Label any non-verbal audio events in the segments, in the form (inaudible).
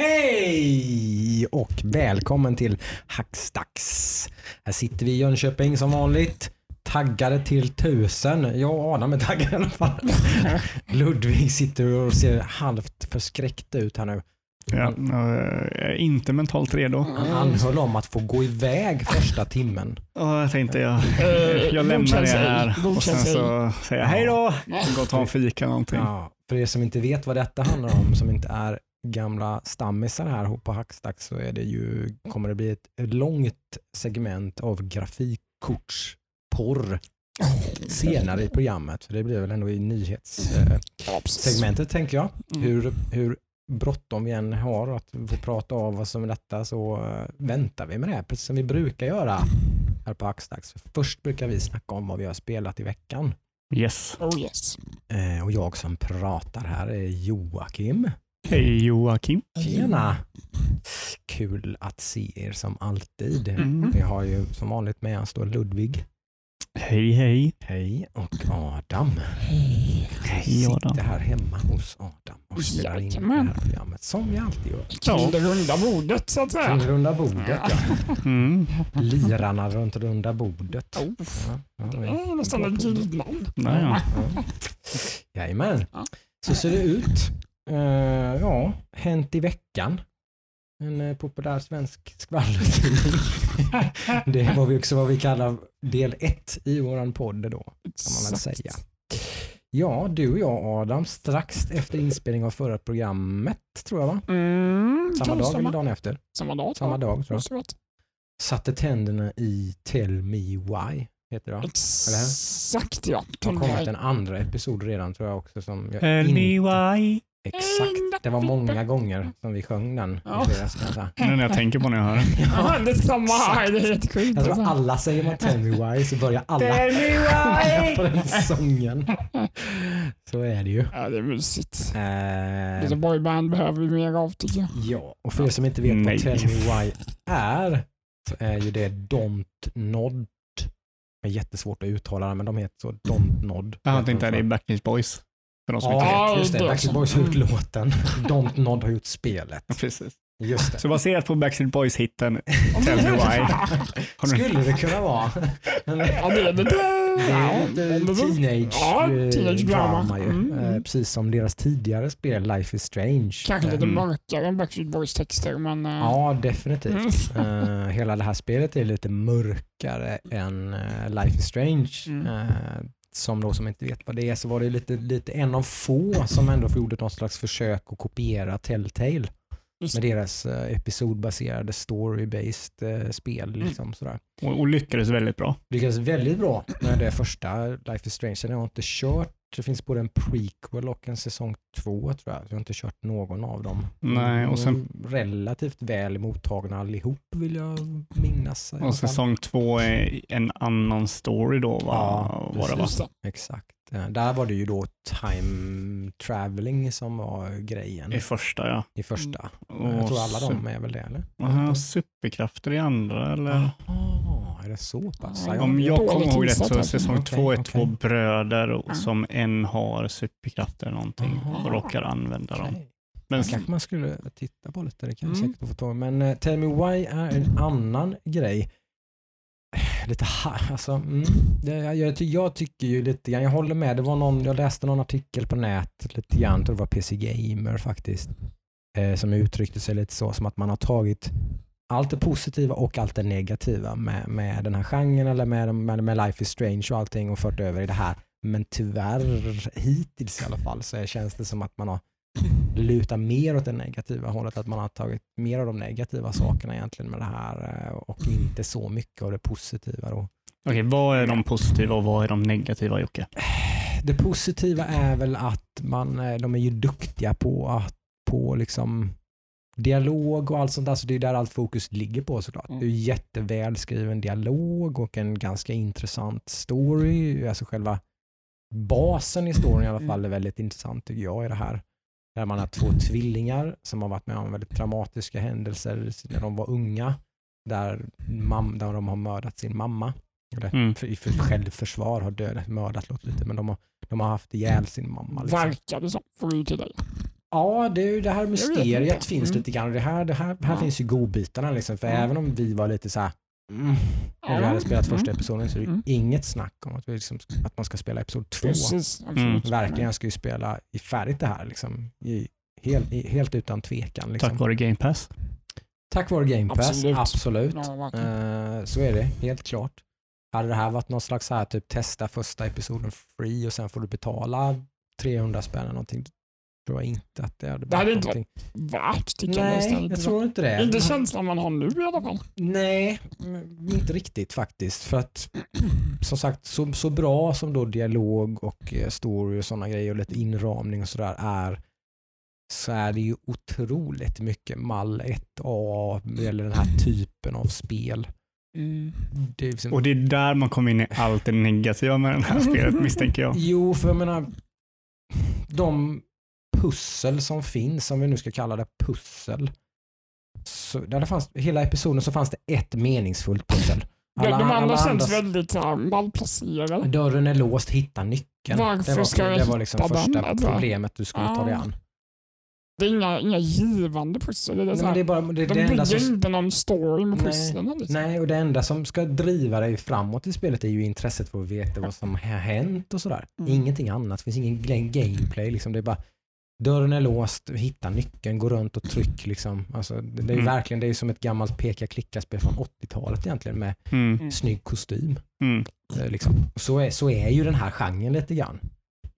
Hej och välkommen till Hackstacks. Här sitter vi i Jönköping som vanligt. Taggade till tusen. Jag och Adam är taggade i alla fall. (laughs) Ludvig sitter och ser halvt förskräckt ut här nu. Ja, jag är inte mentalt redo. Han anhöll om att få gå iväg första timmen. Ja, jag tänkte jag, Eh, (laughs) jag lämnar det här och sen så säger jag hej då. Gå och ta en fika någonting. Ja, för er som inte vet vad detta handlar om, som inte är gamla stammisar här på Hackstacks så är det ju, kommer det bli ett långt segment av grafikkortsporr senare i programmet. För det blir väl ändå i nyhetssegmentet tänker jag. Mm. Hur, hur bråttom vi än har att få prata av oss om detta så eh, väntar vi med det, precis som vi brukar göra här på Hackstacks. Först brukar vi snacka om vad vi har spelat i veckan. Yes. Oh yes. Eh, och jag som pratar här är Joakim. Hej Joakim. Tjena! Kul att se er som alltid. Mm. Vi har ju som vanligt med oss då Ludvig. Hej hej. Hej och Adam. Hej. Hej, Adam. Sitter här hemma hos Adam och spelar in det Jajamän. här programmet som vi alltid gör. Kring det runda bordet så att säga. Kring runda bordet ja. Mm. Lirarna runt runda bordet. Oh, Ja, ja, det är nästan ett julnamn. Naja. Ja. Jajamän. Ja. Så ser det ut. Uh, ja, hänt i veckan. En eh, populär svensk skvallertidning. (laughs) det var vi också vad vi kallar del ett i våran podd då, kan man väl säga. Ja, du och jag Adam, strax efter inspelning av förra programmet tror jag va? Mm, Samma dag stämma. eller dagen efter? Samma dag. Samma dag tror jag. Satte tänderna i Tell Me Why, heter det va? Exakt ja. Det har kommit en andra episod redan tror jag också som jag Tell inte me why. Exakt, det var många gånger som vi sjöng den. Ja. fredags, kan jag säga. Nu när jag tänker på när jag hör den. (laughs) Ja, det är samma här. Det är helt sjukt. Jag tror alltså. alla säger man Tell Me Why så börjar alla Tell me why. (laughs) på den sången. Så är det ju. Ja, det är mysigt. Eh, Lite boyband behöver vi mer av tycker jag. ja, och för er som inte vet Nej. vad Tell Me Why är så är ju det Don't Nod. Det är jättesvårt att uttala det men de heter så Don't Nod. Jag tänkte att det är Backstreet Boys. För de som inte vet. just det. Backstreet. Boys har gjort låten. Don't Nod har gjort spelet. Precis. Just det. Så baserat på Backstreet Boys-hitten Tell me why. Skulle det kunna vara. Ja, det är lite... Det ja, teenage, Ja, eh, teenage drama. drama ju. Mm, mm. Precis som deras tidigare spel Life is Strange. Kanske lite Mm. mörkare än Backstreet Boys texter men... eh, Ja, definitivt. Mm. Hela det här spelet är lite mörkare än Life is Strange. Mm. Som då som inte vet vad det är så var det lite, lite en av få som ändå gjorde något slags försök att kopiera Telltale med deras eh, episodbaserade story-based eh, spel. Liksom, sådär. Och, och lyckades väldigt bra. lyckades väldigt bra med det första Life is Strange. Sen har jag inte kört, det finns både en prequel och en säsong två tror jag. Jag har inte kört någon av dem. Nej, och sen- är Relativt väl mottagna allihop vill jag minnas. Och säsong två är en annan story då. Va? Ja, var det? Just det. Exakt. Eh, Där var det ju då time traveling som var grejen I första ja. i första. Och Jag tror alla de är väl det eller? Aha, superkrafter i andra eller? Jaha, är det så pass? Ja, Om jag kommer ihåg rätt så är här. säsong Okej, två är okej. två bröder och Ja. som en har superkrafter eller någonting Aha. och råkar använda dem. okej. Men kanske man skulle titta på lite, det kan jag Mm. säkert få ta. Men uh, Tell Me Why är en annan grej. (sighs) Lite ha, alltså, mm, det, jag, jag, jag tycker ju lite grann, jag håller med, det var någon, jag läste någon artikel på nätet lite grann, tror det var PC Gamer faktiskt, eh, som uttryckte sig lite så som att man har tagit allt det positiva och allt det negativa med, med den här genren eller med, med, med Life is Strange och allting och fört över i det här. Men tyvärr, hittills i alla fall, så känns det som att man har lutar mer åt det negativa hållet, att man har tagit mer av de negativa sakerna egentligen med det här eh, och inte så mycket av det positiva. Då. Okej, vad är de positiva och vad är de negativa Jocke? Det positiva är väl att man, eh, de är ju duktiga på att på liksom dialog och allt sånt där, så det är där allt fokus ligger på såklart. Mm. Det är jättevälskriven dialog och en ganska intressant story, alltså själva basen i storyn i alla fall är väldigt intressant tycker jag i det här. Där man har två tvillingar som har varit med om väldigt dramatiska händelser när de var unga. Där, mam, där de har mördat sin mamma. Eller Mm. för, för självförsvar har dödat, mördat låter lite, men de har, de har haft ihjäl sin mamma. Liksom. Verkar det som, till dig. Ja, det, är ju- det här mysteriet finns Mm. lite grann. Det här, det här, här Ja. finns ju godbitarna liksom. För Ja. även om vi var lite så här mm, när vi hade spelat första Mm. episoden så är det Mm. inget snack om att, vi liksom, att man ska spela episod två. Precis. Mm. Verkligen, jag ska ju spela i färdigt det här liksom. I, helt, i, helt utan tvekan. Liksom. Tack vare Game Pass. Tack vare Game Pass, absolut. Absolut. Eh, så är det, helt klart. Hade det här varit någon slags så här, typ testa första episoden free och sen får du betala 300 spänn eller någonting. Tror jag inte att det hade Det hade varit inte någonting. Värt tycker jag nästan. Nej, Inte jag tror inte det. Inte känslan man har nu i alla fall. Nej, mm, inte riktigt faktiskt. För att (clears throat) som sagt, så, så bra som då dialog och eh, story och sådana grejer och lite inramning och sådär är så är det ju otroligt mycket mall 1A vad gäller den här (clears throat) typen av spel. Mm. Det liksom, Och det är där man kommer in i allt det negativa med det här spelet (laughs) misstänker jag. Jo, för jag menar de pussel som finns, om vi nu ska kalla det pussel. Så, där det fanns, hela episoden så fanns det ett meningsfullt pussel. De, de andra alla känns andras- väldigt här, malplacerade. Dörren är låst, hitta nyckeln. Varför det var, ska jag det var liksom hitta den, första alltså? problemet du skulle ta dig Ja. an. Det är inga, inga givande pussel. Det är Nej, det är bara, det, de det bygger som, inte någon story med Nej. pusslen. Liksom. nej, och det enda som ska driva dig framåt i spelet är ju intresset för att veta vad som har hänt och sådär. Mm. Ingenting annat, det finns ingen gameplay. Liksom. Det är bara dörren är låst, hitta nyckeln, gå runt och tryck. Liksom. Alltså, det, det är Mm. verkligen det är som ett gammalt peka-klicka-spel från 80-talet egentligen med Mm. Mm. snygg kostym. Mm. Eh, Liksom. Så, är, så är ju den här genren lite grann.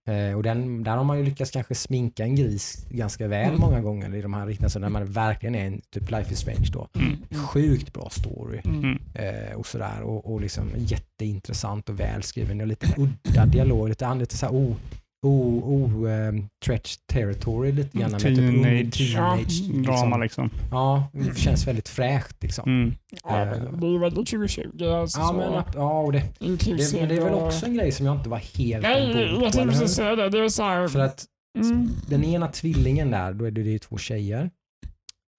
Eh, och den, där har man ju lyckats kanske sminka en gris ganska väl Mm. många gånger i de här riktiga, så när man verkligen är en typ Life is Strange då. Mm. Sjukt bra story eh, och sådär och, och liksom jätteintressant och välskriven och lite udda dialog, lite, lite såhär o, o, o eh, stretch territory lite grann. typ Teenage. teenage Drama liksom. Ja, det känns väldigt fräscht liksom. Mm. Ja, men det är ju väldigt 2020. Alltså, Ja, så men, att- ja och det, det, inklusive- men det är väl också en grej som jag inte var helt Nej, jag tänkte precis säga det. Det är så här, För att mm, den ena tvillingen där, då är det, är två tjejer.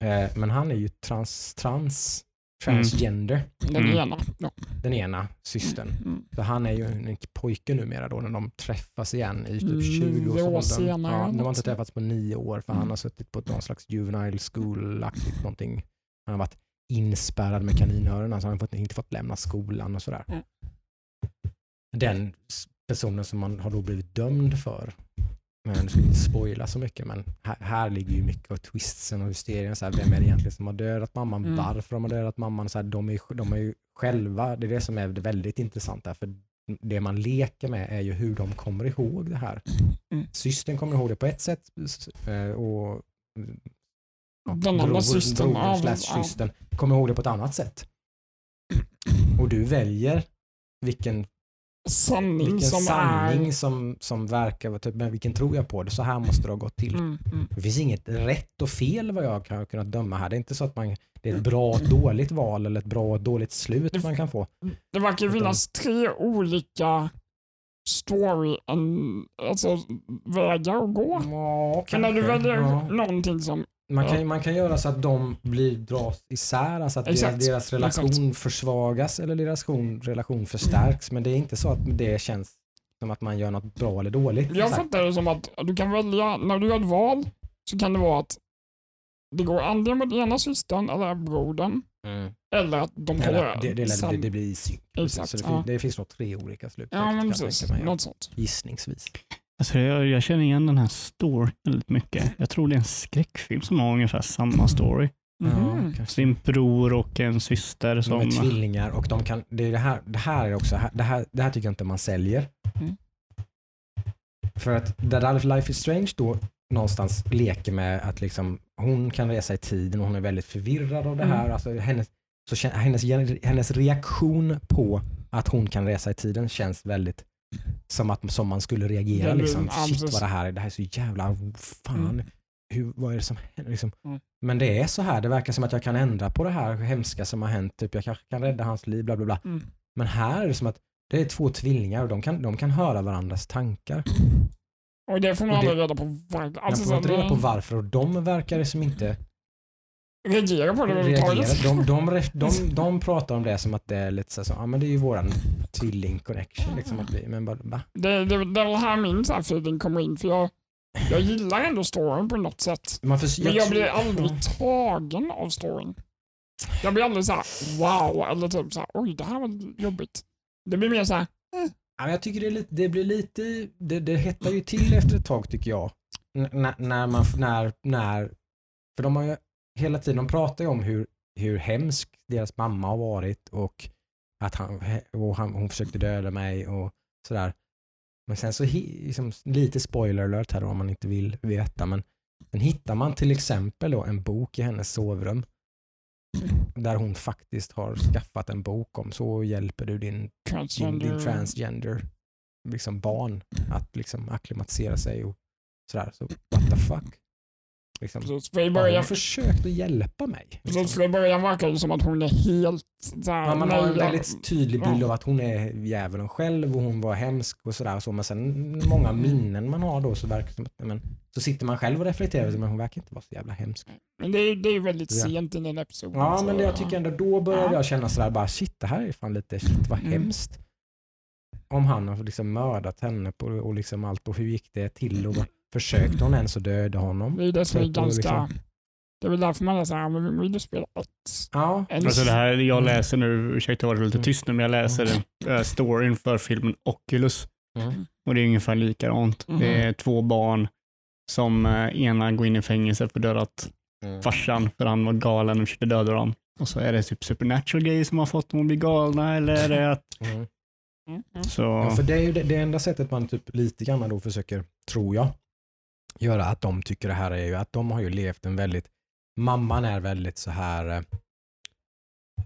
Eh, men han är ju trans, trans transgender, den Mm. ena. Ja. den ena systern. Mm. Så han är ju en pojke numera då när de träffas igen i typ Nio 20 år års åldern. senare Ja, de har inte träffats på nio år för han Mm. har suttit på någon slags juvenile school-aktigt någonting. Han har varit inspärrad med kaninöronen så han har inte fått lämna skolan och sådär. Mm. Den personen som man har då blivit dömd för, men jag ska inte spoila så mycket, men här, här ligger ju mycket av twistsen och hysterien. Så här, vem är det egentligen som har dödat mamman? Mm. Varför de har dödat mamman? Så här, de, är, de är ju själva, det är det som är väldigt intressanta. För det man leker med är ju hur de kommer ihåg det här. Mm. Systern kommer ihåg det på ett sätt eh, och ja, Den andra systern, ja. systern kommer ihåg det på ett annat sätt. Och du väljer vilken, Sanning vilken som sanning är... som, som verkar vara typ, men vilken tror jag på det? Så här måste det ha gått till. Mm, mm. Det finns inget rätt och fel vad jag kan kunnat döma här. Det är inte så att man, det är ett bra och dåligt val eller ett bra och dåligt slut man kan få. Det verkar finnas tre olika story, en, alltså vägar att gå. Ja, Men när du väljer Ja. någonting som... Man kan, Ja. man kan göra så att de blir dras isär, alltså att Exakt. deras relation Exakt. försvagas eller deras relation, relation förstärks. Men det är inte så att det känns som att man gör något bra eller dåligt. Jag fattar det som att du kan välja, när du gör ett val så kan det vara att det går antingen mot ena systern eller brodern Mm. eller att de Eller, över. det, det, det, Sam- det blir i synk. Exakt, så det, ja. finns nog tre olika slut. Ja, men precis. Något sånt. Gissningsvis. Alltså jag, jag känner igen den här storyn väldigt mycket. Jag tror det är en skräckfilm som har ungefär samma story. Mhm. Ja, kanske. Sin bror och en syster De som... är tvillingar och de kan, det, är det, här, det här är också, det här, det här tycker jag inte man säljer. Mm. För att där Life is Strange då någonstans leker med att liksom, hon kan resa i tiden och hon är väldigt förvirrad av det Mm. här. Alltså, hennes, så hennes, hennes reaktion på att hon kan resa i tiden känns väldigt som att som man skulle reagera. Väldigt Liksom. Shit vad det här är, det här är så jävla, fan, Mm. hur, vad är det som händer? Liksom. Mm. Men det är så här, det verkar som att jag kan ändra på det här hemska som har hänt. Typ, jag kanske kan rädda hans liv, bla bla bla. Mm. Men här är det som att det är två tvillingar och de kan, de kan höra varandras tankar. Och det får man aldrig reda på. Var, Man alltså, får inte reda på varför och de verkar som inte reagera på det överhuvudtaget. De, de, de, de pratar om det som att det är lite så, så ja men det är ju våran tvilling connection. Liksom, att vi, men bara, va? Det, det, det är väl här min så här feeling kommer in. För jag, jag gillar ändå storyn på något sätt. Man för, Men jag blir aldrig tagen av storyn. Jag blir aldrig såhär wow eller typ såhär oj det här var jobbigt. Det blir mer såhär Ja, men jag tycker det, lite, det blir lite, det, det hettar ju till efter ett tag tycker jag. N- när- när man, när, när, för de har ju hela tiden, de pratar ju om hur, hur hemsk deras mamma har varit och att han, och han, hon försökte döda mig och sådär. Men sen så, liksom, lite spoiler alert här då, om man inte vill veta, men sen hittar man till exempel då en bok i hennes sovrum där hon faktiskt har skaffat en bok om så hjälper du din din, transgender. din transgender liksom barn att liksom akklimatisera sig och sådär. Så what the fuck? Liksom, Precis, för i början, hon försökt att hjälpa mig? precis, Liksom. för i början verkar det som att hon är helt såhär, Ja, man har en väldigt tydlig bild ja. av att hon är djävulen själv och hon var hemsk och sådär. och Så, men sen många minnen man har då så verkar det som att men, så sitter man själv och reflekterar men hon verkar inte vara så jävla hemsk. Men det är, det är väldigt Ja. sent i den episoden. Ja, så, men det, jag tycker ändå då började Ja. jag känna sådär bara shit, det här är fan lite shit vad Mm. hemskt. Om han har liksom mördat henne på, och liksom allt och hur gick det till och försökte hon ens att döda honom? Det är det som är ganska... liksom- Det är väl därför man är såhär, men vill du spela ett? Ja, Alltså det här jag Mm. läser nu, ursäkta jag var lite Mm. tyst nu, men jag läser äh, storyn för filmen Oculus. Mm. Och det är ungefär likadant. Mhm. Det är två barn som eh, ena går in i fängelse för dödat Mm. farsan för han var galen och försökte döda dem. Och så är det typ supernatural grejer som har fått dem att bli galna eller är det att Mm. Mm, mm. så... Ja, för det är ju det, det enda sättet man typ lite grann då försöker, tror jag, göra att de tycker det här är ju att de har ju levt en väldigt, mamman är väldigt så här,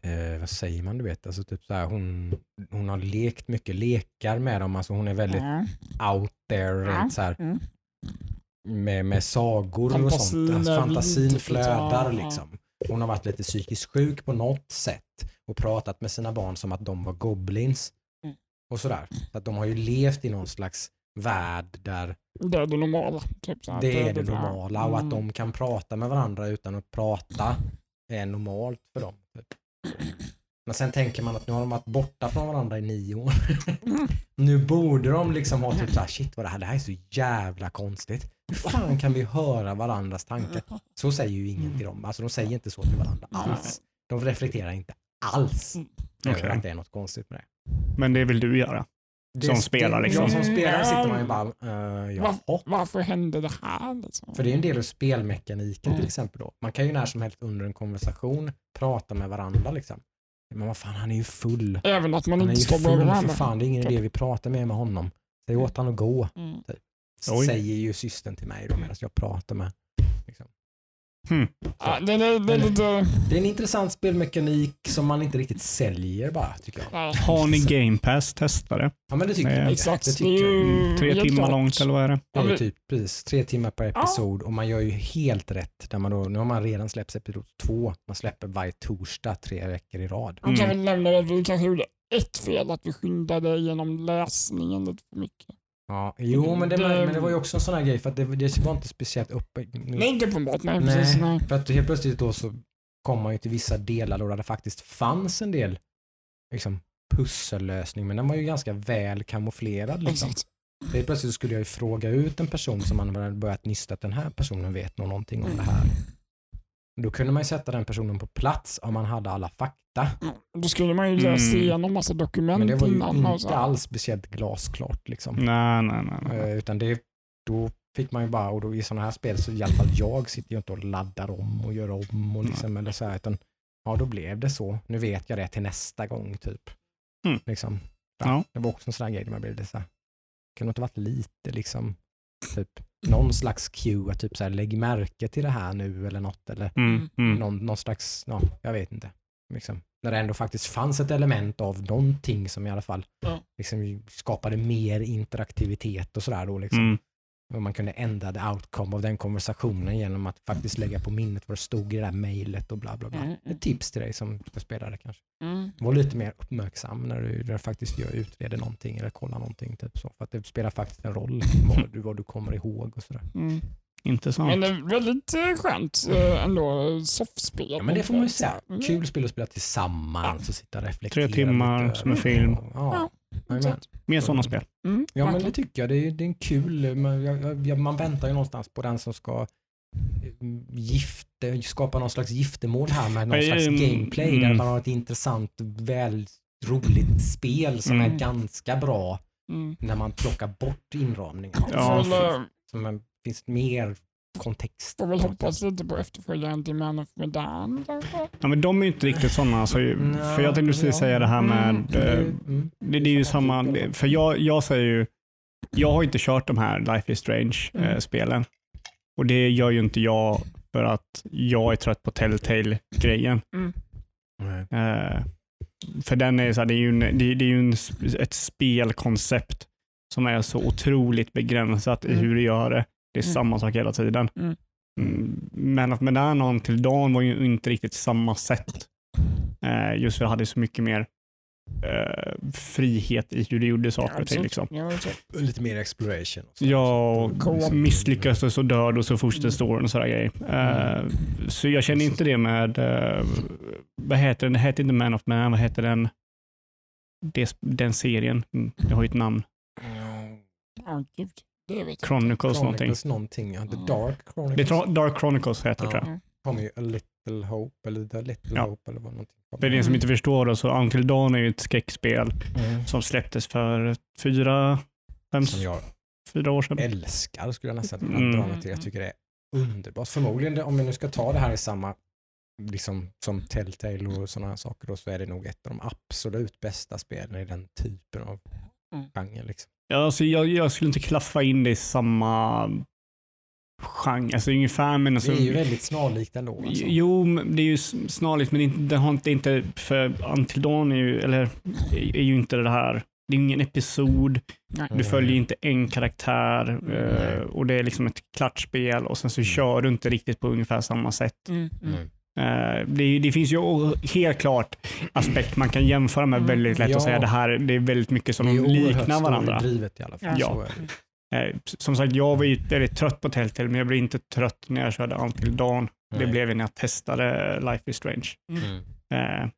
eh, vad säger man du vet, alltså typ så här, hon, hon har lekt mycket lekar med dem, alltså hon är väldigt Ja. out there, rent så här, Mm. med, med sagor och Fantasin sånt. Alltså, fantasin flödar ja. liksom. Hon har varit lite psykiskt sjuk på något sätt och pratat med sina barn som att de var goblins. Mm. Och sådär. Så att de har ju levt i någon slags värld där Det är det normala. Typ så här. det är det normala och att Mm. de kan prata med varandra utan att prata är normalt för dem. Typ. Men sen tänker man att nu har de varit borta från varandra i nio år. (laughs) nu borde de liksom ha typ såhär, shit vad det här, det här är så jävla konstigt. Hur fan kan vi höra varandras tankar? Så säger ju ingen till dem. Alltså de säger inte så till varandra alls. De reflekterar inte alls över Okej. att det är något konstigt med det. Men det vill du göra. Det Som spelar, liksom. Ja, som spelare Mm, sitter man ju ja. bara, uh, Va- jaha. Varför hände det här? Liksom? För det är en del av spelmekaniken till Mm. exempel då. Man kan ju när som helst under en konversation prata med varandra liksom. Men vad fan, han är ju full. Även att man Han inte står bredvid full för varandra. fan, det är ingen idé vi pratar mer med honom. Säg åt han att gå, Mm. Oj. säger ju systern till mig då medan jag pratar med. Liksom. Hmm. Ja, det, det, det är lite... Det är en intressant spelmekanik som man inte riktigt säljer bara, tycker jag. Har ni Game Pass? Testa det. Ja men det tycker jag. Exakt. Det Det tycker ju Tre timmar klart. långt eller vad är det? Det Ja, är men- typ precis tre timmar per episod och man gör ju helt rätt. Där man då, nu har man redan släppt episod två. Man släpper varje torsdag tre veckor i rad. Man kan Mm. väl nämna att vi kanske gjorde ett fel, att vi skyndade genom läsningen lite för mycket. Ja, jo, men det, Det- men det var ju också en sån här grej för att det, det var inte speciellt uppe. Nej, inte uppenbart. Nej, Nej. precis. Nej. För att helt plötsligt då så kom man ju till vissa delar då där det faktiskt fanns en del liksom, pussellösning, men den var ju ganska väl kamouflerad. Liksom. Exakt. Helt plötsligt skulle jag ju fråga ut en person som man hade börjat nysta att den här personen vet nog någonting om det här. Då kunde man ju sätta den personen på plats om man hade alla fakta. Då skulle man ju läsa Mm. igenom massa dokument Men det var ju innan. inte alls speciellt glasklart. Liksom. Nej, nej, nej. nej. Eh, Utan det, då fick man ju bara, och då i sådana här spel så i alla fall jag sitter ju inte och laddar om och gör om och liksom, eller så här, utan ja då blev det så. Nu vet jag det till nästa gång typ. Mm. Liksom. Ja. Det var också en sån här grej där man blev det så här, kan det inte varit lite liksom, typ någon slags cue, att typ så här, lägg märke till det här nu eller något, eller Mm, mm. någon, någon slags, ja, jag vet inte. Liksom. När det ändå faktiskt fanns ett element av någonting som i alla fall Ja. liksom, skapade mer interaktivitet och sådär då liksom. Och man kunde ändra the outcome av den konversationen genom att faktiskt lägga på minnet vad det stod i det där mejlet och bla bla bla. Mm, mm. Ett tips till dig som ska spela det kanske. Mm. Var lite mer uppmärksam när du, när du faktiskt gör, utreder någonting eller kollar någonting. Typ så. För att det spelar faktiskt en roll vad du, vad du kommer ihåg och sådär. Mm. Intressant. Men det är väldigt eh, skönt eh, ändå, soffspel. Ja men det får man ju säga. Mm. Kul spel att spela tillsammans och sitta och reflektera. Tre timmar lite som en film. Ja, Mer sådana spel. Mm. Ja, men det verkligen. tycker jag. Det är, det är en kul, man, jag, jag- man väntar ju någonstans på den som ska eh, gifte, skapa någon slags giftermål här med någon slags mm, gameplay där mm. man har ett intressant, väl roligt spel som Mm. är ganska bra Mm. när man plockar bort inramningen. Ja, Så man, finns mer kontext. får väl hoppas lite på efterföljaren till Man of Medan kanske. Ja, men de är ju inte riktigt sådana. Alltså, för jag tänkte precis ja. säga det här med... Mm, Det, eh, mm. Det, det är ju samma, för jag, jag säger ju, jag har inte kört de här Life is Mm. Strange-spelen. och det gör ju inte jag för att jag är trött på Telltale-grejen. Nej. Eh, för den är så här, det är ju, en, det, det är ju en, ett spelkoncept som är så otroligt begränsat i Mm. hur det gör det. Det är Mm. samma sak hela tiden. Mm. Mm, Men att med den on till dagen var ju inte riktigt samma sätt. Eh, just för det hade så mycket mer eh, frihet i hur du gjorde saker och ting. Liksom. Ja. Lite mer exploration. och så. Ja, och Co-op. misslyckas och så dör och så fortsätter storyn och sådär grejer. Eh, så jag känner inte det med, eh, vad heter den? Det heter inte Man of Man, vad heter den? Det, den serien, Mm, det har ju ett namn. Ja, gud. Det vet jag. Chronicles någonting. Chronicles någonting. Ja, The Mm. Dark Det Chronicles. är Tra- Dark Chronicles heter det Ja. tror jag. kommer ju A Little Hope eller The Little Ja. Hope eller vad någonting. För er som inte förstår då, så Until Dawn är ju ett skräckspel Mm. som släpptes för fyra, fem, Som jag fyra år sedan. älskar skulle jag nästan kunna Mm. dra mig till. Jag tycker det är underbart. Förmodligen, om vi nu ska ta det här i samma, liksom som Telltale och sådana här saker, då, så är det nog ett av de absolut bästa spelen i den typen av Mm. genre. Liksom. Ja, alltså jag, jag skulle inte klaffa in det i samma genre, alltså ungefär men alltså, det är ju väldigt snarlikt ändå. Alltså. Jo, men det är ju s- snarligt, men det, har inte, inte för Until Dawn är ju, eller, är ju inte det här. Det är ingen episod, Nej. du följer inte en karaktär eh, och det är liksom ett klart spel och sen så Mm. kör du inte riktigt på ungefär samma sätt. Mm. Mm. Mm. Eh, det, det finns ju helt klart aspekt man kan jämföra med Mm. väldigt lätt Ja. och säga det här, det är väldigt mycket som det är de liknar varandra. storydrivet i alla fall. Ja. Är det. Eh, som sagt, jag var ju väldigt trött på Telltale, men jag blev inte trött när jag körde Until Dawn. Det blev jag när jag testade Life is Strange. Mm. Eh. Mm.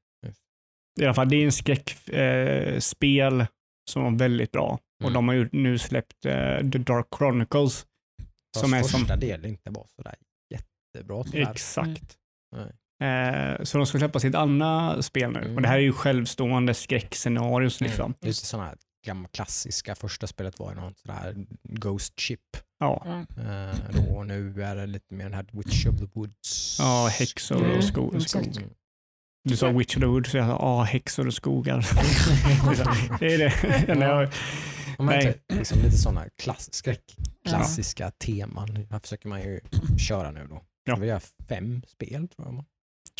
I alla fall, det är en skräckspel eh, spel som var väldigt bra. Och Mm. de har ju nu släppt eh, The Dark Chronicles. Fast Som är som- första delen inte var sådär jättebra tyvärr. Exakt. Nej. Eh, så de ska släppa sitt andra spel nu. Mm. Och det här är ju självstående skräckscenarios. Liksom. Mm. Lite sådana här gamla klassiska, första spelet var ju något sådär Ghost Ship. Ja, Ja. Eh, då, och nu är det lite mer den här Witch of the Woods. ja häxor Mm, och skog. exakt. skog. Du sa Witch of the Woods, så jag sa ah, häxor och skogar. (laughs) det är det. När jag, Ja, Nej. typ, liksom lite sådana klass, skräck, klassiska teman. Här försöker man ju köra nu då. Ja. Vi gör fem spel tror jag.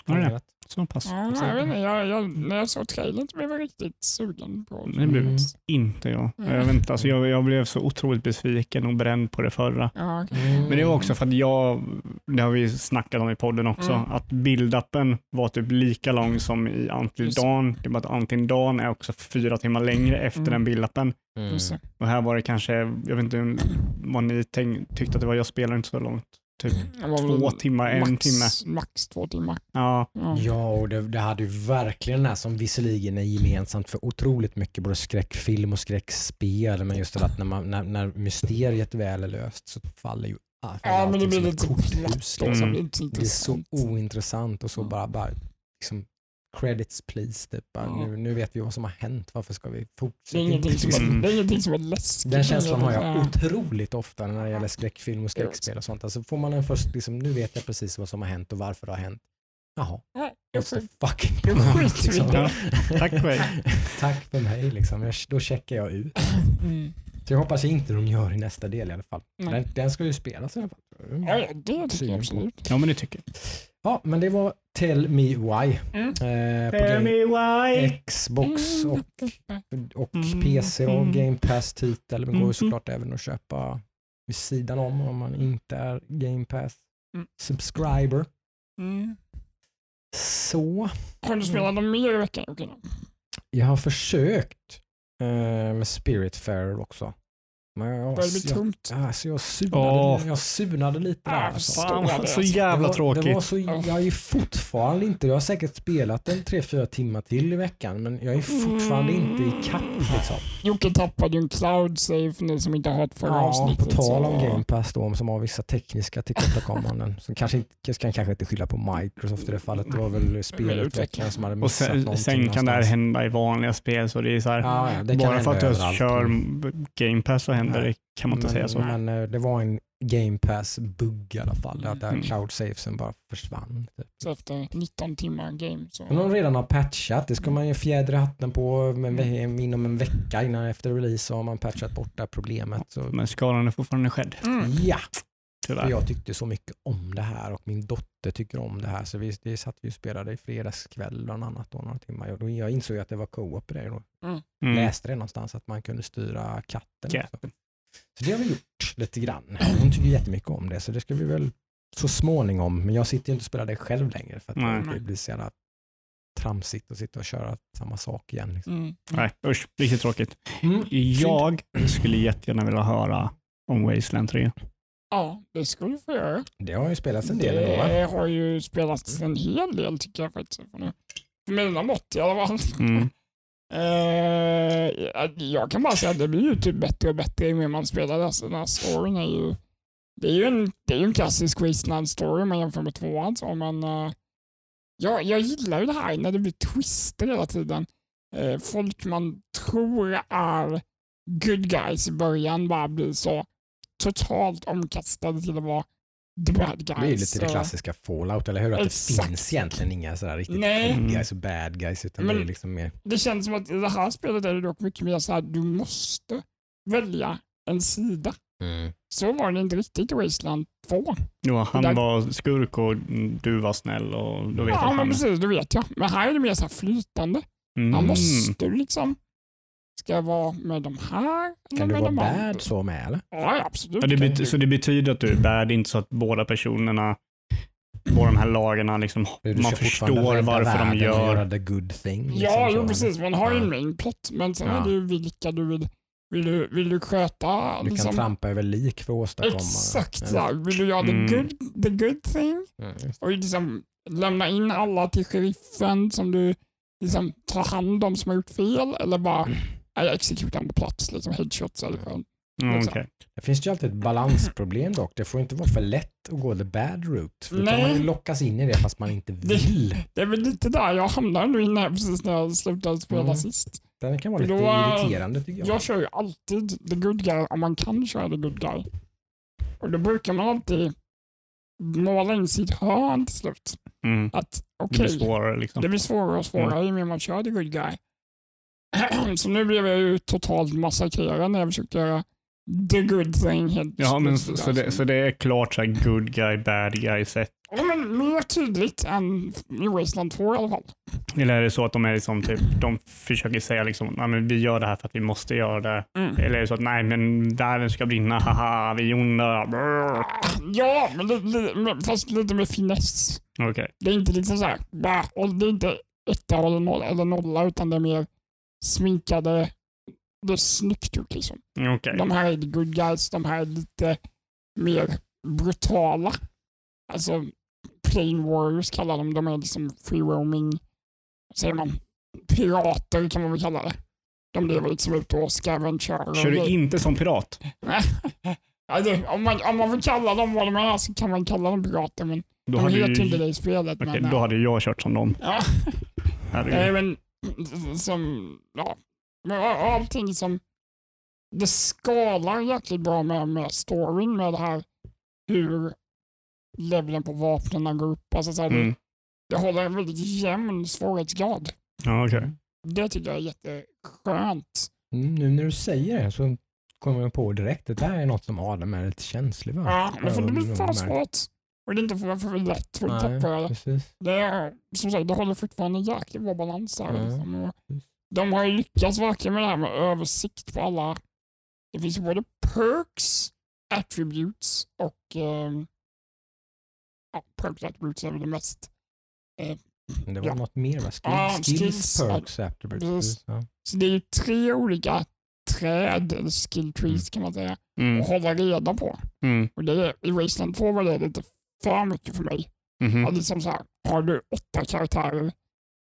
Ja, det så pass. Ja, jag, vet inte, jag, jag, när jag såg trailern så blev jag riktigt sugen på Det blev Mm. inte jag. Mm. Jag, vet alltså jag. Jag blev så otroligt besviken och bränd på det förra. Ja, okej. Mm. Men det var också för att jag, det har vi snackat om i podden också, Mm. att build-upen var typ lika lång som i Until det. Dawn. Det är bara att Until Dawn är också fyra timmar längre efter Mm. den build-upen. Mm. Det. Och här var det kanske, jag vet inte vad ni tänk, tyckte att det var, jag spelade inte så långt. Typ var två väl timmar, en max, timme. Max två timmar. Ja, Ja. Ja, och det, det hade ju verkligen det här som visserligen är gemensamt för otroligt mycket både skräckfilm och skräckspel, men just det att när, man, när, när mysteriet väl är löst så faller ju ah, Ja, men det blir lite korthus. platt. Liksom. Mm. Det är så intressant. ointressant och så bara, bara liksom, credits please. Typ. Bara, Ja. nu, nu vet vi vad som har hänt, varför ska vi Det är, fortsätta? ingenting som är, Mm. det är ingenting som är läskigt. Den känslan har jag Ja. otroligt ofta när det gäller skräckfilm och skräckspel och sånt. Alltså får man en först, liksom, nu vet jag precis vad som har hänt och varför det har hänt. Jaha, Ja, jag what's the fucking i Liksom. det. tack för mig. (laughs) Tack för mig, liksom. jag, då checkar jag ut. Mm. Så jag hoppas inte de gör i nästa del i alla fall. Den, den ska ju spelas i alla fall. Ja, det tycker jag absolut. Ja, men det tycker jag. Ja, men det var Tell Me Why. Mm. Eh, på game, why. Xbox och, och Mm, PC då, mm. Game Pass-titel. Men går ju Mhm. såklart även att köpa vid sidan om om man inte är Game Pass Mm. subscriber. Mm. Så, Har du spelat något mer i veckan jag har försökt eh, med Spiritfarer också. Men jag, det bli jag, tungt? alltså jag, sunade, jag sunade lite där. Ja, Alltså. Fan, det. så Det jävla var, tråkigt. det var så, jag är fortfarande inte, jag har säkert spelat en 3-4 timmar till i veckan men jag är fortfarande inte i kapp liksom. Jocke tappade ju en cloud save för ni som inte har hört förra Ja, avsnittet. på tal om så- Game Pass då, som har vissa tekniska tillkortakommanden. som kanske inte, jag kan kanske inte skylla på Microsoft i det fallet. Det var väl spelutvecklaren som hade Och missat sen, någonting sen kan det här någonstans. hända i vanliga spel så det är så här, Ja, ja, det kan bara för att du överallt. kör Game Pass så händer Nej. det kan man inte men, säga så. Men eh, det var en Game Pass-bugg i alla fall. Där Mm. cloud savesen bara försvann. Typ. så efter 19 timmar game så... Men de redan har patchat, det ska man ju fjädra hatten på men Mm. inom en vecka innan efter release så har man patchat bort det här problemet. Så, Men skadan är fortfarande skedd, Mm. ja, för tyvärr. jag tyckte så mycket om det här och min dotter tycker om det här. Så vi, det satt vi och spelade i fredagskväll bland annat. Då, några timmar. Och då jag insåg att det var co-op i det. Då. Mm. Läste det någonstans att man kunde styra katten. Katten. Så det har vi gjort lite grann. Hon tycker jättemycket om det så det ska vi väl så småningom. Men jag sitter ju inte och spelar det själv längre för att Nej. det blir så jävla tramsigt att sitta och köra samma sak igen. Liksom. Mm. Nej, usch, riktigt tråkigt. Mm. Jag skulle jättegärna vilja höra om Wasteland 3. Ja, det skulle du få göra. Det har ju spelats en del ändå va? Det har ju spelats en hel del tycker jag faktiskt. För mina mått i alla fall. Mm. (laughs) Eh, jag kan bara säga att det blir ju typ bättre och bättre ju mer man spelar. Alltså, den här storyn är ju... Det är ju en, det är ju en klassisk Wasteland-story om man jämför med tvåan. Så, men, eh, jag, jag gillar ju det här när det blir twister hela tiden. Eh, folk man tror är good guys i början bara blir så totalt omkastade till att vara bad guys. Det är ju lite det klassiska Fallout, eller hur? Att Exakt. det finns egentligen inga sådär riktigt Nej. good guys och bad guys, utan Men- det är liksom mer... Det känns som att i det här spelet är det dock mycket mer så här du måste välja en sida. Så var det inte riktigt i Wasteland 2. Jo, han Där- var skurk och du var snäll och då vet Ja, jag men han... precis, det vet jag. Men här är det mer så här flytande. Mm. Man måste liksom... Ska jag vara med de här? Kan du vara bad så med eller? Ja, absolut. Ja, det kan bet- du. så det betyder att du är bad, inte så att båda personerna, båda de här lagarna, liksom, man förstår varför de gör... the good thing. liksom Ja, jo, precis. Man har ju en Ja. main plot, men sen Ja. är det ju vilka du vill... Vill du, vill du sköta... Du kan liksom, trampa över lik för att åstadkomma Exakt, Eller- ja. Vill du göra Mm. the, good, the good thing? Mm, och liksom lämna in alla till sheriffen som du liksom tar hand om som har gjort fel eller bara Mm. Jag exekutar dem på plats, liksom headshots eller skönt. Mm, okej. Det finns ju alltid ett balansproblem dock. Det får inte vara för lätt att gå the bad route. För då kan man ju lockas in i det fast man inte vill. Det är väl lite där jag hamnade nu inne precis när jag slutade spela Mm. sist. Den kan vara Då, lite äh, irriterande tycker jag. Jag kör ju alltid the good guy om man kan köra the good guy. Och då brukar man alltid måla in sitt hörn till slut. Mm. Att Det okej, blir svårare liksom. Det blir svårare och svårare ju mer man kör the good guy. (clears throat) Så nu blev jag ju totalt massakrerad när jag försökte göra the good thing. Helt Ja, men så, så, det, så det är klart så good guy, bad guy sätt. Ja, men mer tydligt än i Wasteland 2 i alla fall. Eller är det så att de är liksom typ, de försöker säga liksom, nej men vi gör det här för att vi måste göra det. Mm. Eller är det så att nej men världen ska brinna, haha, vi är onda. Brr. Ja, men, li, li, fast lite med finess. Okej. Det är inte liksom så här, bah, och det är inte etta eller nolla, utan det är mer sminkade. Det snyggt gjort liksom. Okej. De här är the good guys, de här är lite mer brutala. Alltså, plain warriors kallar de De är liksom free roaming, säger man, pirater kan man väl kalla det. De lever liksom ute och scavengerar. och Kör du inte som pirat? (laughs) det, om, man, om man vill kalla dem vad de är så kan man kalla dem pirater, men Då de heter ju, inte det i spelet. okej, men, då hade jag kört som dem. ja. Nej, men som, ja, men allting som, det skalar jäkligt bra med, med storyn med det här hur leveln på vapnen går upp. Alltså, så här, Mm. det, håller en väldigt jämn svårighetsgrad. Ja, okej. Det tycker jag är jätteskönt. Mm, nu när du säger det så kommer jag på direkt att det här är något som Adam är lite känslig för. Ja, men för det blir för svårt. Och det är inte för, för lätt för att Nej, tappa det. Det är, som sagt, det håller fortfarande jäkligt bra balans. Ja, Liksom. De har ju lyckats verkligen med det här med översikt på alla. Det finns ju både perks, attributes och ehm, ja, perks attributes är väl det mest. Men det var Ja. något mer va? Skills, Ja, skills, skills, ja. perks, attributes. Precis. precis, Ja. Så det är ju tre olika träd, eller skill trees kan man säga, Mm. att hålla reda på. Mm. Och det, är- I Wasteland 2 var det lite för mycket för mig. Mhm. Ja, liksom så här, har du åtta karaktärer,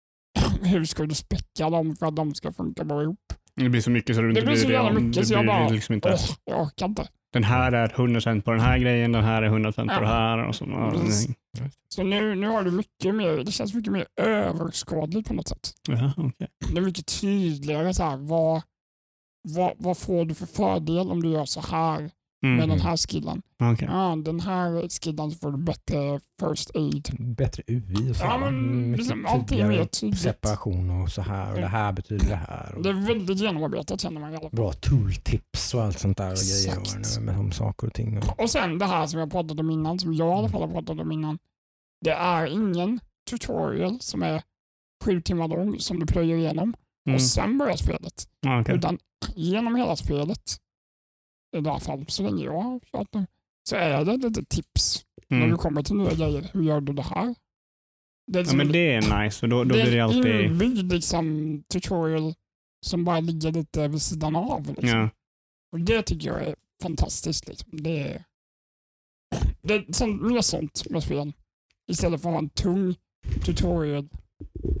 (clears throat) hur ska du späcka dem för att de ska funka bra ihop? Det blir så mycket så du Det inte blir så jävla det- mycket det så jag bara, liksom inte. Åh, jag orkar inte. Den här är 100% på den här grejen, den här är 100% på Ja. det här. Och så, ja. Så nu, nu har du mycket mer, det känns mycket mer överskådligt på något sätt. Jaha, okej. Det är mycket tydligare så här, vad, vad, vad får du för fördel om du gör så här med Mm. den här skillen? Okej. Ja, den här skillen får du bättre first aid. Bättre UI och så. Ja, men Mycket liksom, allting är tydligt. separation och så här. Och det här betyder det här. Och Det är väldigt genomarbetat känner man i alla fall. bra tooltips och allt sånt där. Och grejer Exakt. och med om saker och ting. Och, Och sen det här som jag pratat om innan, som jag i alla fall har pratat om innan. Det är ingen tutorial som är sju timmar lång som du plöjer igenom Mm. och sen börjar spelet. Ja, okej. Utan genom hela spelet, i alla fall så länge jag har kört nu, så är det lite tips när du Mm. kommer till nya grejer. Hur gör du det här? Det är, Ja, liksom, men det är nice, för då, då det blir det är en alltid... inbyggd liksom, tutorial som bara ligger lite vid sidan av. Liksom. Ja. Och det tycker jag är fantastiskt. Liksom. Det är, det är sånt, mer sånt med spel. Istället för att ha en tung tutorial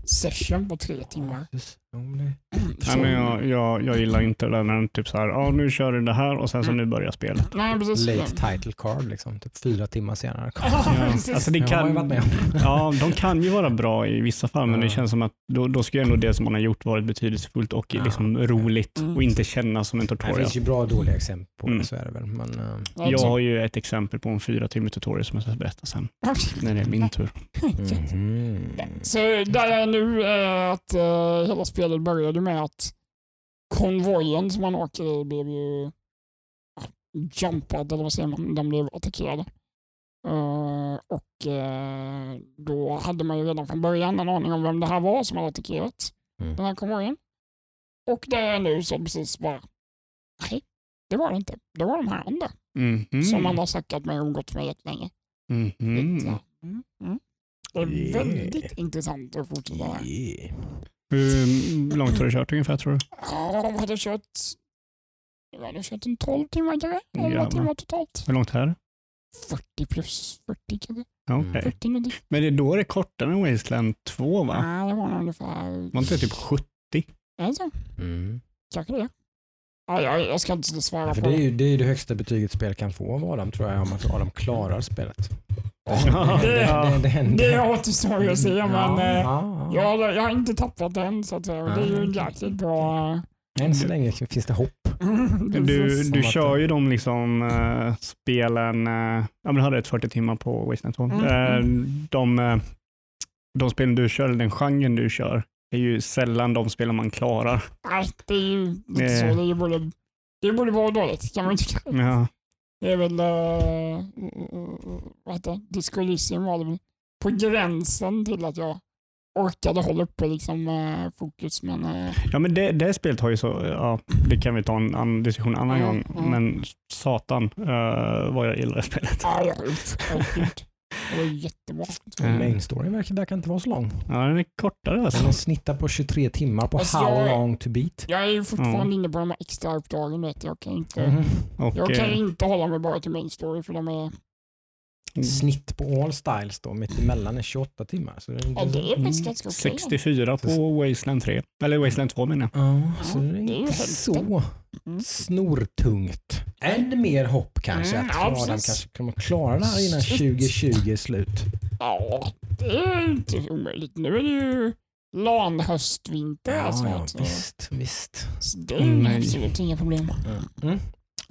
session på tre timmar. Det- (clears throat) Nej, men jag, jag, jag gillar inte det där när de typ så här, ja nu kör du det här och sen så nu börjar spelet. Nej, precis. Late title card liksom. Typ fyra timmar senare. (laughs) Ja, alltså det kan, (laughs) ja, de kan ju vara bra i vissa fall, men det känns som att då, då ska ju ändå det som man har gjort varit betydelsefullt och Ja. liksom roligt Mm. och inte kännas som en Det tutorial. finns ju bra och dåliga exempel på Mm. det, så är det väl. Men, eh, Ja, Jag har ju ett exempel på en fyra timmar tutorial som jag ska berätta sen, när det är min tur. (laughs) mhm. Så där jag är nu är att eh, hela spelet började med att konvojen som man åker i blev ju jumpad, eller vad säger man, den blev attackerad. Eh, och eh, då hade man ju redan från början en aning om vem det här var som hade attackerat Mm. den här konvojen. Och jag är nu så precis bara, nej, det var det inte. Det var de här andra Mhm. som man har snackat med och umgåtts med jättelänge. Mhm. Mm. Mm. Mm. Det är Yeah. väldigt intressant att fortsätta. Yeah. Hur långt har du kört ungefär tror du? Ja, de hade kört, jag hade kört en 12 timmar kanske. 11 Jävlar. timmar totalt. Hur långt är det? 40 plus 40 kanske. Mm. 40 minuter. Men det är då det är kortare än Wasteland 2 va? Nej, det var nog ungefär... Var inte det typ 70? Alltså, Mm. kanske det. Ja, jag, jag ska inte svara Ja, för på det är ju det, är ju det högsta betyget spel kan få av Adam tror jag, om att Adam klarar spelet. Ja, det, det, det, händer. Det återstår att se, men Ja, eh, ja, ja. jag, jag har inte tappat den. Så att, säga. det är ju en jäkligt bra... Än så länge finns det hopp. (laughs) Du, du kör det- ju de liksom uh, spelen, uh, ja men hade ett 40 timmar på Wasteland 2. Mm, Eh, mm. de, eh, de spelen du kör, den genren du kör, är ju sällan de spelen man klarar. Nej, det är ju Eh. så. Det är ju både, det bra och dåligt kan man tycka. Ja. Det är väl, uh, vad heter det, Disco Elysium var det väl på gränsen till att jag orkade hålla uppe liksom, eh, fokus. Men eh, Ja men det, det spelet har ju så, ja det kan vi ta en annan diskussion en annan Mm, gång, mm. men satan uh, vad jag gillar det spelet. ja, jag har Det var jättebra. Mm. Main storyn verkar, verkar inte vara så lång. Ja den är kortare alltså. Den snittar på 23 timmar på Alltså, How jag- long to beat. Jag är ju fortfarande Mm. inne på de här extra uppdragen. Vet jag. Jag, kan inte, Mhm. Och, jag kan eh, inte hålla mig bara till main story för de är, Snitt på all styles då, mitt emellan är 28 timmar. Så det är ja, det är Mm, faktiskt ganska okej. 64 på Wasteland 3, eller Wasteland 2 menar jag. Ja, så det är det är ju inte så Mm. snortungt. Ännu mer hopp kanske Mm, att ja, Adam kanske kommer klara det här innan Shit. 2020 är slut. Ja, det är inte omöjligt. Nu är det ju lan, höst, vinter. Ja, alltså, ja så- visst, visst. så det är Nej. absolut inga problem. Mm.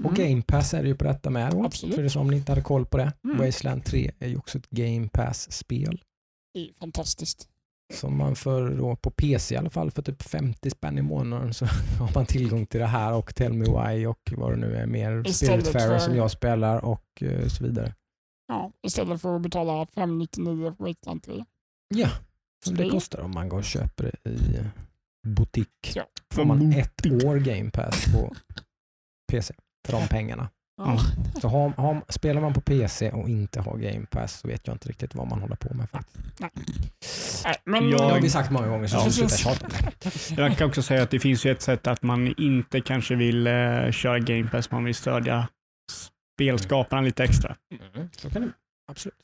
Och Mm. Game Pass är det ju på detta med. Absolut. För det som ni inte hade koll på det. Mm. Wasteland 3 är ju också ett Game Pass-spel. Det är fantastiskt. Som man för då, på PC i alla fall för typ 50 spänn i månaden så (laughs) har man tillgång till det här och Tell Me Why och vad det nu är mer Spiritfarer för- som jag spelar och eh, så vidare. Ja, istället för att betala 599 på Wasteland 3. Ja, som det det- kostar om man går och köper det i eh, butik. Ja. Får man ett år Game Pass på PC för de pengarna. Ja. Så har, har, spelar man på PC och inte har Game Pass så vet jag inte riktigt vad man håller på med faktiskt. Nej, Men, Det har Jag- vi sagt många gånger så Ja, jag det. Jag kan också säga att det finns ju ett sätt att man inte kanske vill eh, köra Game Pass, man vill stödja spelskaparna lite extra. Så kan det absolut.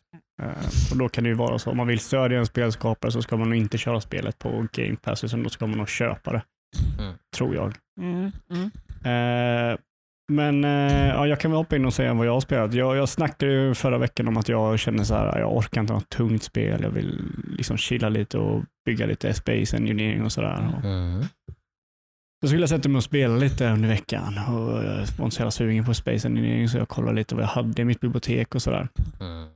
Eh, och Då kan det ju vara så, om man vill stödja en spelskapare så ska man nog inte köra spelet på Game Pass, utan då ska man nog köpa det. Mm. Tror jag. mm, mm. Eh, men eh, ja, jag kan väl hoppa in och säga vad jag har spelat. Jag, jag snackade ju förra veckan om att jag känner så här, jag orkar inte ha ett tungt spel. Jag vill liksom chilla lite och bygga lite space engineering och sådär. Mm. Så skulle jag sätta mig och spela lite under veckan och jag var inte så sugen på Space Engineering så jag kollade lite vad jag hade i mitt bibliotek och sådär. Mm.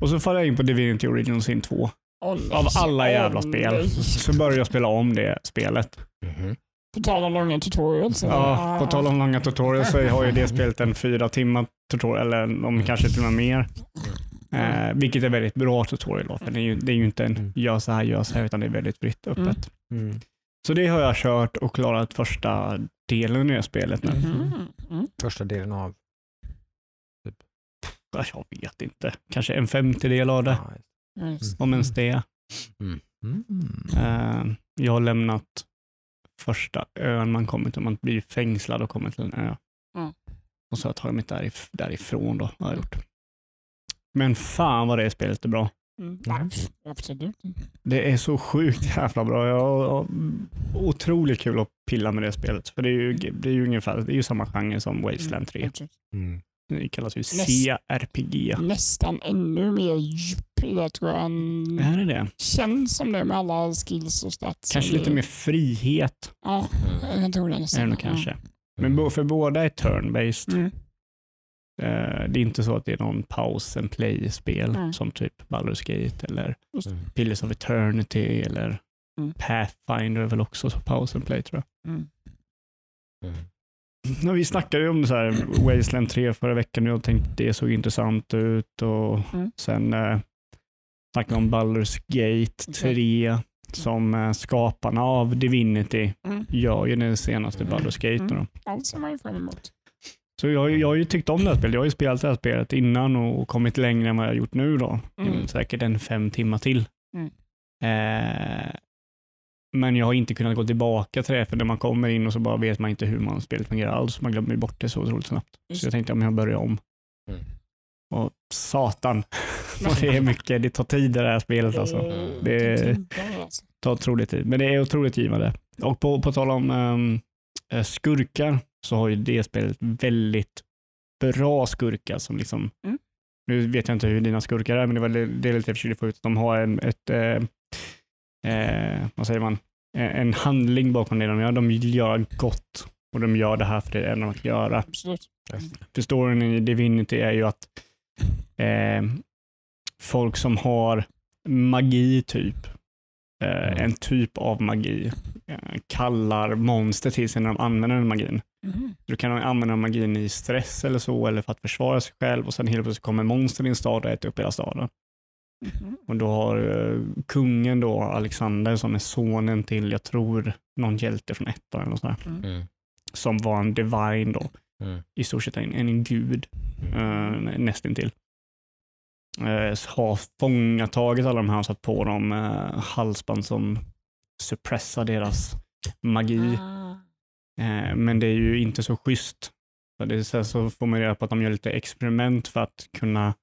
Och så faller jag in på Divinity Original Sin 2. Åh, nej. Av alla jävla Åh, spel nej. så började jag spela om det spelet. Mhm. På tal om långa tutorials. Ja, på tal om långa tutorials så har ju det spelet en fyra timmar tutorial, eller om kanske till och med mer. Eh, vilket är väldigt bra tutorial för det är ju, det är ju inte en Mm. gör så här, gör så här, utan det är väldigt fritt öppet. Mm. Mm. Så det har jag kört och klarat första delen i det spelet nu. Mm, mm. Första delen av... Ja, Jag vet inte. Kanske en femtedel av det, om ens det. Mm. Eh, jag har lämnat första ön man kommer till. Man blir fängslad och kommer till en ö. Mm. Och så har jag tagit mig därif- därifrån. Då, har jag gjort. Men fan vad det spelet är bra. Mm. Absolut. Det är så sjukt jävla bra. Jag har otroligt kul att pilla med det spelet. För det är ju, det är ju ungefär det är ju samma genre som Wasteland 3. Absolut. Mm. Det kallas ju Näst- CRPG. Nästan ännu mer djup det tror jag. än- Är det? Känns som det med alla skills och stats. Kanske lite mer frihet Ja, jag tror det är det nog Ja. kanske. Men för båda är turn-based. Mm. Eh, Det är inte så att det är någon pause and play-spel Mm. som typ Baldur's Gate eller Mm. Pillars of Eternity eller Mm. Pathfinder är väl också så pause and play tror jag. Mm. Mm. Ja, vi snackade ju om så här Wasteland 3 förra veckan och jag tänkte det såg intressant ut och Mm. sen eh, snackade vi om Baldur's Gate 3 som eh, skaparna av Divinity Mm. gör ju den senaste Mm. Baldur's Gate. Då. Allt ser man ju fram emot. Så jag, har ju- jag har ju tyckt om det här spelet. Jag har ju spelat det här spelet innan och kommit längre än vad jag har gjort nu. då. Mm. Säkert en fem timmar till. Mm. Eh, men jag har inte kunnat gå tillbaka till det, för när man kommer in och så bara vet man inte hur man spelet fungerar alls. Man glömmer bort det så otroligt snabbt. Just Så jag tänkte om jag börjar om. Mm. Och satan, (laughs) vad det är mycket. Det tar tid det här spelet alltså. Det- alltså. tar otroligt tid, men det är otroligt givande. Och på, på tal om eh, skurkar så har ju det spelet väldigt bra skurkar som liksom, Mm. nu vet jag inte hur dina skurkar är, men det var det det är lite förtjust att få ut att de har en, ett, eh, eh, vad säger man, en handling bakom det de gör. De göra gott och de gör det här för det är det de kan göra. Absolut. För storyn i Divinity är ju att eh, folk som har magi typ, eh, Mm. en typ av magi, eh, kallar monster till sig när de använder den magin. Mhm. Du kan använda magin i stress eller så, eller för att försvara sig själv och sen helt plötsligt kommer monster i din stad och äter upp hela staden. Mhm. Och då har eh, kungen då, Alexander, som är sonen till, jag tror, någon hjälte från ettan eller något sånt där, Mm. som var en divine då, Mm. i stort sett en, en gud eh, nästintill. Eh, har fångatagit alla de här och satt på dem eh, halsband som suppressar deras magi. Ah. Eh, men det är ju inte så schysst. För det är så, så får man reda på att de gör lite experiment för att kunna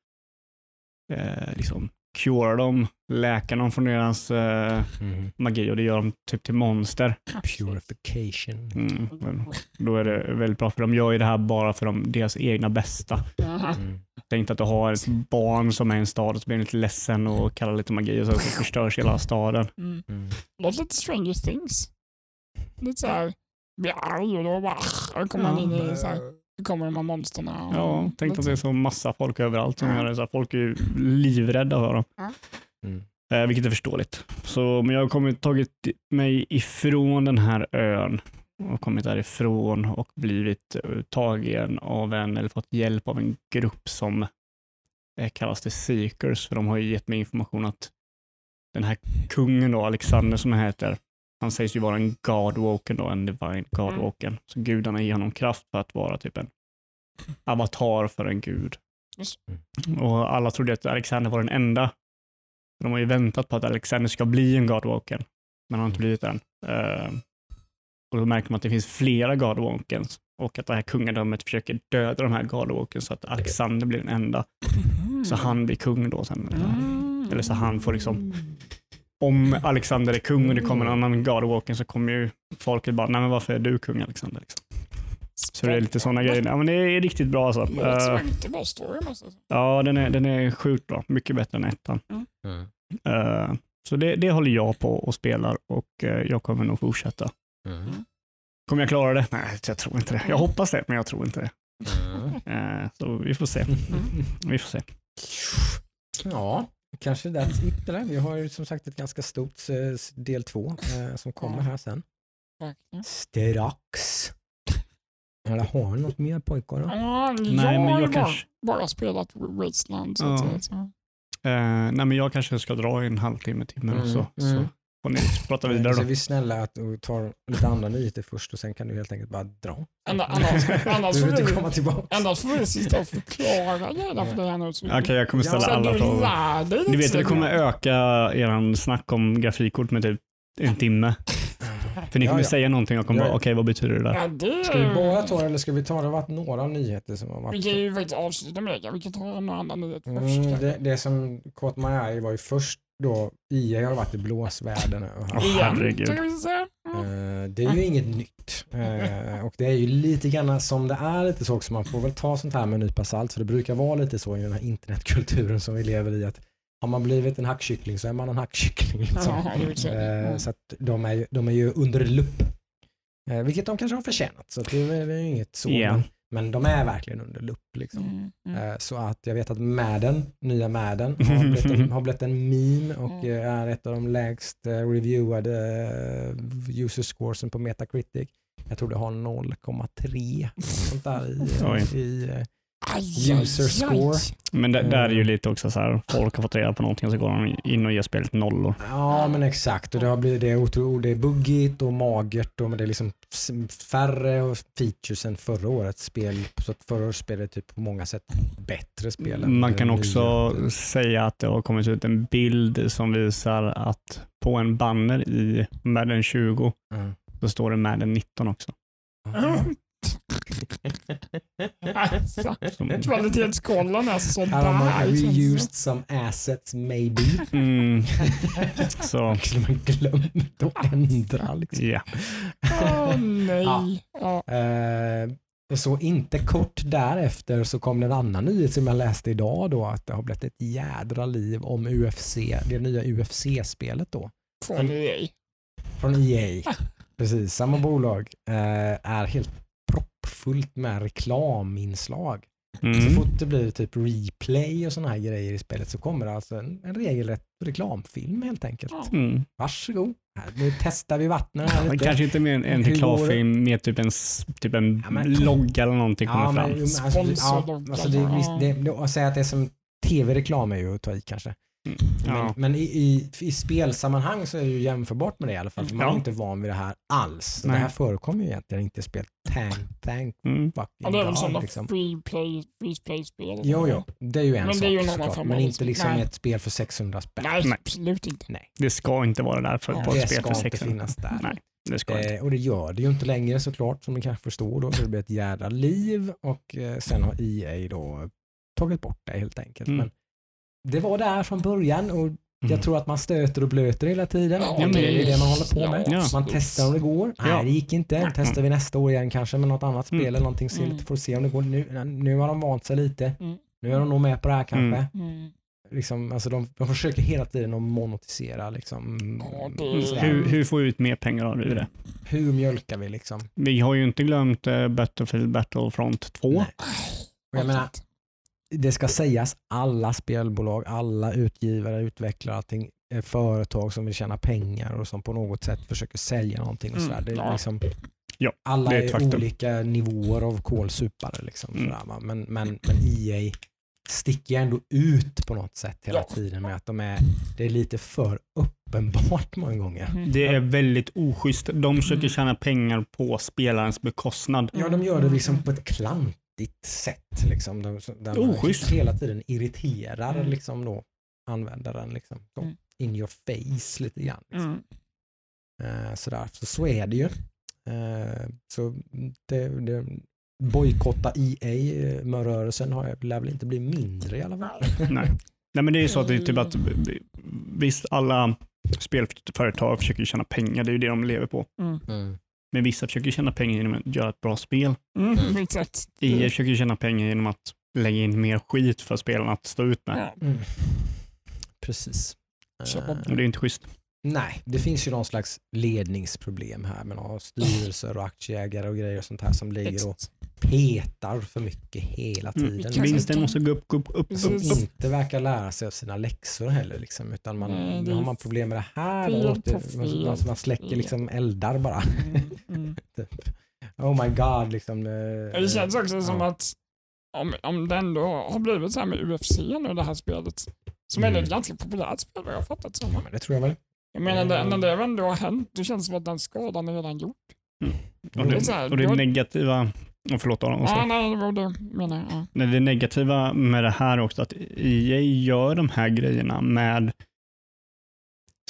eh, liksom cura dem, läka dem från deras eh, Mm. magi och det gör de typ till monster. Purification. Mm. men Då är det väldigt bra för de gör ju det här bara för dem, deras egna bästa. Mm. Tänk att du har ett barn som är i en stad och så blir lite ledsen och kallar lite magi och så förstörs hela staden. Mm. Mm. Låter lite Stranger Things. Lite såhär, blir arg och då bara, kommer man in i så här, kommer de här monstren. Ja, tänk att det är så massa folk överallt som gör det. Så här, folk är ju livrädda för dem. Mm. Eh, vilket är förståeligt. Så, men jag har kommit, tagit mig ifrån den här ön och kommit därifrån och blivit eh, tagen av en, eller fått hjälp av en grupp som eh, kallas det Seekers, för de har ju gett mig information att den här kungen då, Alexander som han heter, han sägs ju vara en Godwalken då, en divine Godwalken. Så gudarna ger honom kraft för att vara typ en avatar för en gud. Just. Och alla trodde att Alexander var den enda. De har ju väntat på att Alexander ska bli en Godwalker, men han har inte blivit det än. Eh, och då märker man att det finns flera Godwalkers och att det här kungadömet försöker döda de här Godwalkers så att Alexander blir den enda. Så han blir kung då sen. Mm. Eller så han får liksom, om Alexander är kung och det kommer en annan Godwalker så kommer ju folket bara, nej men varför är du kung Alexander? Liksom. Så det är lite sådana grejer. Ja, men det är riktigt bra alltså. Låter Eh, bra story måste ja, den är, den är sjukt bra. Mycket bättre än ettan. Mm. Eh, så det, det håller jag på och spelar och eh, jag kommer nog fortsätta. Mm. Kommer jag klara det? Nej, jag tror inte det. Jag hoppas det, men jag tror inte det. Mm. Så vi får se. Vi får se. Ja, kanske that's it eller? Vi har ju som sagt ett ganska stort eh, del två eh, som kommer här sen. Strax. Eller har ni något mer pojkar? Då? Ja, Nej, jag men jag bara, kanske- bara spelat Wasteland. Så Ja. att säga, så. Eh, nej, men jag kanske ska dra i en halvtimme, timme och så, Mm, mm. så får ni prata Eh, vidare Så är då. vi snälla att och tar lite andra nyheter först och sen kan du helt enkelt bara dra. Anna- Annars, annars, Du får vi, komma tillbaka. annars får vi sitta och förklara grejerna för dig här nu. så- Okej, jag kommer ställa så alla du frågor. Ni vet det kommer öka eran snack om grafikkort med typ en timme. För ni Ja, kommer ja. säga någonting och jag kommer Ja, bara, ja. okej vad betyder det där? Ja, det, Ska vi bara ta det eller ska vi ta det? Det har varit några nyheter som har vi varit. kan ju faktiskt avsluta med det. Vi kan ta en annan nyhet först. Mm, det, det som caught my eye var ju först då EA har varit i Åh, Igen, herregud. vi. Eh, det är ju inget nytt. Eh, och det är ju lite grann som det är lite så också. Man får väl ta sånt här med en nypa salt. För det brukar vara lite så i den här internetkulturen som vi lever i. att Har man blivit en hackkyckling så är man en hackkyckling. Liksom. Ja. Eh, Mm. Så att de är, ju, de är ju under lupp. Eh, vilket de kanske har förtjänat. Så det är, det är inget så. Ja. Men, men de är verkligen under lupp. Liksom. Mm, mm. Eh, Så att jag vet att Madden, nya Madden, (laughs) har blivit en, har blivit en meme och Mm. är ett av de lägst reviewade user scoresen på Metacritic. Jag tror det har 0,3 sånt där i, (laughs) i Aj, user aj, score. aj. Men det, där är ju Eh. lite också så här, folk har fått reda på någonting och så går de in och ger spelet nollor. Ja men exakt och det har blivit det, är otro, det är buggigt och magert och men det är liksom färre och features än förra årets spel. Så att förra årets spel är typ på många sätt bättre spel. än Man kan nya. också säga att det har kommit ut en bild som visar att på en banner i Madden 20 Mm. så står det Madden 19 också. Mm. Alltså, Kvalitetskollen är så Här har man där. reused some assets maybe. mm, (laughs) så skulle man glömt att ändra liksom. ja. Åh nej. Ja. Eh, så inte kort därefter så kom det en annan nyhet som jag läste idag då att det har blivit ett jädra liv om UFC, det nya UFC-spelet då. Från EA. Från EA. Precis, samma bolag. Eh, är helt proppfullt med reklaminslag. Så Mm. fort det blir typ replay och sådana här grejer i spelet så kommer det alltså en, en regelrätt reklamfilm helt enkelt. Mm. Varsågod. Här, nu testar vi vattnet här lite. kanske inte mer en, en reklamfilm med typ en, typ en Ja, men- logga eller någonting kommer Ja, fram. men, men alltså, ja, alltså det, det, det, att säga att det är som tv-reklam är ju att ta i kanske. Mm. Men, Ja. men i, i, i spelsammanhang så är det ju jämförbart med det i alla fall. För man Ja. är inte van vid det här alls. Nej. det här förekommer ju egentligen inte i spel. Thank, thank Mm. Ja, fucking det är väl sådana liksom. free play, free play-spel. Jo, jo, det är ju en Men sak det är ju en annan såklart. Men inte spel. liksom Nej. ett spel för 600 spänn. Nej, Nej. absolut inte. Nej, Det ska inte vara där för, Ja, på ett det spel ska för inte 600. finnas där. Nej, det ska inte. Eh, och det gör det ju inte längre såklart som ni kanske förstår då. Så det blir ett jädra liv och eh, sen har EA då tagit bort det helt enkelt. Mm. Men det var där från början och jag Mm. tror att man stöter och blöter hela tiden. Ja, det, är det- man håller på med. ja, Man testar om det går. Nej, Ja. det gick inte. Testar vi nästa år igen kanske med något annat spel Mm. eller någonting. Se, Mm. Får se om det går. Nu, nu har de vant sig lite. Mm. Nu är de nog med på det här kanske. Mm. Mm. Liksom, alltså de, de försöker hela tiden att monetisera. Liksom, Ja, Mm. Hur, hur får vi ut mer pengar av det? hur mjölkar vi liksom? Vi har ju inte glömt eh, Battlefield Battlefront 2. Nej. Och jag menar. Det ska sägas, alla spelbolag, alla utgivare, utvecklare, allting, är företag som vill tjäna pengar och som på något sätt försöker sälja någonting. Och Mm, sådär. Det är liksom, Ja, alla det är är, olika nivåer av kolsupare. Liksom, Mm. sådär? Men, men, men EA sticker ändå ut på något sätt hela Ja. tiden med att de är, det är lite för uppenbart (laughs) många gånger. Mm. Det är väldigt oschysst. De försöker tjäna pengar på spelarens bekostnad. Ja, de gör det liksom på ett klantigt vettigt sätt. Liksom, där man Oschysst. hela tiden irriterar Mm. liksom, då, användaren. Liksom, så, Mm. In your face lite grann. Liksom. Mm. Eh, sådär. Så, så är det ju. Eh, så det, det, bojkotta EA-rörelsen har jag- lär väl inte bli mindre i alla fall. Nej. (laughs) Nej, men det är ju så att det är typ att visst, alla spelföretag försöker tjäna pengar, det är ju det de lever på. Mm. Men vissa försöker tjäna pengar genom att göra ett bra spel. Mm. Mm. (laughs) EA försöker ju tjäna pengar genom att lägga in mer skit för spelarna att stå ut med. Ja. Mm. Precis. Köpa Eh, Och det är inte schysst. Nej, det finns ju någon slags ledningsproblem här med styrelser och aktieägare och grejer och sånt här som ligger och petar för mycket hela Mm. tiden. Kanske Vinsten måste gå upp, gå upp, upp, upp. inte verkar lära sig av sina läxor heller. Liksom, utan man, Nej, det har man problem med det här, på man, man, släcker liksom eldar bara. Mm. Mm. (laughs) Oh my god, liksom. eh, Det känns också som ja. att om, om det ändå har blivit så här med UFC nu, det här spelet, som ändå är ett Mm. ganska populärt spel vad jag har fattat som. Ja, men det tror jag väl. Jag menar, det, Mm. när det ändå har hänt, det känns som att den skadan är redan gjord. Och Det är så här, det, och det negativa, oh, förlåt Aron, och så. Ja, nej, det var det menar jag. Ja. Det negativa med det här är också att EA gör de här grejerna med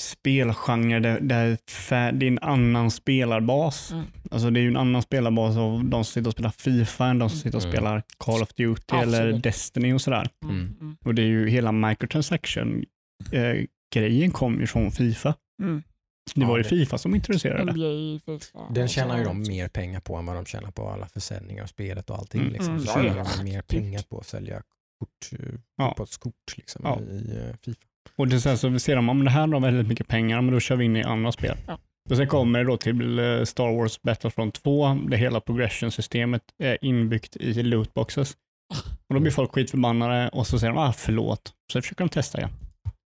spelgenrer där, där det är en annan spelarbas. Mm. Alltså det är ju en annan spelarbas av de som sitter och spelar Fifa än de som sitter och Mm. spelar Call of Duty eller Absolut. Destiny och sådär. Mm. Mm. Mm. Och det är ju hela microtransaction-grejen kom ju från Fifa. Mm. Det var ju det- Fifa som introducerade det. Den tjänar ju de mer pengar på än vad de tjänar på alla försäljningar av spelet och allting. Mm. Liksom. Mm, Så tjänar de mer pengar på att sälja kort, eh, Ja. fotbollskort liksom, Ja. i eh, Fifa. Och det sen så ser de om det här har väldigt mycket pengar, men då kör vi in i andra spel. Ja. Och sen kommer det då till eh, Star Wars Battlefront 2, där hela progression-systemet är inbyggt i lootboxes. Och då blir folk skitförbannade och så säger de ah, förlåt. Så försöker de testa igen.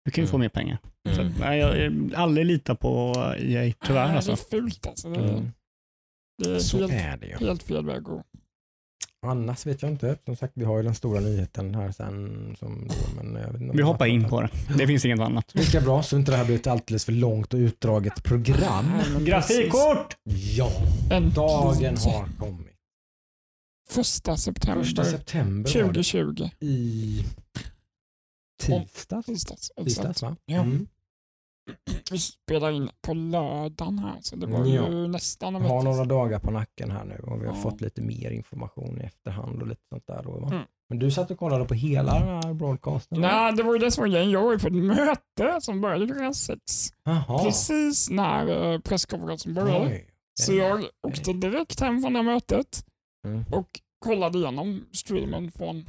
Du kan ju Mm. få mer pengar. Så, Mm. nej, jag eh, aldrig litar på EA, tyvärr Nej, alltså. Det är fult alltså. Det är, Mm. det är Så helt, är det ju. helt fel väg att gå. Annars vet jag inte. Som sagt, vi har ju den stora nyheten här sen. Som, då, men jag vet inte Vi hoppar in på det. Det finns inget annat. (laughs) Lika bra så inte det här blir ett alldeles för långt och utdraget program. Grafikkort! Ja, En dagen har kommit. Första september Första september var det 2020. i tisdags. Tisdags. Tisdags va? Ja. Mm. (clears throat) Vi spelar in på lördagen här, så det var Ja. ju nästan en har vecka några dagar på nacken här nu och vi har Ja. fått lite mer information i efterhand och lite sånt där. Då? Mm. Men du satt och kollade på hela den här broadcasten? Nej, det var ju det som var grejen. Jag var ju på ett möte som började klockan sex. Jaha. Precis när eh, presskonferensen började. Oj. Så jag åkte direkt hem från det mötet Mm. och kollade igenom streamen från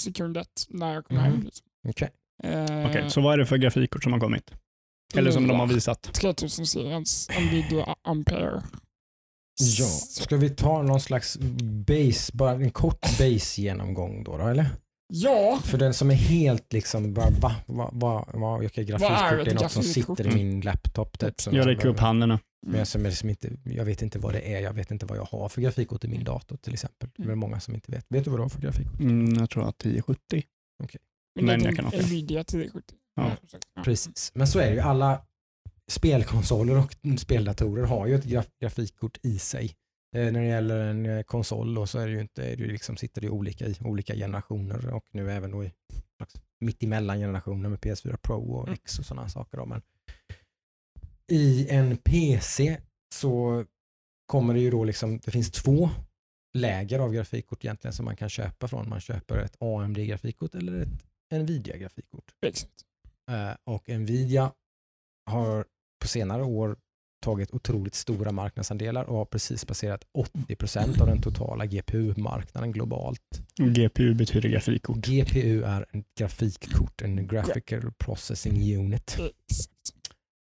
sekund ett när jag kom Mhm. hem. Liksom. Okej. Eh, Okej, så vad är det för grafikkort som har kommit? Eller som de har visat? 3000-seriens Nvidia Ampere. Ja, Så- ska vi ta någon slags base, bara en kort base-genomgång då, då eller? Ja, För den som är helt liksom, bara, va, va, va, va, vilka grafikkort? är det är ett något som sitter i min laptop. Typ, som Jag räcker upp handen nu. Men jag, som är liksom inte, jag vet inte vad det är, jag vet inte vad jag har för grafikkort i min dator till exempel. Det är väl många som inte vet. Vet du vad du har för grafikkort? Mm, jag tror att 1070. Men, jag kan fel. Nvidia 1070. Ja. Ja. Precis, men så är det ju. Alla spelkonsoler och speldatorer har ju ett graf grafikkort i sig. Eh, när det gäller en eh, konsol då så är det ju inte, är det liksom, sitter det ju olika i olika generationer och nu även då i slags mittemellan generationer med PS4 Pro och Mm. X och sådana saker. Då. Men I en PC så kommer det ju då liksom, det finns två läger av grafikkort egentligen som man kan köpa från. Man köper ett AMD-grafikkort eller ett Nvidia-grafikkort. Exakt. Eh, och Nvidia har på senare år tagit otroligt stora marknadsandelar och har precis passerat 80% av den totala GPU-marknaden globalt. GPU betyder grafikkort. GPU är en grafikkort, en Graphical Processing Unit.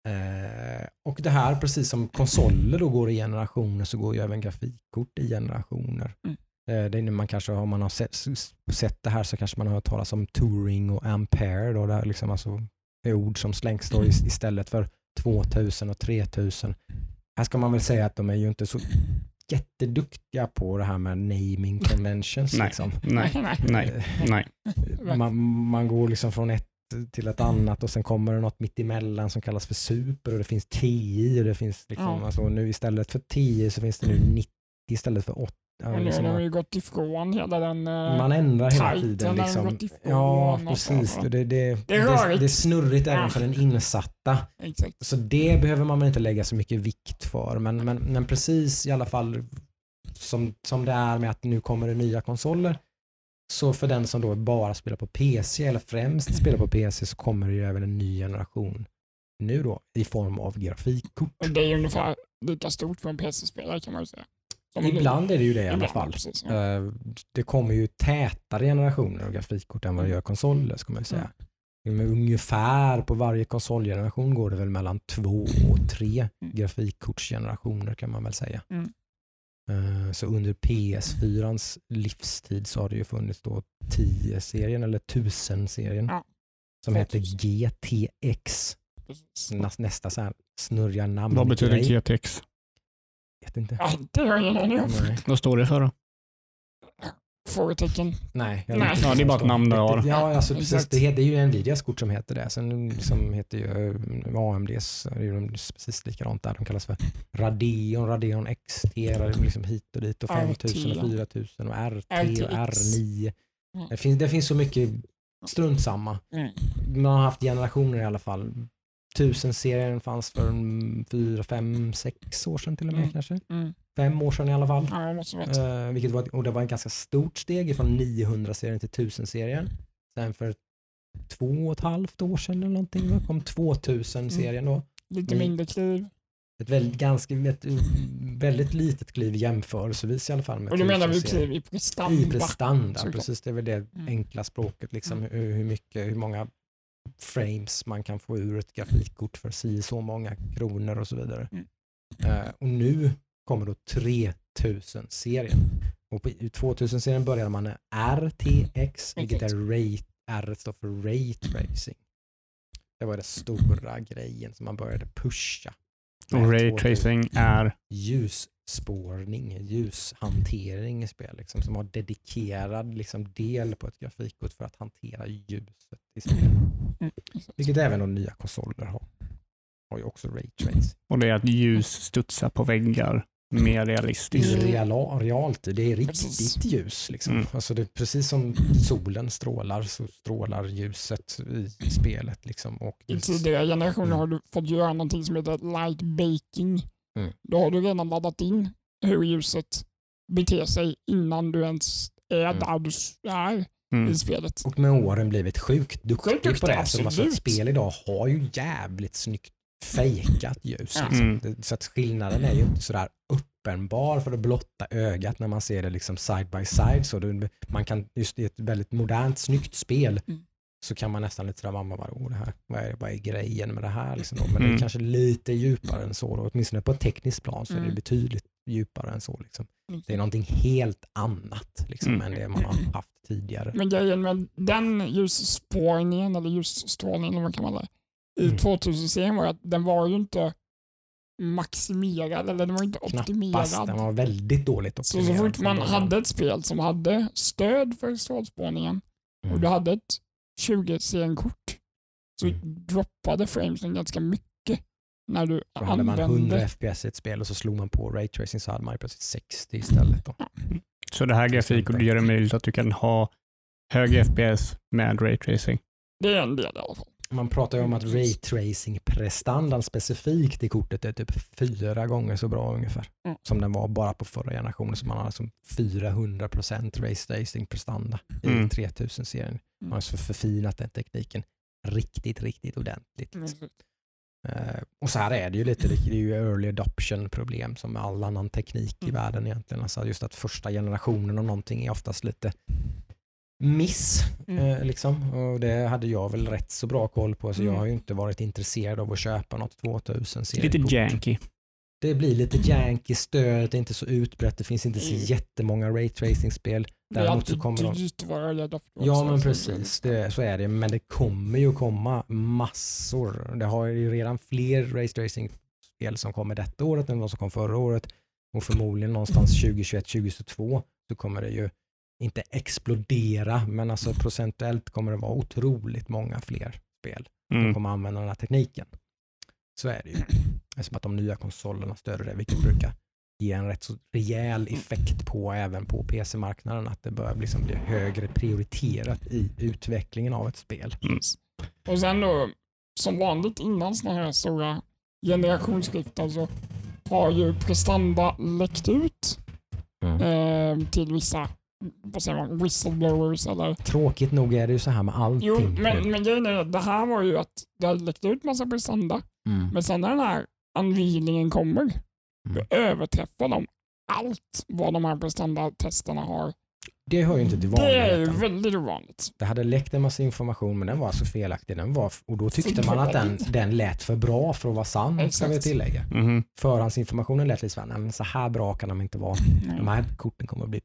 Eh, och det här, precis som konsoler då går i generationer, så går ju även grafikkort i generationer. Mm. Eh, det är när man kanske, om man har sett, sett det här så kanske man har hört talas om Turing och Ampere. Då, det är liksom alltså är ord som slängs då is- istället för 2000 och 3000. Här ska man väl säga att de är ju inte så jätteduktiga på det här med naming conventions. Nej, Liksom. nej, (laughs) nej. nej, nej. (laughs) Man, man går liksom från ett till ett annat och sen kommer det något mitt emellan som kallas för super och det finns 10 och det finns liksom, Ja. alltså nu istället för 10 så finns det nu 90 istället för 80 ja, liksom, har de ju gått ifrån hela den... eh, man ändrar hela tiden. har Liksom. Ja, precis. Det, det, det, Det är det, är snurrigt även Ja. för den insatta. Exakt. Så det behöver man väl inte lägga så mycket vikt för. Men, men, men precis i alla fall som, som det är med att nu kommer det nya konsoler. Så för den som då bara spelar på PC eller främst spelar på PC så kommer det ju även en ny generation nu då i form av grafikkort. Det är ungefär lika stort för en PC-spelare kan man ju säga. Ibland är det ju det i alla fall. Precis, ja. Eh, Det kommer ju tätare generationer av grafikkort än vad det gör konsoler ska man ju säga. Men ungefär på varje konsolgeneration går det väl mellan två och tre Mm. grafikkortsgenerationer kan man väl säga. Mm. Eh, Så under PS4ans livstid så har det ju funnits då 10-serien eller 1000-serien Ja. som heter 2000. GTX. Precis. Näs- Nästa så här snurriga namn. Vad betyder. GTX? Vet inte. Ja, det har jag ingen aning om. Nej. Vad står det för då? Frågetecken. Nej, jag Nej. inte Ja, det är bara ett namn du har. Ja, alltså, precis, Exakt. det, heter, det är ju Nvidias kort som heter det. Sen liksom heter ju eh, AMDs, det är ju precis likadant där. De kallas för Radeon, Radeon XT, liksom hit och dit och 5000 och 4000 och RT och RTX. R9. Mm. Det finns, det finns så mycket strunt samma. Mm. Man har haft generationer i alla fall. 1000-serien fanns för en fyra, fem, sex år sedan till och med Mm. kanske. Mm. Fem år sedan i alla fall. Ja. Eh, vilket var, och det var ett ganska stort steg från 900-serien till 1000-serien. Sen för två och ett halvt år sedan eller någonting va, kom 2000-serien då. Lite vi- mindre kliv. Ett väldigt, ganska, ett uh, väldigt litet kliv jämförelsevis i alla fall. Med Och då menar vi 1000-serien. kliv i prestanda. I prestanda, precis det är väl det Mm. enkla språket. Liksom, Mm. hur, hur, mycket, hur många frames man kan få ur ett grafikkort för si så många kronor och så vidare. Mm. Eh, och nu kommer då 3000-serien. Och på 2000-serien började man med RTX, vilket är rate, R står för Ray Tracing. Det var den stora grejen som man började pusha. Och med Ray 2000 tracing är... ljusspårning, ljushantering i spel, liksom, som har dedikerad liksom, del på ett grafikkort för att hantera ljuset i spel. Vilket även de nya konsoler har. Har ju också Ray Tracing. Och det är att ljus studsar på väggar mer Det är realistiskt. ju reala, realtid, det är riktigt Precis. ljus. Liksom. Mm. Alltså det är precis som solen strålar så strålar ljuset i spelet. Liksom. Och I det, tidigare generationer Mm. har du fått göra någonting som heter light baking. Mm. Då har du redan laddat in hur ljuset beter sig innan du ens är Mm. där du är Mm. i spelet. och med åren blivit sjukt duktig Sjukt duktig, på det. Så alltså, absolut. ett spel idag har ju jävligt snyggt fejkat ljus. Liksom. Mm. Så att skillnaden är ju inte sådär uppenbar för det blotta ögat när man ser det liksom side by side. Så det, man kan, just i ett väldigt modernt, snyggt spel Mm. så kan man nästan lite sådär, vad, oh, det här, vad, är, vad är grejen med det här? Liksom? Men det Mm. är kanske lite djupare än så. Då. Åtminstone på ett tekniskt plan så är det Mm. betydligt djupare än så. Liksom. Det är någonting helt annat liksom, Mm. än det man har haft tidigare. Men grejen med den ljusspårningen eller ljusstrålningen vad kan man kalla det, i Mm. 2000-serien var att den var ju inte maximerad eller den var inte Knappast, optimerad. den var väldigt dåligt Så så optimerad. fort man hade ett spel som hade stöd för strålspårningen och Mm. du hade ett 20-serienkort så Mm. droppade framesen ganska mycket när du Då hade man använde... 100 FPS i ett spel och så slog man på Ray Tracing så hade man plötsligt 60 istället. Då. Så det här grafikkortet gör det möjligt att du kan ha hög FPS med Ray tracing. Det är en del i alla fall. Man pratar ju om att Mm, Ray precis. Tracing-prestandan specifikt i kortet är typ fyra gånger så bra ungefär. Mm. Som den var bara på förra generationen. Så man har alltså 400% Ray Tracing-prestanda i Mm. 3000-serien. Man har alltså förfinat den tekniken riktigt, riktigt ordentligt. Mm. Eh, och så här är det ju lite, det är ju early adoption problem som med all annan teknik i Mm. världen egentligen. Alltså just att första generationen av någonting är oftast lite miss. Mm. Eh, liksom. Och det hade jag väl rätt så bra koll på så Mm. jag har ju inte varit intresserad av att köpa något 2000 Lite seriekort. janky. Det blir lite janky, stödet är inte så utbrett, det finns inte så Mm. jättemånga Ray Tracing-spel. Det är Däremot så kommer de... Ja men så- precis, det, så är det. Men det kommer ju komma massor. Det har ju redan fler race racing-spel som kommer detta året än de som kom förra året. Och förmodligen någonstans (laughs) 2021-2022 så kommer det ju inte explodera, men alltså procentuellt kommer det vara otroligt många fler spel som Mm. kommer använda den här tekniken. Så är det ju. Eftersom att de nya konsolerna stöder det, vilket brukar ge en rätt så rejäl effekt på även på PC-marknaden. Att det börjar liksom bli högre prioriterat i utvecklingen av ett spel. Mm. Och sen då, som vanligt innan sådana här stora generationsskiften så har ju prestanda läckt ut Mm. eh, till vissa vad säger man, whistleblowers eller... Tråkigt nog är det ju så här med allting. Jo, men, men grejen är det här var ju att det hade läckt ut massa prestanda, Mm. men sen när den här anvilningen kommer, Mm. då överträffar de allt vad de här prestandatesterna har. Det hör ju inte till Det är vanligheten. väldigt ovanligt. Det hade läckt en massa information men den var alltså felaktig. Den var, och då tyckte man att den, den lät för bra för att vara sann, ska vi Exakt. tillägga. Mhm. Förhandsinformationen lät lite så här, "Nej, men så här bra kan de inte vara. Nej. De här korten kommer att bli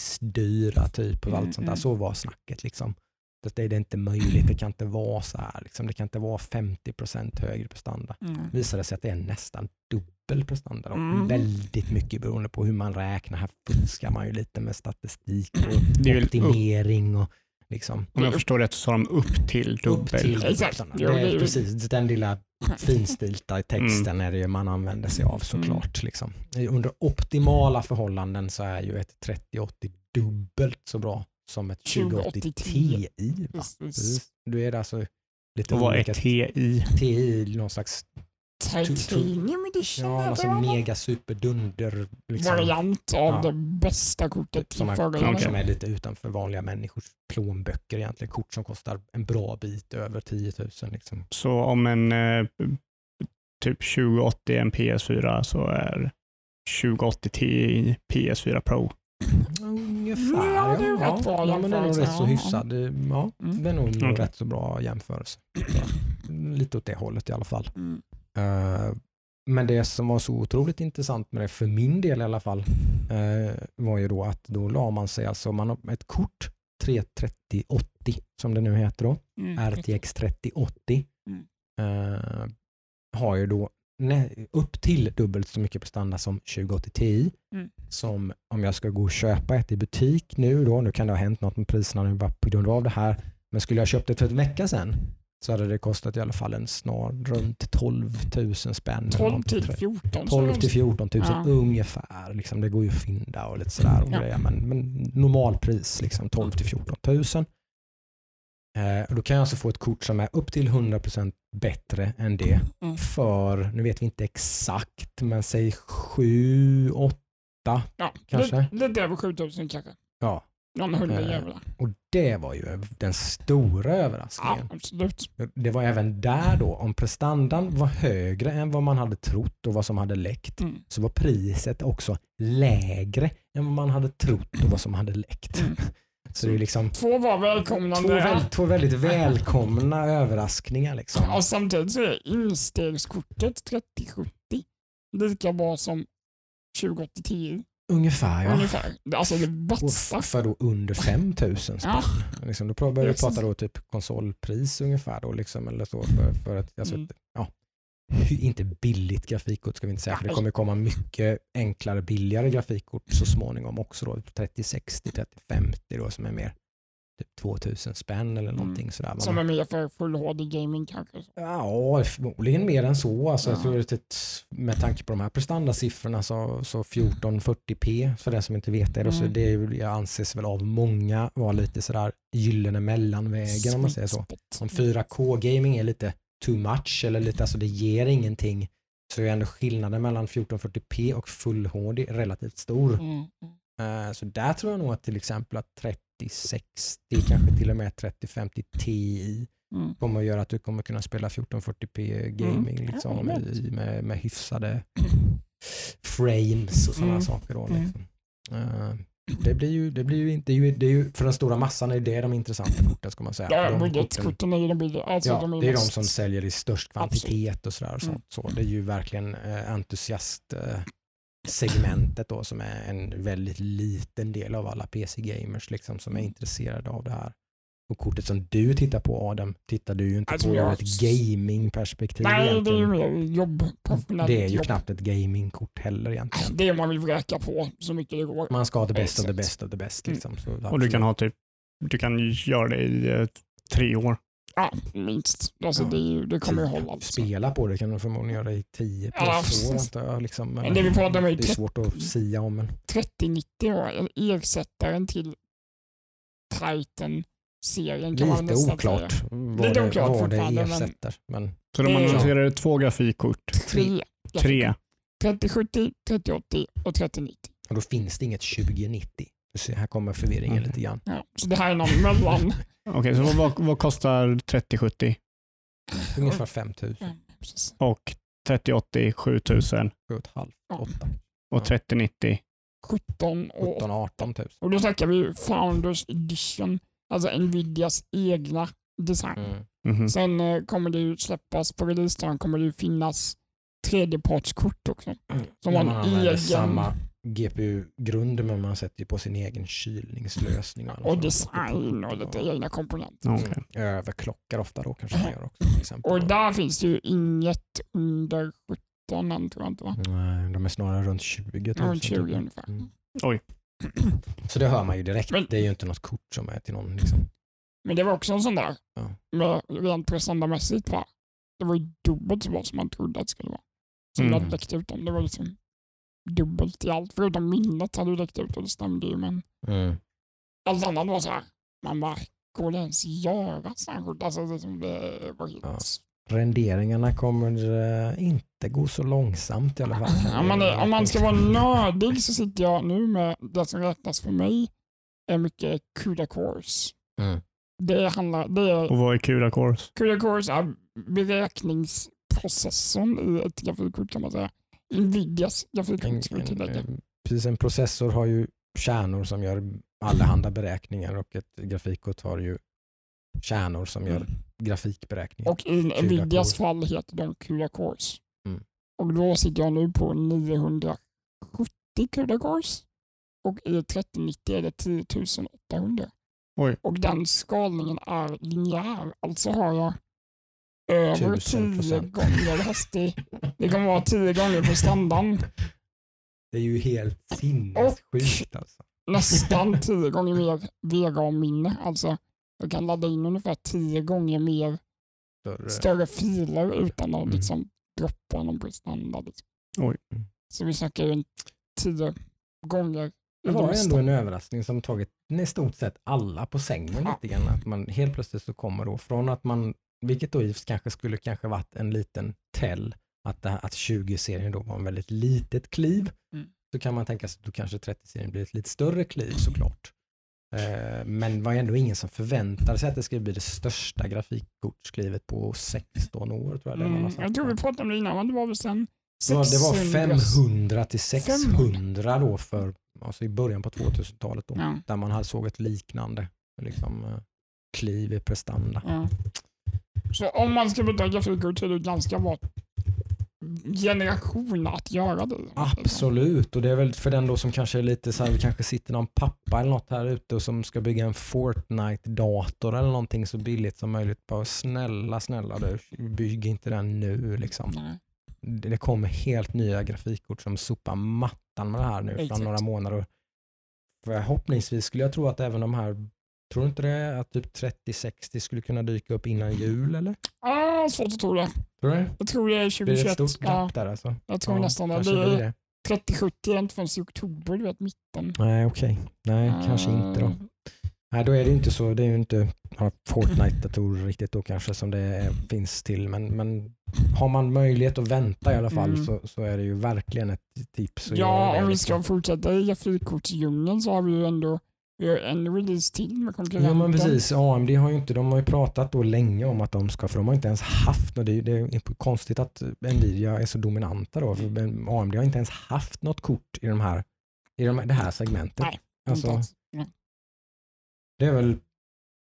pissdyra typ och Mm, allt sånt där. mm. Så var snacket liksom. Det är det inte möjligt, det kan inte vara så här. Liksom. Det kan inte vara 50% högre prestanda. Mm. Visade sig att det är nästan dubbel prestanda. Mm. Väldigt mycket beroende på hur man räknar. Här fuskar man ju lite med statistik och är upp, optimering och liksom om jag förstår rätt så sa de upp till dubbel. upp till Exakt. Det är är precis den lilla (laughs) finstilta i texten Mm. är det ju man använder sig av såklart. Liksom. Under optimala förhållanden så är ju ett 3080 dubbelt så bra som ett 2080 Ti. Då är det alltså lite Och vad är TI? TI, någon slags Titanium edition ja, heter någon det, sån va? mega superdunder liksom, variant av Ja. det bästa kortet förra Okej. som är lite utanför vanliga människors plånböcker egentligen. Kort som kostar en bra bit över 10 000. Liksom. Så om en eh, typ 2080 är en PS4 så är 2080 Ti PS4 Pro. Ungefär. Ja, det är ja. rätt bra ja, men det är nog rätt så ja. hyfsad. Det- Ja, Mm. det är nog Okej. rätt så bra jämförelse. Lite åt det hållet i alla fall. Mm. Eh, men det som var så otroligt intressant med det, för min del i alla fall, eh, var ju då att då la man sig, alltså man har ett kort 33080 som det nu heter då, Mm. RTX 3080, Mm. eh, har ju då upp till dubbelt så mycket prestanda som 2080 Ti. Mm. Som om jag ska gå och köpa ett i butik nu då, nu kan det ha hänt något med priserna nu bara på grund av det här, men skulle jag köpt det för ett vecka sedan så hade det kostat i alla fall en snar runt 12 000 spänn. eller 12 någonting, till tror jag. 14. 12 till 14 000 Ja. ungefär. Liksom, det går ju att fynda och lite sådär. Och Ja. grejer, men, men normalpris liksom 12 till 14 000. Eh, då kan jag alltså få ett kort som är upp till 100% bättre än det Mm. för, nu vet vi inte exakt, men säg 7, 8 Ja, Kanske. Det, det där var 7000 kanske. Ja. Någon hundra Eh, jävlar. Och det var ju den stora Ja, överraskningen. absolut. Det var även där då, om prestandan var högre än vad man hade trott och vad som hade läckt, Mm. så var priset också lägre än vad man hade trott och vad som hade läckt. Mm. (laughs) Så det är liksom Två var två, välkomnande. väl, två väldigt välkomna överraskningar. Liksom. Och samtidigt så är instegskortet 3070 lika bra som 2080 Ungefär ja. ungefär. Alltså för då under 5000 spänn. Ja. Liksom, då börjar vi prata då typ konsolpris ungefär. Då, liksom, eller så för, för att, alltså, Mm. ja, inte billigt grafikkort ska vi inte säga, för det kommer komma mycket enklare, billigare grafikkort så småningom också. Då, 3060, 3050 då, som är mer typ 2000 spänn eller någonting sådär. Man- Mm. Som är mer för full HD gaming kanske. Ja, förmodligen mer än så. Alltså, jag Ja. tror att det, med tanke på de här prestandasiffrorna så, så 1440p, för den som inte vet det, då, så Mm. det är jag anses väl av många vara lite sådär gyllene mellanvägen om man säger så. Sweet. Om 4K-gaming är lite too much eller lite, alltså det ger ingenting, så är ändå skillnaden mellan 1440p och full HD relativt stor. Mm. mm. Eh, Så där tror jag nog att till exempel att 3060, kanske till och med 3050 Ti Mm. kommer att göra att du kommer kunna spela 1440p gaming Mm. liksom, Ja, i, med, med hyfsade (clears throat) frames och sådana Mm. saker. Då, Mm. liksom. Eh, det blir ju, det blir ju inte, det är ju, för den stora massan är det de intressanta korten ska man säga. Ja, de korten, budgetkorten är ju de billiga. Alltså ja, de är det är de mest- som säljer i störst kvantitet och sådär. Och Mm. sånt. Så det är ju verkligen eh, entusiast eh, segmentet då som är en väldigt liten del av alla PC-gamers liksom, som är Mm. intresserade av det här. Och kortet som du tittar på Adam, tittar du ju inte Alltså, på jag- ett gamingperspektiv Nej, det är ju egentligen. mer jobb. Det är ju jobb. knappt ett gamingkort heller egentligen. Det man vill vräka på så mycket det går. Man ska ha det bästa av det bästa av det bästa. Mm. Liksom. Och du kan ha typ, du kan göra det i eh, tre år. Ja, minst. Alltså, Ja. det, är ju- det kommer ju hålla. Alltså. Spela på det kan du förmodligen göra i 10 Ja, år. jag, Liksom. Men det vi pratar om är ju det är svårt att sia om. Men 3090 då, ersättaren till Triton-serien kan man lite nästan oklart säga. vad Lite det, oklart vad det men- ersätter. Men Så de annonserade två grafikkort. Tre. Tre. 3070, 3080 och 3090. och då finns det inget 2090. Här kommer förvirringen Mm. lite grann. Ja, så det här är någon mellan. (laughs) Okej, så vad, vad kostar 3070 Ungefär 5000, Precis. och 3080 7000 7,5, Ja. 8, och 3090? 17 och 17, 18 000. Och då snackar vi Founders Edition, alltså Nvidias egna design. Mm. Mhm. Sen eh, kommer det ju släppas, på releasedagen kommer det ju finnas tredjepartskort också. Som När har en egen samma GPU-grund men man sätter ju på sin egen kylningslösning. och sånt. design och lite egna komponenter. Okej. Mm. Överklockar ofta då kanske man gör också. Till exempel. Och där finns det ju inget under 17 än tror jag inte va? Nej, de är snarare runt 20 000. Runt 20 typ. ungefär. Mm. Oj. (clears throat) Så det hör man ju direkt. Men- det är ju inte något kort som är till någon. Liksom. Men det var också en sån där, Ja. med rent prestandamässigt va? Det var ju dubbelt så bra som man trodde att det skulle vara. Som Mm. mm. läckte ut dem. Det var liksom dubbelt i allt. Förutom minnet hade ju läckt ut och det stämde ju. Men Mm. allt annat var så här. Man bara, går det ens göra så här kort? Alltså det, som det var helt... Ja. Renderingarna kommer eh, inte gå så långsamt i alla fall. vi- man, är, om man ska vara nördig så sitter jag nu med det som räknas för mig är mycket CUDA cores. Mm. Det handlar, det är, Och vad är CUDA cores? CUDA cores är beräkningsprocessorn i ett grafikkort kan man säga. Nvidias grafikkort ska vi tillägga. en, precis, en processor har ju kärnor som gör allehanda beräkningar och ett grafikkort har ju kärnor som gör Mm. grafikberäkningar. Och i Nvidias fall heter de CUDA cores. Mm. Och då sitter jag nu på 970 CUDA cores. Och i 3090 är det 10 800. Oj. Och den skalningen är linjär. Alltså har jag över 10 1000%. gånger hastig. Det kommer vara 10 gånger på standarden. Det är ju helt sinnessjukt alltså. Nästan 10 gånger mer VRAM-minne. Alltså jag kan ladda in ungefär 10 gånger mer Större. större filer utan att Mm. liksom droppa någon prestanda. Liksom. Oj. Så vi snackar ju tio gånger. Det var ändå en överraskning som tagit i stort sett alla på sängen Ja. lite grann. Att man helt plötsligt så kommer då från att man, vilket då i kanske skulle kanske varit en liten tell, att, det här, att 20-serien då var en väldigt litet kliv, Mm. så kan man tänka sig att då kanske 30-serien blir ett lite större kliv såklart. Eh, Men var ändå ingen som förväntade sig att det skulle bli det största grafikkortsklivet på 16 år. Tror jag, Mm, jag tror vi pratade om det innan, det var väl sen det var, det var 600. 500 till 600 då för, alltså i början på 2000-talet. Då Ja, där man hade såg ett liknande liksom, eh, kliv i prestanda. ja. Så om man ska grafikkort så är det ganska bra generation att göra det. Absolut, och det är väl för den då som kanske är lite så här, kanske sitter någon pappa eller något här ute och som ska bygga en Fortnite-dator eller någonting så billigt som möjligt. Bara snälla, snälla du, bygg inte den nu liksom. Nej. Det det kommer helt nya grafikkort som sopar mattan med det här nu från några månader. Förhoppningsvis skulle jag tro att även de här, tror du inte det att typ 3060 skulle kunna dyka upp innan jul eller? Ah, svårt att tro det. Tror du det? Jag tror det är Blir det ett 2021. stort Ja, glapp där alltså? jag tror Ja, nästan det. det. blir är det. 3070 är inte förrän i oktober, du vet mitten. Nej, okej. Nej, kanske inte då. Eh, Nej, då är det ju inte så. Det är ju inte Fortnite-datorer riktigt då kanske som det är, finns till. Men, men har man möjlighet att vänta i alla fall Mm. så, så är det ju verkligen ett tips. Ja, om vi liksom. ska fortsätta i grafikkortsdjungeln så har vi ju ändå har en release till med konkurrenten. Ja men precis, AMD har ju inte, de har ju pratat då länge om att de ska, för de har inte ens haft, och det är, det är konstigt att Nvidia är så dominanta då, för AMD har inte ens haft något kort i, de här, i de, det här segmentet. Nej, Inte alltså, alls. Nej. det är väl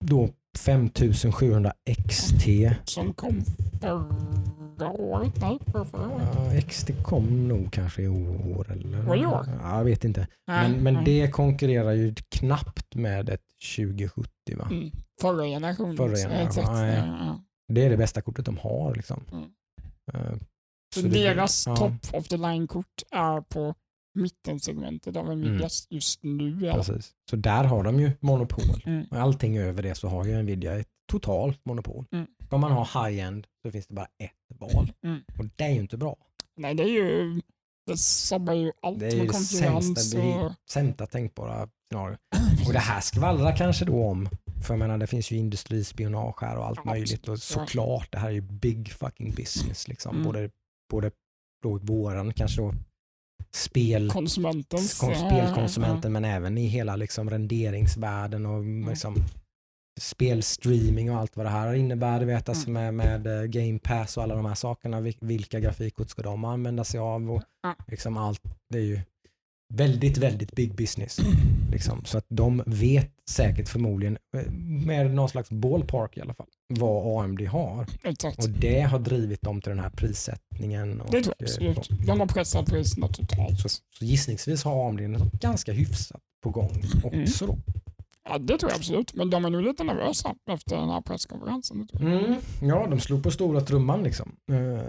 då 5700 XT. Som kom förra förra året. Ja, XT kom nog kanske i år eller? Det i år? Ja, jag vet inte. Nej, Men, men nej. det konkurerar ju knappt med ett 2070 va? Mm. Förra generationen. Förra generationen. Ja, ja. Det är det bästa kortet de har liksom. Mm. Eh, Så det- deras ja. top of the line-kort är på mittensegmentet av Mm. Nvidia just nu. fall. Precis. Så där har de ju monopol. Mm. Och allting över det så har ju Nvidia ett totalt monopol. Mm. Ska man ha high-end så finns det bara ett val. Mm. Och det är ju inte bra. Nej, det är ju det sabbar ju allt Det är med konkurrens. det Och, är sämsta tänkbara scenario. (clears throat) Och det här skvallrar kanske då om, för jag menar det finns ju industrispionage här och allt Ja, möjligt och såklart det här är ju big fucking business liksom. Mm. Både, både då våran kanske då spel, konsumentens. kon- ja, spelkonsumenten men även i hela liksom renderingsvärlden och liksom spelstreaming och allt vad det här innebär. Du vet, alltså med, med eh, Game Pass och alla de här sakerna. Vil- Vilka grafikkort ska de använda sig av? Och liksom allt. Det är ju väldigt, väldigt big business. (clears throat) Liksom. Så att de vet säkert förmodligen, eh, med någon slags ballpark i alla fall, vad AMD har. Exakt. Och det har drivit dem till den här prissättningen. Och, Det tror jag eh, absolut. De har pressat priserna totalt. så, så gissningsvis har AMD något ganska hyfsat på gång också då. Ja, det tror jag absolut. Men de är nog lite nervösa efter den här presskonferensen. jag. Mm, ja, de slog på stora trumman liksom. Eh,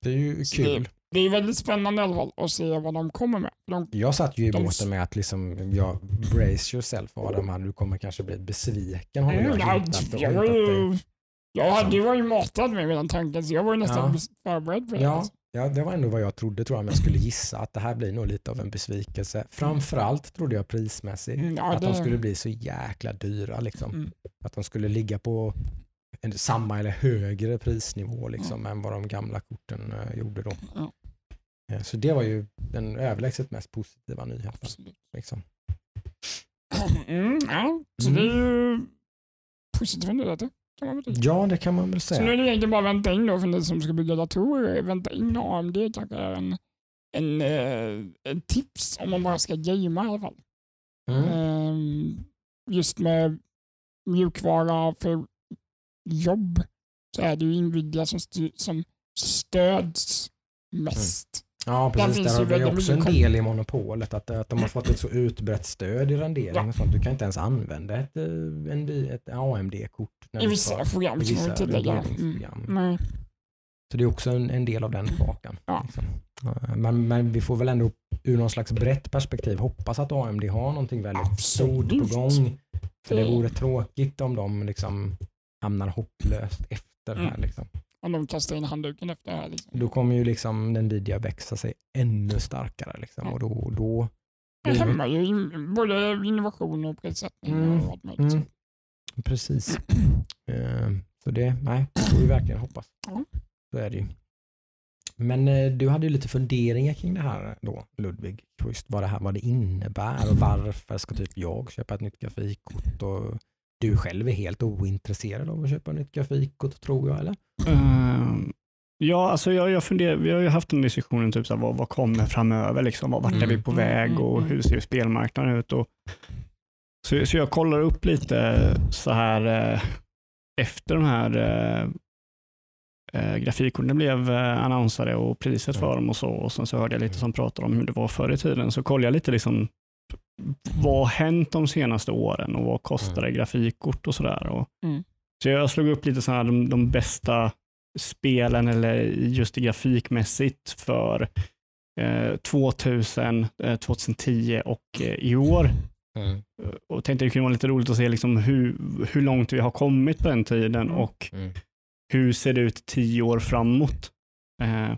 Det är ju kul. Det är väldigt spännande i alla fall att se vad de kommer med. De, Jag satt ju i de- båten med att liksom, ja, brace yourself Adam, här, du kommer kanske bli besviken har Mm, jag ja, hintat och jag, var hintat dig. ju, jag hade ju varit matad med den tanken så jag var ju nästan Ja. förberedd på det. Ja, alltså. Ja, det var ändå vad jag trodde tror jag, om jag skulle gissa att det här blir nog lite av en besvikelse. Framförallt trodde jag prismässigt. Mm, ja, att de skulle bli så jäkla dyra. Liksom. Mm. Att de skulle ligga på en, samma eller högre prisnivå liksom, än vad de gamla korten eh, gjorde då. Ja. Eh, Så det var ju den överlägset mest positiva nyheten. Absolut. Liksom. (clears throat) Mm, ja, så Mm. det är ju positiva nyheter. Kan man väl säga. Ja, det kan man väl Så nu är säga. det egentligen bara att vänta in då för ni som ska bygga datorer. Vänta in AMD kanske är en, en, eh, en tips om man bara ska gamea i alla fall. Mm. Ehm, just med mjukvara för jobb så är det ju Nvidia som, styr, som stöds mest. Ja, precis. finns Där har vi också en del i monopolet. Att, att de har fått ett så utbrett stöd i rendering. Ja. och sånt. Du kan inte ens använda ett, eh, en, ett AMD-kort. I vissa program ska man tillägga. Mm. Så det är också en, en del av den kakan. Ja. Liksom. Ja, Men, men vi får väl ändå ur någon slags brett perspektiv hoppas att AMD har någonting väldigt stort på gång. För det vore tråkigt om de liksom hamnar hopplöst efter det här. Mm. Liksom. Om de kastar in handduken efter det här. Liksom. Då kommer ju liksom Nvidia växa sig ännu starkare. Liksom. Ja. Och då, då Det hämmar ju både innovation och prissättning Mm, och allt möjligt. Mm, precis. (clears throat) Eh, Så det, nej, det får vi verkligen hoppas. Så är det ju. Men eh, du hade ju lite funderingar kring det här då, Ludvig. Just vad det här vad det innebär och varför ska typ jag köpa ett nytt grafikkort och du själv är helt ointresserad av att köpa nytt grafikkort tror jag eller? Ehm, ja, alltså jag, jag funderar, vi har ju haft en diskussion typ så här, vad, vad kommer framöver, liksom, vad, vart är Mm. vi på väg Mm, och mm, hur ser spelmarknaden ut? Och, så, så jag kollar upp lite så här eh, efter de här eh, eh, grafikkorten blev eh, annonsade och priset för Mm. dem och så. Och sen så hörde jag lite som pratade om hur det var förr i tiden. Så kollade jag lite liksom vad har hänt de senaste åren och vad kostar det grafikkort och sådär. Och, Mm. Så jag slog upp lite så här de, de bästa spelen eller just det grafikmässigt för eh, 2000, eh, 2010 och eh, i år. Och tänkte det kunde vara lite roligt att se liksom hur, hur långt vi har kommit på den tiden Mm. och Mm. hur ser det ut tio år framåt. Eh,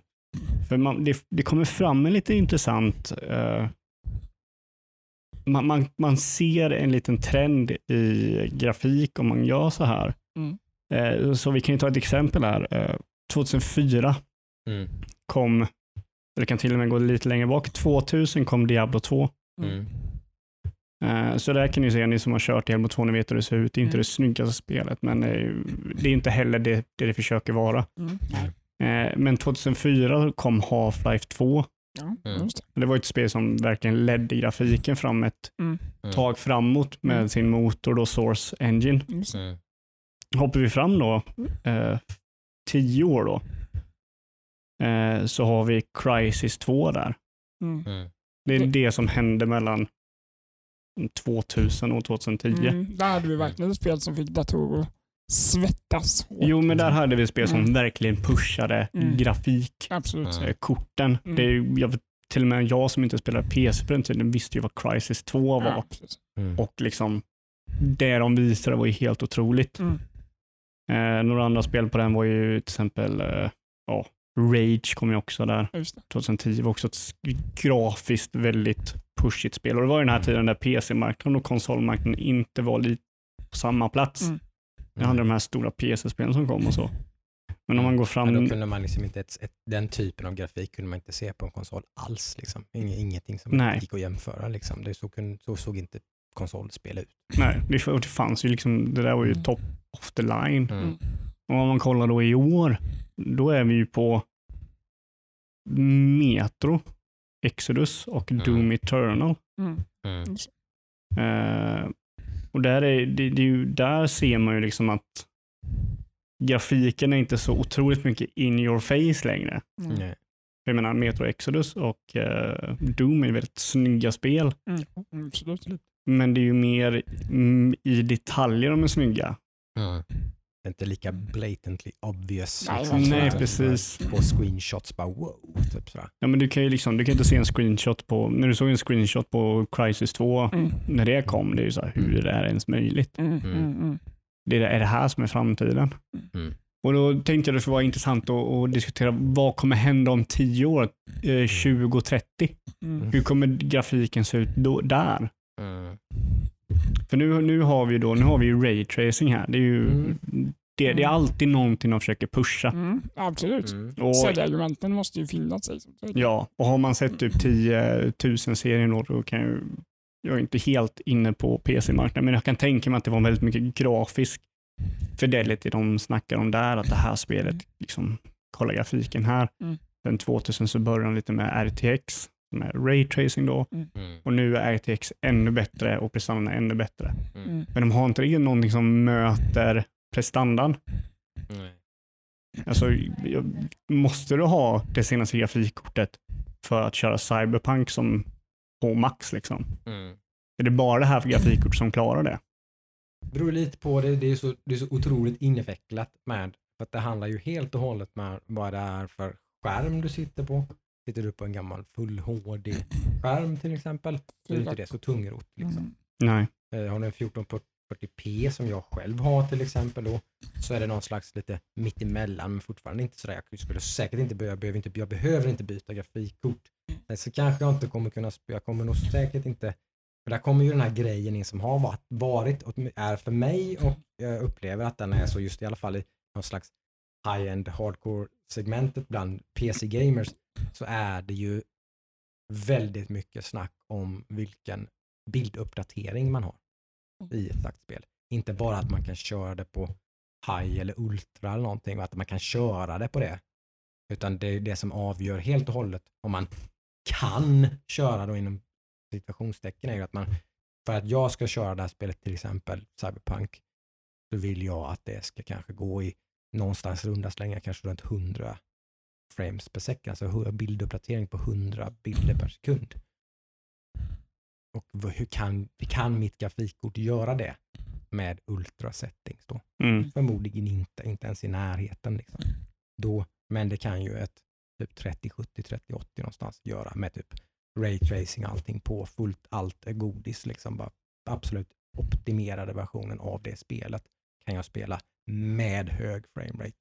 för man, det, det kommer fram en lite intressant eh, man, man, man ser en liten trend i grafik om man gör så här. Mm. Eh, så vi kan ju ta ett exempel här. Eh, 2004 Mm. kom, eller kan till och med gå lite längre bak, 2000 kom Diablo 2. Mm. Eh, Så där kan ni se, ni som har kört Diablo 2, ni vet hur det ser ut. Det är inte Mm. det snyggaste spelet, men eh, det är inte heller det det, det försöker vara. Mm. Eh, Men 2004 kom Half-Life 2. Ja, Mm. det. Var ett spel som verkligen ledde grafiken fram ett Mm. Mm. tag framåt med Mm. sin motor, då Source Engine. Det. Mm. Hoppar vi fram då, eh, tio år då, eh, så har vi Crisis 2 där. Mm. Mm. Det är Det- det som hände mellan 2000 och 2010. Mm. Där hade vi verkligen ett spel som fick datorer svettas hårt. Jo, men där hade vi spel som Mm. verkligen pushade Mm. grafik, Absolut. Mm. eh, korten. Mm. Det jag till och med jag som inte spelade PC på den tiden visste ju vad Crisis 2 var. Mm. Och liksom det de visade var ju helt otroligt. Mm. Eh, några andra spel på den var ju till exempel eh, ja, Rage kom ju också där. Just det. 2010 var också ett grafiskt väldigt pushigt spel. Och det var ju den här Mm. tiden där PC-marknaden och konsolmarknaden inte var lite på samma plats. Mm. Det hade de här stora PC-spelen som kom och så. Men om man går fram... Men då kunde man liksom inte, ett, ett, den typen av grafik kunde man inte se på en konsol alls. Liksom. Ing, ingenting som Nej. gick att jämföra. Liksom. Det så, kunde, så såg inte konsolspel ut. Nej, det, det fanns ju liksom, det där var ju Mm. top of the line. Mm. Och om man kollar då i år, då är vi ju på Metro, Exodus och Mm. Doom Eternal. Mm. Mm. Och där, är, det, det är ju, där ser man ju liksom att grafiken är inte så otroligt mycket in your face längre. Mm. Nej. Jag menar Metro Exodus och eh, Doom är väldigt snygga spel. Mm. Mm. Absolut. Men det är ju mer mm, i detaljer de är snygga. Mm. Det är inte lika blatantly obvious. Nej, liksom, Nej, precis. På screenshots bara wow. Typ sådär. Ja, men du kan ju liksom, du kan inte se en screenshot på, när du såg en screenshot på Crisis 2 Mm. när det kom, det är ju så här, hur är det här ens möjligt? Mm. Mm. Mm. Mm. Det är, är det här som är framtiden? Mm. Och då tänkte jag det skulle vara intressant att, att diskutera vad kommer hända om 10 år, eh, 2030? Mm. Hur kommer grafiken se ut då, där? Mm. För nu, nu har vi då, nu har vi ju raytracing här. Det är ju Mm. det, det är alltid någonting de försöker pusha. Mm. Absolut. Mm. Och, Säljargumenten måste ju finnas. Liksom. ja, och har man sett typ 10 000 serien då, då kan jag ju, jag är inte helt inne på PC-marknaden, men jag kan tänka mig att det var väldigt mycket grafisk fidelity de snackar om där, att det här spelet, liksom, kolla grafiken här. Mm. Sen 2000 så började de lite med RTX, med raytracing då, Mm. och nu är RTX ännu bättre och prestandan ännu bättre. Mm. Men de har inte riktigt någonting som möter prestandan. Nej. Alltså, jag- måste du ha det senaste grafikkortet för att köra Cyberpunk som på max? Liksom? Mm. Är det bara det här för grafikkort som klarar det? beror lite på, det, det, är så, det är så otroligt invecklat med, för att det handlar ju helt och hållet med vad det är för skärm du sitter på. Sitter du på en gammal full HD-skärm (clears throat) till exempel, så är inte det så tungrot. Liksom. Mm. Nej. Eh, Har du en 1440p som jag själv har till exempel då, så är det någon slags lite mittemellan, men fortfarande inte sådär, jag skulle säkert inte behöva, behöver inte, jag behöver inte byta grafikkort. Så kanske jag inte kommer kunna, jag kommer nog säkert inte, för där kommer ju den här grejen in som har varit, varit och är för mig och jag upplever att den är så just i alla fall i någon slags high-end hardcore segmentet bland PC-gamers så är det ju väldigt mycket snack om vilken bilduppdatering man har i ett sagt spel. Inte bara att man kan köra det på high eller ultra eller någonting och att man kan köra det på det. Utan det är det som avgör helt och hållet om man kan köra då inom situationstecken är ju att man, för att jag ska köra det här spelet till exempel Cyberpunk, så vill jag att det ska kanske gå i någonstans runda slängar kanske runt 100 frames per second, alltså bilduppdatering på 100 bilder per sekund. Och hur kan, hur kan mitt grafikkort göra det med ultra settings då? Mm. Förmodligen inte, inte ens i närheten. Liksom. Då, men det kan ju ett typ 30, 70, 30, 80 någonstans göra med typ raytracing allting på, fullt allt är godis liksom. Bara absolut optimerade versionen av det spelet kan jag spela med hög framerate.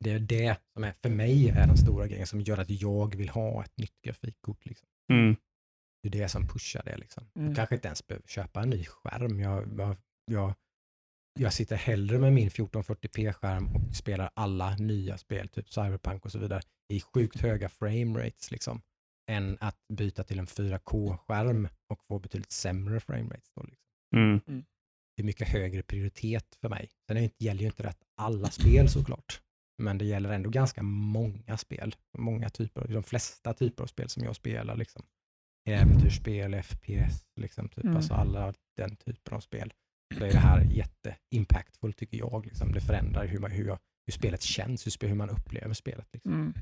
Det är det som är, för mig är den stora grejen som gör att jag vill ha ett nytt grafikkort. Liksom. Mm. Det är det som pushar det. Liksom. Mm. Jag kanske inte ens behöver köpa en ny skärm. Jag, jag, jag, sitter hellre med min 1440p-skärm och spelar alla nya spel, typ Cyberpunk och så vidare, i sjukt höga frame rates liksom, än att byta till en 4K-skärm och få betydligt sämre frame rates. Då, liksom. Mm. Det är mycket högre prioritet för mig. Sen är det inte- gäller ju inte rätt alla spel såklart, men det gäller ändå ganska många spel. Många typer, de flesta typer av spel som jag spelar. Liksom. Äventyrsspel, FPS, liksom, typ. Mm. alltså alla den typen av spel. Så är det här jätte-impactful tycker jag. Liksom. Det förändrar hur, man, hur, jag, hur spelet känns, hur, hur man upplever spelet. Liksom. Mm.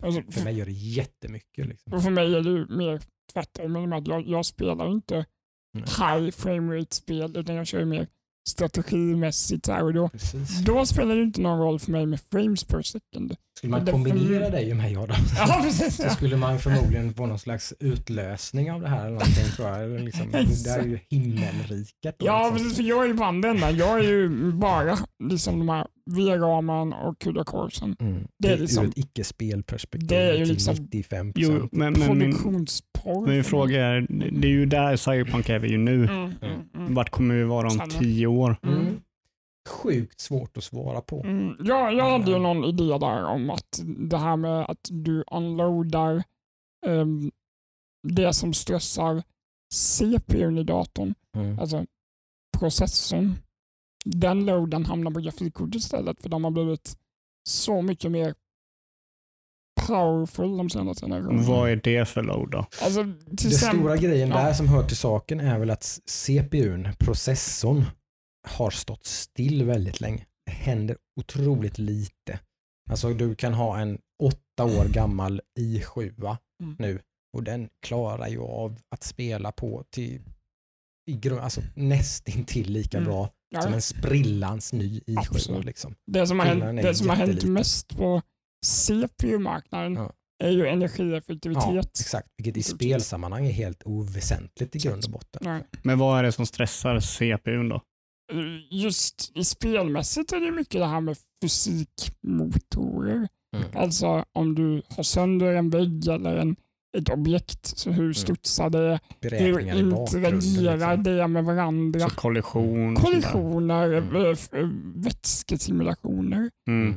Alltså, För mig gör det jättemycket. Liksom. Och för mig är det ju mer tvärtom. Jag, jag spelar inte. High frame rate spel utan jag kör ju mer strategimässigt. Här, och då, Precis. då spelar det inte någon roll för mig med frames per second. Skulle man kombinera dig och mig Adam, (laughs) Ja, precis. så skulle man förmodligen få någon slags utlösning av det här. Eller någonting, tror jag. Liksom, det här är ju himmelriket. då, Ja, liksom. precis, för jag är ju bland det enda. Jag är ju bara liksom de här V-ramen och Kuda Corsen. Mm. det är Ur liksom- ett icke-spelperspektiv det är ju liksom- 95 Jo, men, men min, Produktionsporr. min fråga är, det är ju där Cyberpunk är vi ju nu. Mm, mm, mm. Vart kommer vi vara om Samma. tio år? Mm. Sjukt svårt att svara på. Mm, ja, jag hade ju någon idé där om att det här med att du unloadar ehm, det som stressar CPUn i datorn, Mm. alltså processorn, den loaden hamnar på grafikkortet istället för de har blivit så mycket mer powerful de senaste generationerna. Vad är det för load då? Alltså, till Det exempel, stora grejen ja. där som hör till saken är väl att CPUn, processorn, har stått still väldigt länge. Det händer otroligt lite. Alltså du kan ha en åtta år gammal i7 Mm. nu och den klarar ju av att spela på till i grund, alltså nästintill lika Mm. bra ja, som en sprillans ny i7. Absolut. Liksom. det som har hänt, det som har hänt mest på CPU-marknaden Ja. är ju Ja, energieffektivitet. exakt. Vilket i spelsammanhang är helt oväsentligt i grund och botten. Nej. Men vad är det som stressar CPUn då? just i spelmässigt är det mycket det här med fysikmotorer. Mm. Alltså om du har sönder en vägg eller en, ett objekt, så hur studsar det? Hur Beräkningar interagerar Liksom. det med varandra? Så kollision? Kollisioner, Mm. eh, eh, vätskesimulationer, Mm.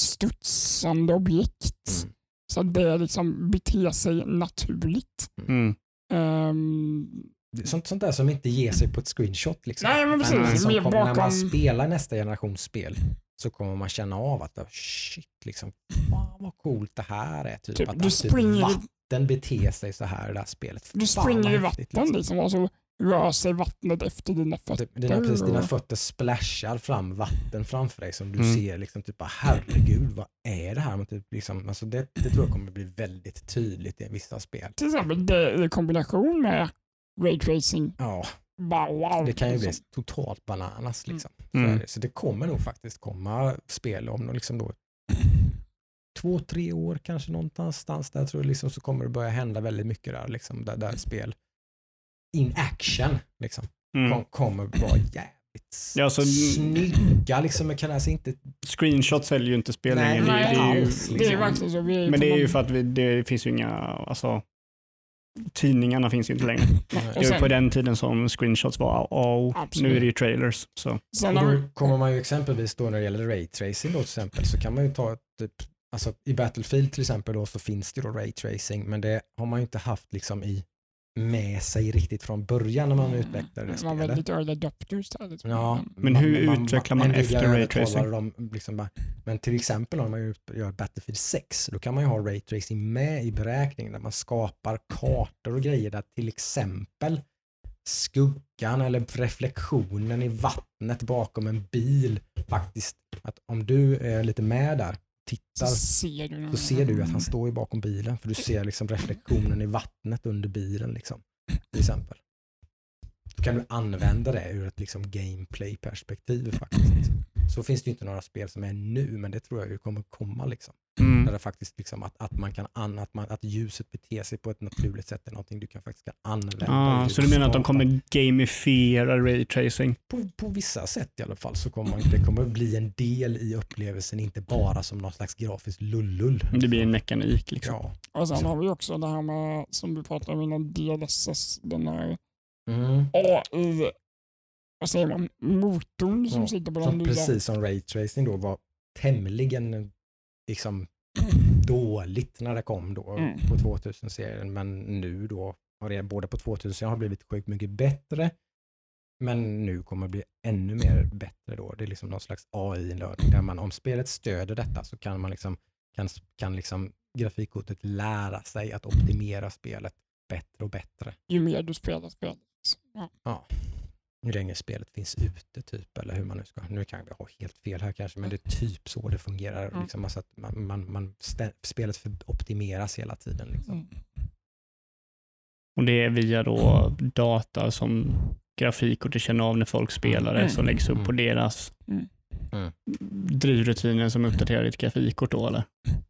Studsande objekt. Mm. Så att det liksom beter sig naturligt. Mm. Är Sånt, sånt där som inte ger sig på ett screenshot. Liksom. Nej, men precis. som Mer kommer, När bakom- man spelar nästa generations spel så kommer man känna av att shit, liksom, fan vad coolt det här är. Typ, Typ, att du springer i- vatten beter sig så här i det här spelet. du springer i vatten liksom, och så rör sig vattnet efter dina fötter. Typ, dina, precis, dina fötter splashar fram vatten framför dig som du Mm. ser liksom typ herregud vad är det här? Men typ, liksom, alltså det, det tror jag kommer bli väldigt tydligt i vissa spel. Till exempel det i kombination med raytracing. Ja, wow. det kan ju bli liksom. totalt bananas liksom. Så, Mm. det. så det kommer nog faktiskt komma spel om liksom då två, tre år kanske någonstans där tror jag liksom, så kommer det börja hända väldigt mycket där, liksom, där, där spel in action liksom, Mm. kom, kommer vara (clears throat) jävligt Ja, så- snygga. Liksom, men kan alltså inte, Screenshots säljer ju inte spel Nej, längre. Det, Nej, det är ju, alls, liksom. men det är ju för att vi, det finns ju inga, alltså tidningarna finns ju inte längre. Det var på den tiden som screenshots var, oh, Absolut. nu är det ju trailers. Så. sen då kommer man ju exempelvis då när det gäller raytracing då till exempel så kan man ju ta typ, alltså i Battlefield till exempel då så finns det då raytracing men det har man ju inte haft liksom i med sig riktigt från början när man utvecklade det man var lite early adopters där. Liksom. Ja, Men hur utvecklar man Nvidia efter raytracing? Liksom men till exempel om man gör- gör Battlefield 6, då kan man ju ha raytracing med i beräkningen där man skapar kartor och grejer där till exempel skuggan eller reflektionen i vattnet bakom en bil faktiskt, att om du är lite med där, Så tittar, ser du, så ser du att han står ju bakom bilen för du ser liksom reflektionen i vattnet under bilen liksom, till exempel. Då kan du använda det ur ett liksom gameplay-perspektiv faktiskt. Liksom. Så finns det inte några spel som är nu, men det tror jag ju kommer komma liksom. Där Mm. det faktiskt liksom att, att man kan an, att, man, att ljuset beter sig på ett naturligt sätt är någonting du kan faktiskt kan använda. Ah, så du menar att de kommer gamifiera raytracing? på, på vissa sätt i alla fall så kommer man, det kommer bli en del i upplevelsen, inte bara som någon slags grafiskt lullull. Det blir en mekanik liksom. Ja. Och sen har vi också det här med, som du pratade om innan, DLSS, den här Mm. AI, vad säger man, motorn som Ja, sitter på den nya. precis som raytracing då var tämligen liksom (clears throat) dåligt när det kom då Mm. på 2000-serien men nu då har det både på 2000 har blivit sjukt mycket bättre men nu kommer det bli ännu mer bättre då. Det är liksom någon slags AI-inlärning där man om spelet stöder detta så kan man liksom kan, kan liksom grafikkortet lära sig att optimera spelet bättre och bättre. Ju mer du spelar spelet. Så, Ja. Hur länge spelet finns ute typ eller hur man nu ska, nu kan jag ha helt fel här kanske men det är typ så det fungerar. Mm. Liksom, alltså att man, man, man stä, spelet optimeras hela tiden. Liksom. Mm. Och det är via då data som grafikkortet känner av när folk spelar det Mm. som läggs upp Mm. på deras Mm. Mm. drivrutiner som uppdaterar ditt grafikkort då eller?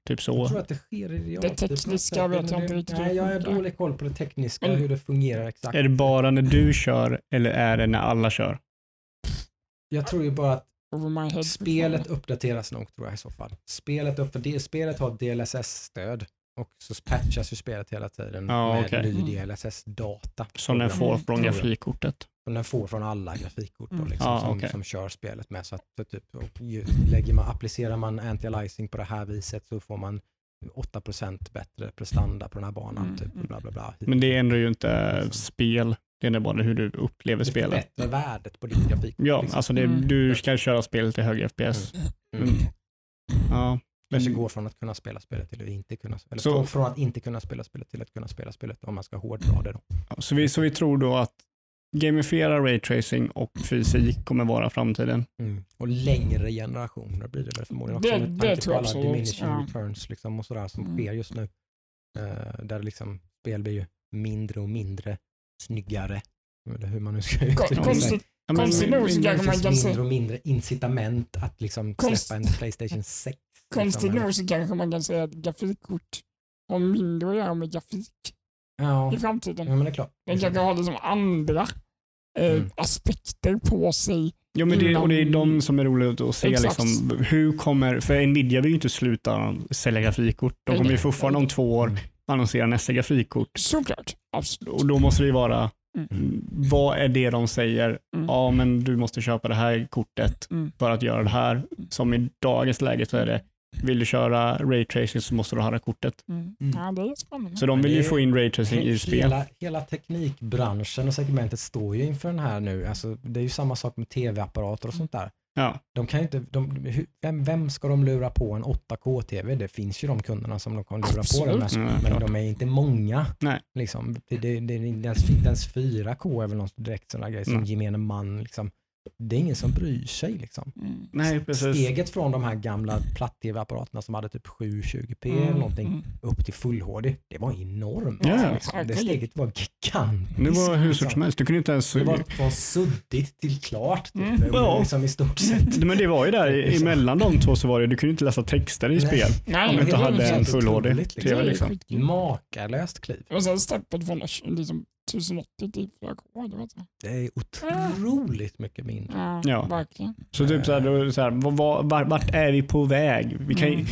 Typ så. Jag tror att det sker i realtid. Det tekniska vet jag inte riktigt Nej, jag har dålig koll på det tekniska, Men- hur det fungerar exakt. Är det bara när du kör eller är det när alla kör? Jag tror ju bara att head. spelet uppdateras nog tror jag i så fall. Spelet, upp, spelet har DLSS-stöd och så patchas ju spelet hela tiden Ja, med okej. ny Mm. DLSS-data. Som den får från grafikkortet? Som den får från alla grafikkort då, Mm. liksom, Ja, som, okej. som kör spelet med. Så att för typ, och ju, lägger man, applicerar man anti-aliasing på det här viset så får man 8% bättre prestanda på den här banan. Mm. Typ, bla, bla, bla. Men det ändrar ju inte spel. Det är bara hur du upplever det spelet. förbättrar värdet på ditt grafikkort. Ja, liksom. alltså det, Mm. du ska köra spelet i hög FPS. Mm. Mm. Ja, Kanske men, går från att kunna spela spelet till att inte kunna eller Så- från, från att inte kunna spela spelet till att kunna spela spelet om man ska hårdra det då. så, vi, så vi tror då att gamifiera raytracing och fysik kommer vara framtiden. Och längre generationer blir det väl förmodligen också Det- med det tanke tror på jag alla absolut, diminishing ja. returns liksom och sådär som Mm. sker just nu. Eh, där liksom spel blir ju mindre och mindre snyggare. Eller hur man nu ska uttrycka sig. Konstigt, Ja, men- Konstigt nog så Det kanske man kan mindre säga, och mindre incitament att liksom Konst- släppa en Playstation 6. konstigt liksom. nog så kanske man kan säga att grafikkort har mindre att göra med grafik Ja, i framtiden. ja men det är klart. Den kanske har liksom andra eh, Mm. aspekter på sig. Ja, men det, och det är de som är roliga att se. Exakt. Liksom, hur kommer, för Nvidia vill ju inte sluta sälja grafikkort. De kommer ju fortfarande om två år Mm. annonsera nästa grafikkort. Såklart, absolut. Och då måste det ju vara, Mm. vad är det de säger? Mm. Ja, men du måste köpa det här kortet Mm. för att göra det här. Som i dagens läge så är det, vill du köra raytracing så måste du ha det här kortet. Mm. Mm. Ja, det är spännande. Så de vill ju få in raytracing i spel. Hela, hela teknikbranschen och segmentet står ju inför den här nu. Alltså, det är ju samma sak med tv-apparater och sånt där. Ja. De kan ju inte, de, vem, vem ska de lura på en 8K-tv? Det finns ju de kunderna som de kan lura på den Absolut. med, Ja, men de är inte många. Nej. Liksom. Det, det, det, är inte ens, inte ens 4K är väl någon direkt sån där grej som Mm. gemene man. Liksom. Det är ingen som bryr sig. Liksom. Mm. Nej, precis. Steget från de här gamla platt-tv-apparaterna som hade typ 720p eller någonting Mm. upp till full HD, det var enormt. Ja, ja. liksom. Det steget var gigantiskt. Det var hur stort liksom. som helst. Du kunde inte ens... Det var från suddigt till klart. Typ. Mm. Ja. liksom i stort sett. (laughs) Men det var ju där i- (laughs) emellan de två så var det, du kunde inte läsa texter i Nej. spel. Nej, Om du inte hade en helt full otroligt, HD-TV liksom. liksom. Makalöst kliv. Och sen steppet från liksom, 1080 till 4K. Det var är otroligt mycket mindre. Ja, Ja. verkligen. Så typ så här, då, så här vad- vad- vart, är vi på väg? Vi kan ju, Mm.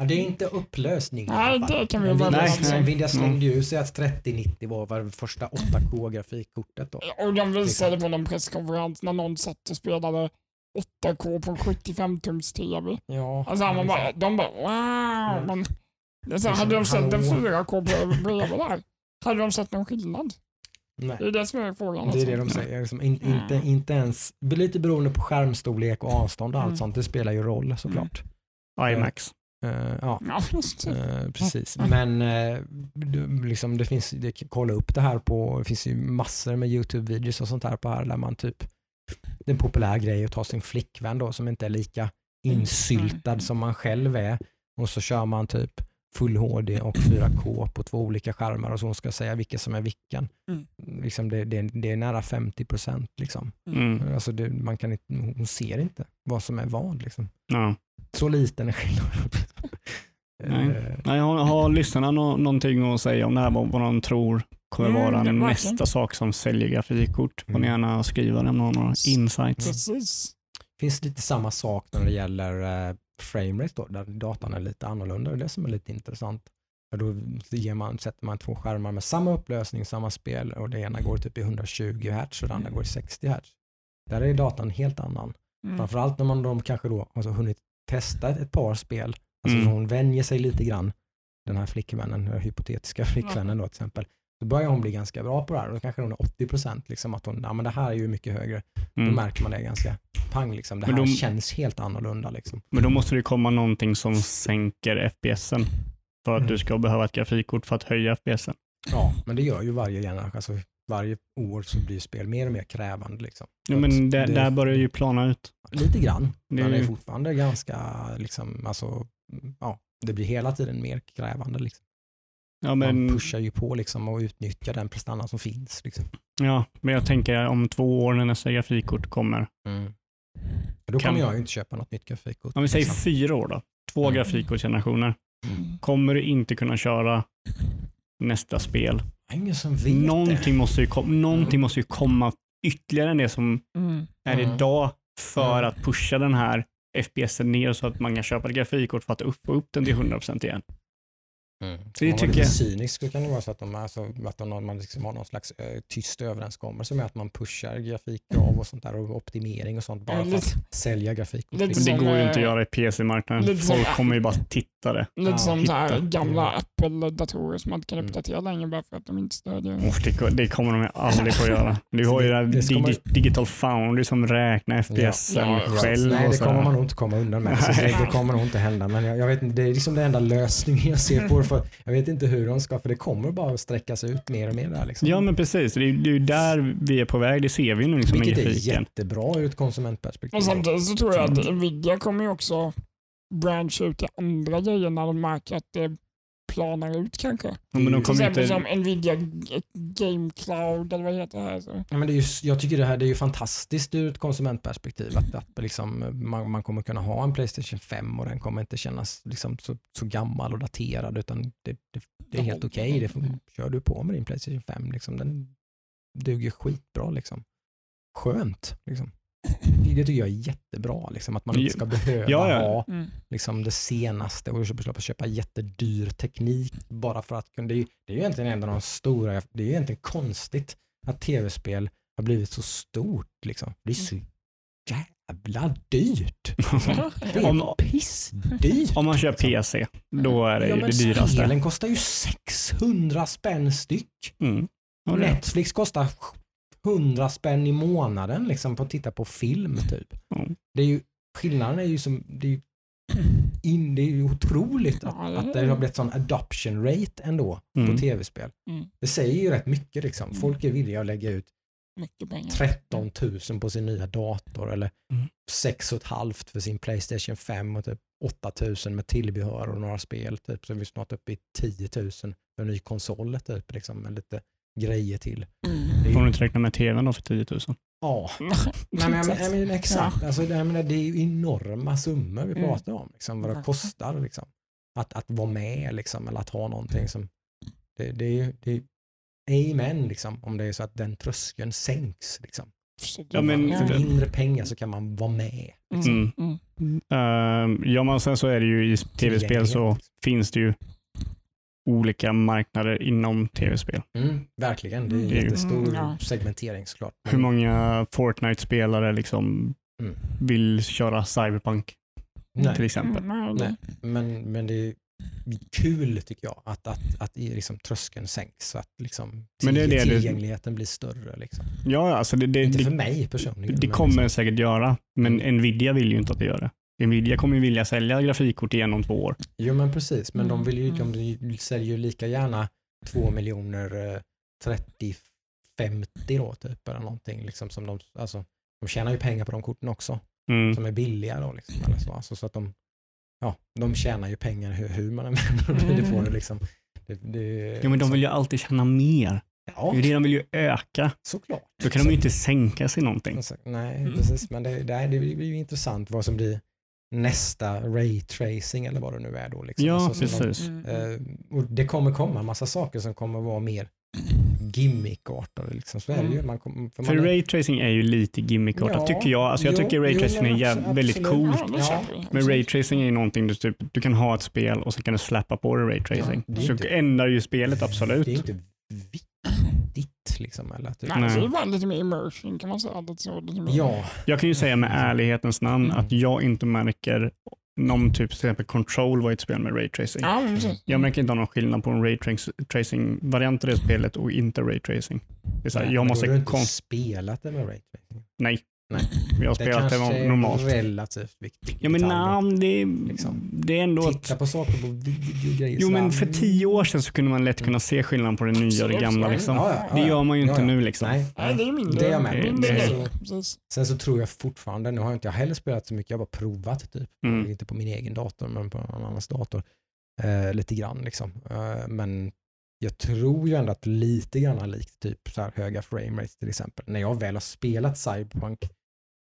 Ja, det är inte upplösning. Nej, det kan vi Nvidia- överens om. Nvidia slängde Mm. ju sig att 3090 var var det första 8K-grafikkortet då. Och de visade på någon presskonferens när någon satt och spelade 8K på en 75-tums TV. Ja, Alltså man bara, liksom- de bara wow. Mm. Men, det är så, Liksom, hade de sett en hallå. 4K på- bredvid där? Hade de sett någon skillnad? Nej. Det är det som är frågan. Det är det alltså. de säger. Liksom, in, Mm. inte, inte ens, lite beroende på skärmstorlek och avstånd och allt Mm. sånt. Det spelar ju roll såklart. IMAX. Eh, ja, Ja, (laughs) just det. eh, precis. Mm. Men eh, du, liksom, det finns, det, kolla upp det här på, det finns ju massor med YouTube-videos och sånt där på här där man typ, det är en populär grej att ta sin flickvän då som inte är lika insyltad Mm. som man själv är och så kör man typ full HD och 4K på två olika skärmar och så ska säga vilken som är vilken. Mm. Liksom det, det, det är nära 50 procent. Liksom. Mm. Alltså det, man kan inte, hon ser inte vad som är vad. Liksom. Ja. Så liten är skillnaden. (laughs) Nej. Eh, Nej, har, har lyssnarna nå, någonting att säga om det här, vad, vad de tror kommer Mm, vara verkligen. nästa sak som säljer grafikkort? Får ni Mm. gärna skriva det om några insights. Precis. finns lite samma sak när det gäller eh, framerate då, där datan är lite annorlunda. Det är det som är lite intressant. Då ger man, sätter man två skärmar med samma upplösning, samma spel och det ena går typ i 120 Hz och det andra går i 60 Hz. Där är datan helt annan. Mm. Framförallt när man de kanske då har hunnit testa ett par spel, alltså Mm. så hon vänjer sig lite grann, den här flickvännen, den här hypotetiska flickvännen då till exempel. Då börjar hon bli ganska bra på det här då kanske hon är 80 procent, liksom att hon, ja men det här är ju mycket högre. Då Mm. märker man det ganska pang liksom. Det Men här de- känns helt annorlunda liksom. Men då måste det komma någonting som sänker FPSen för att Mm. du ska behöva ett grafikkort för att höja FPSen. Ja, men det gör ju varje generation. Alltså, varje år så blir spel mer och mer krävande liksom. Ja, men där, det- där börjar ju plana ut. Lite grann, Det men det är fortfarande ganska, liksom, alltså, ja, det blir hela tiden mer krävande liksom. Ja, Man men, pushar ju på liksom och utnyttjar den prestanda som finns. Liksom. ja, men jag tänker om två år när nästa grafikkort kommer. Mm. Då Kan- kommer jag ju inte köpa något nytt grafikkort. Om vi säger liksom. fyra år då. Två Mm. grafikkortsgenerationer. Mm. Kommer du inte kunna köra nästa spel? Ingen som vet det. Någonting måste, ju kom, någonting måste ju komma ytterligare än det som Mm. är Mm. idag för Mm. att pusha den här FPSen ner så att man kan köpa ett grafikkort för att få upp den till 100% igen. Mm. det Så det tycker lite jag- cyniskt så kan det vara så att, de, alltså, att de, man liksom har någon slags eh, tyst överenskommelse med att man pushar grafikkrav och sånt där och optimering och sånt bara för att sälja grafikkort. lite Men liksom. det går ju eh, inte att göra i PC-marknaden. som- Folk kommer ju bara titta det. Lite Ja, som så här hitta. gamla Apple-datorer som man inte kan Mm. uppdatera längre bara för att de inte stödjer. Usch, det, det kommer de aldrig få göra. Du har ju det Det ska man- digi, Digital Foundry som räknar FPSen Ja, ja, själv. Nej, det så kommer man nog inte komma undan med. Så det, det kommer nog inte hända. Men jag, jag vet inte, det är liksom den enda lösningen jag ser på För jag vet inte hur de ska, för det kommer bara att sträckas ut mer och mer där. Liksom. Ja, men precis. Det är det är ju där vi är på väg. Det ser vi nu liksom Vilket är jättebra ur ett konsumentperspektiv. Men samtidigt så tror jag Mm. att Nvidia kommer ju också branscha ut till andra grejer när de märker att det planar ut kanske. Ja, men de Till kommer exempel inte... som Nvidia Game Cloud eller vad heter det här. Så. Ja, men det är ju, jag tycker det här det är ju fantastiskt ur ett konsumentperspektiv att, att liksom, man, man kommer kunna ha en Playstation 5 och den kommer inte kännas liksom så, så gammal och daterad utan det, det, det är helt okej. Det får- kör du på med din Playstation 5. Liksom, den duger skitbra. Liksom. Skönt. Liksom. Det tycker jag är jättebra. Liksom, att man inte ska behöva Ja, ja. ha Mm. liksom, det senaste och köpa, köpa jättedyr teknik bara för att kunna. Det är, ju, det är ju egentligen en av de stora, det är ju egentligen konstigt att tv-spel har blivit så stort. Liksom. Det är så jävla dyrt. Det är Om- pissdyrt. Om man kör PC, då är det ja, ju det dyraste. Spelen kostar ju 600 spänn styck. Mm. Netflix kostar 100 spänn i månaden liksom, på att titta på film. typ. Mm. Det är ju, skillnaden är ju som, det är ju, in, det är ju otroligt att, Ja, det att det har blivit sån adoption rate ändå Mm. på tv-spel. Mm. Det säger ju rätt mycket. Liksom. Folk är villiga att lägga ut Mycket pengar. 13 000 på sin nya dator eller Mm. 6 500 för sin Playstation 5 och typ 8 000 med tillbehör och några spel. Typ. Så är vi snart uppe i 10 000 för en ny konsol typ, liksom, med lite grejer till. Mm. Får du inte räkna med tvn då för 10 000? ja, Nej, (laughs) men, jag men, jag men, exakt. Alltså, det, jag menar, det är ju enorma summor vi Mm. pratar om. Liksom, vad det kostar liksom, att, att vara med liksom, eller att ha någonting som... Det, det är ju... Det är, amen liksom, om det är så att den tröskeln sänks. Liksom. Ja, men- För Ja. mindre pengar så kan man vara med. Mm. Mm. Ehm, ja, men sen så är det ju i tv-spel så finns det ju olika marknader inom tv-spel. Mm, verkligen, det är en Det är ju- jättestor Mm, ja. segmentering såklart. Hur många Fortnite-spelare liksom Mm. vill köra Cyberpunk till Nej, exempel? Mm, nej, men, men det är kul tycker jag att, att, att liksom tröskeln sänks så att liksom Men det är det tillgängligheten blir större. Liksom. Ja, alltså det, det, Inte för det, mig personligen. det kommer det liksom, säkert göra, men Nvidia vill ju inte att det gör det. Nvidia kommer ju vilja sälja grafikkort igen om två år. jo men precis, men de, Mm, vill ju, mm. de säljer ju lika gärna 2 miljoner eh, 30 50 då typ eller någonting. Liksom, som de, alltså, de tjänar ju pengar på de korten också. Mm. som är billiga då. Liksom, eller så. Alltså, så att de, ja, de tjänar ju pengar hur, hur man än (laughs) vänder på det. Liksom. det, det Ja, men de vill ju alltid tjäna mer. Ja, Det är det de vill ju öka. såklart. Då kan de ju inte sänka sig någonting. Nej, Mm. precis. Men det, det, är- det blir ju intressant vad som blir nästa raytracing eller vad det nu är då. Liksom. Ja, Alltså, precis. Mm. De, eh, och det kommer komma en massa saker som kommer vara mer gimmickartade. Liksom. Så är det ju. Mm. Man kommer, för För man är, raytracing är ju lite gimmickartat Ja, tycker jag. Alltså jag jo, tycker raytracing är jäv- väldigt coolt. Ja. Men raytracing är ju någonting du, typ, du kan ha ett spel och så kan du släppa på det raytracing. Ja, det så inte- ändrar ju spelet absolut. Det är inte viktigt. Liksom, eller att, Nej, Nej. det är bara lite mer immersion kan man säga. Lite så, lite mer. Ja, Jag kan ju säga med ärlighetens namn Mm. att jag inte märker någon typ, till exempel Control var ett spel med raytracing. Ja. Jag märker inte någon skillnad på en raytracing-variant av det spelet och inte raytracing. Det är så här, Nej, jag måste... Då har du inte kon- spelat det med raytracing. Nej. Nej. Jag har Det spelat det normalt. är relativt viktigt. Ja men nej, det, Liksom. det är ändå... att- Titta på saker på videogrejer. Jo men för tio år sedan så kunde man lätt kunna se skillnaden på det nya och det gamla. Liksom. Ja, ja, ja, Det gör man ju Ja, inte ja. nu. Liksom. Nej, Nej, det är mindre. Det är jag med Det grejer. Precis. Sen så tror jag fortfarande, nu har jag inte jag heller spelat så mycket, jag har bara provat typ. Mm. Inte på min egen dator men på någon annans dator. Eh, lite grann liksom. Eh, men jag tror ju ändå att lite grann likt typ så här höga frame rates till exempel. När jag väl har spelat Cyberpunk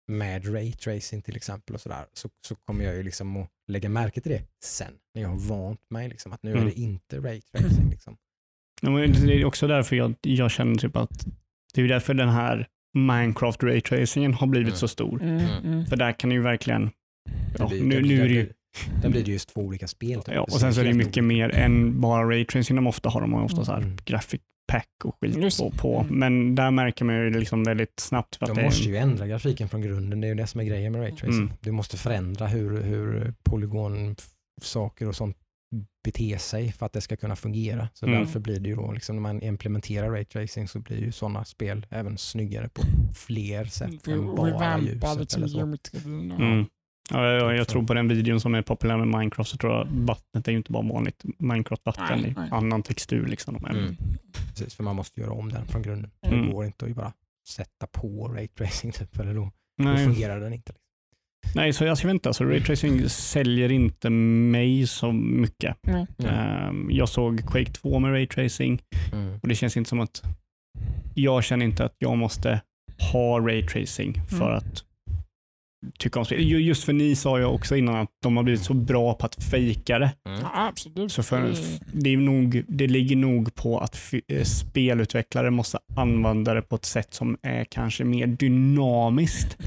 med raytracing till exempel och sådär så, så kommer jag ju liksom att lägga märke till det sen när jag har vant mig liksom att nu är Mm. det inte raytracing liksom. Det är också därför jag, jag känner typ att det är därför den här Minecraft raytracingen har blivit Mm. så stor. Mm, Mm. mm. För där kan du ju verkligen, ja, blir- nu, nu är det ju, blir- Där blir det just två olika spel. typ. ja, och sen så är det mycket mer än bara raytracing de ofta har. De har ofta så här Mm. graphic pack och skit Just på. det. på. Mm. Men där märker man ju liksom väldigt snabbt. För att De det, måste ju ändra grafiken från grunden, det är ju det som är grejen med raytracing. Mm. Du måste förändra hur, hur polygonsaker och sånt beter sig för att det ska kunna fungera. Så Mm. därför blir det ju då, liksom, när man implementerar raytracing så blir ju sådana spel även snyggare på fler sätt än bara ljuset eller så. Mm. Ja, jag, jag, tror på den videon som är populär med Minecraft så tror jag vattnet är ju inte bara vanligt Minecraft-vatten. Det är annan textur. Liksom. Men, Mm. Precis, för man måste göra om den från grunden. Mm. Det går inte att bara sätta på raytracing typ, eller då, då fungerar den inte. nej, så jag ska vänta. Så raytracing säljer inte mig så mycket. Ehm, jag såg Quake 2 med raytracing Mm. och det känns inte som att jag känner inte att jag måste ha raytracing för Mm. att tycka om spel. Ju- Just för ni sa jag också innan att de har blivit så bra på att fejka det. Mm. Ja, absolut. Så för, Det- är nog, det ligger nog på att f- eh, spelutvecklare måste använda det på ett sätt som är kanske mer dynamiskt.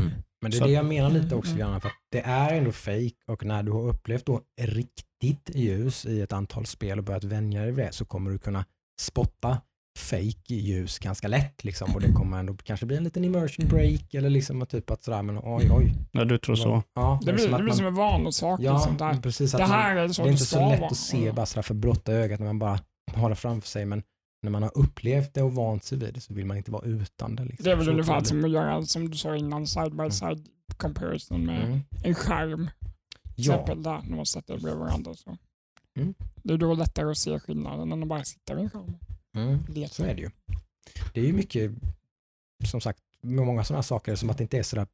Men det är Så- det jag menar lite också Mm. grann, för att det är ändå fake och när du har upplevt då riktigt ljus i ett antal spel och börjat vänja dig vid det så kommer du kunna spotta fake ljus ganska lätt liksom och det kommer ändå kanske bli en liten immersion break eller liksom typ att sådär men oj oj. Ja, du tror så? Ja, Det blir, som det blir man- som en vanesak. Ja, liksom, där. precis. Att Det man, här är så det är inte det så lätt vara. att se bara sådär för blotta ögat när man bara har det framför sig men när man har upplevt det och vant sig vid det så vill man inte vara utan det. Liksom. Det är väl ungefär som att göra, som du sa innan, side by side comparison det. med Mm. en skärm. Ja, exempel där, när man sätter det bredvid varandra. Så. Mm. Det är då lättare att se skillnaden än att bara sitta vid en skärm. Mm. Så är det ju. Det är ju mycket, som sagt, med många sådana saker som att det inte är sådär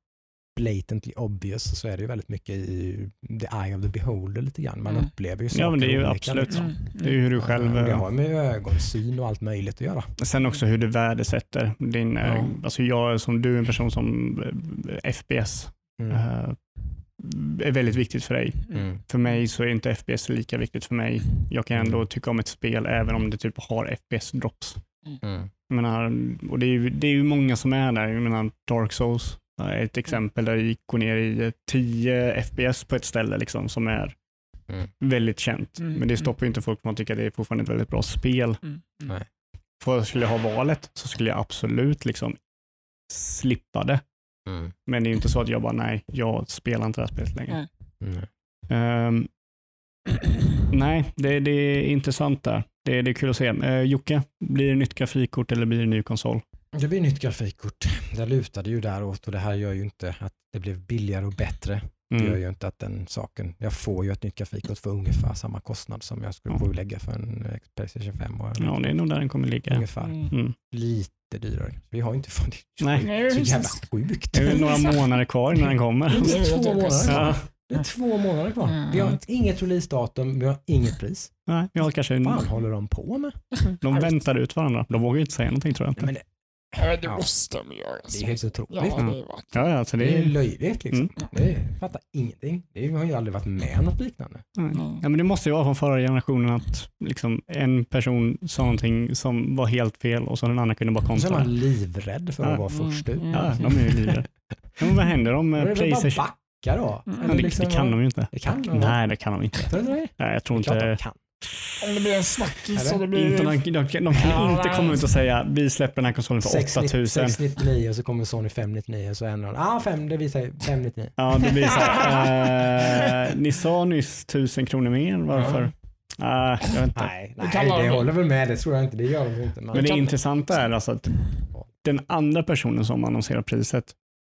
blatantly obvious så är det ju väldigt mycket i the eye of the beholder lite grann. Man Mm. upplever ju saker Ja, men det är ju olika, absolut. liksom. Mm. Det är ju hur du själv... Och Det eh, har med ögonsyn och allt möjligt att göra. Sen också hur du värdesätter din... eh, Ja. Alltså jag som du är en person som eh, FPS Mm. Är väldigt viktigt för dig. Mm. För mig så är inte FPS lika viktigt för mig. Jag kan ändå Mm. tycka om ett spel även om det typ har FPS-drops. Mm. Jag menar, och det är, ju, det är ju många som är där. Jag menar, Dark Souls är ett exempel där det gick går ner i eh, 10 FPS på ett ställe liksom, som är Mm. väldigt känt. Mm, Men det stoppar ju inte folk från att tycka att det är fortfarande ett väldigt bra spel. Mm. För jag skulle jag ha valet så skulle jag absolut liksom slippa det. Mm. Men det är ju inte så att jag bara, nej, jag spelar inte det här spelet längre. Nej. Mm. Ehm, (clears throat) nej, det, det är intressant där. Det, det är kul att se. Uh, Jocke, blir det nytt grafikkort eller blir det ny konsol? Det blir nytt grafikkort. Det lutade ju däråt och det här gör ju inte att det blev billigare och bättre. Det gör Mm. ju inte att den saken, jag får ju ett nytt grafikkort för ungefär samma kostnad som jag skulle Ja. få lägga för en eh, Playstation 5. Och Ja, det är nog där den kommer ligga. Ungefär. Mm. Mm. Lite dyrare. Vi har ju inte fått det. Nej. Nej, Så jävla sjukt. Det är väl några månader kvar innan den kommer. Det är två är månader kvar. Ja, Det är två månader kvar. Mm. Vi har inget releasedatum, vi har inget pris. nej, jag har kanske, Vad fan håller de på med? de väntar ut varandra. De vågar ju inte säga någonting tror jag inte. Men det, Ja, det måste de göra. det är helt otroligt. Ja, det är vackert. Ja, alltså det Det är löjligt liksom. Mm. Det är, fattar ingenting. Det har ju aldrig varit med om något liknande. nej. ja, men det måste ju vara från förra generationen att liksom, en person sa någonting som var helt fel och så den andra kunde bara Och så är kontra. man livrädd för att Ja. vara först ut. Mm. Ja, de är ju livrädda. Ja, men vad händer om (laughs) eh, det Playstation... backa då? Mm. Det, liksom, det kan de ju inte. Det kan de, Nej, det kan de inte. Tror du det? Nej, jag tror Det inte... de kan. Om det blir en snackis och det blir... inte de, de, kan- de kan Ja, inte nej. komma ut och säga vi släpper den här konsolen för 8000. 699 och så kommer Sony 599 och så ändrar de. Ah, fem, det visar 599. Ja, det blir så här. eh, ni sa nyss 1000 kronor mer. Varför? Ah, jag vet inte. Nej, Det nej det de- håller väl med. Det tror jag inte. Det gör de inte. Men, Men det kan- intressanta är alltså att den andra personen som annonserar priset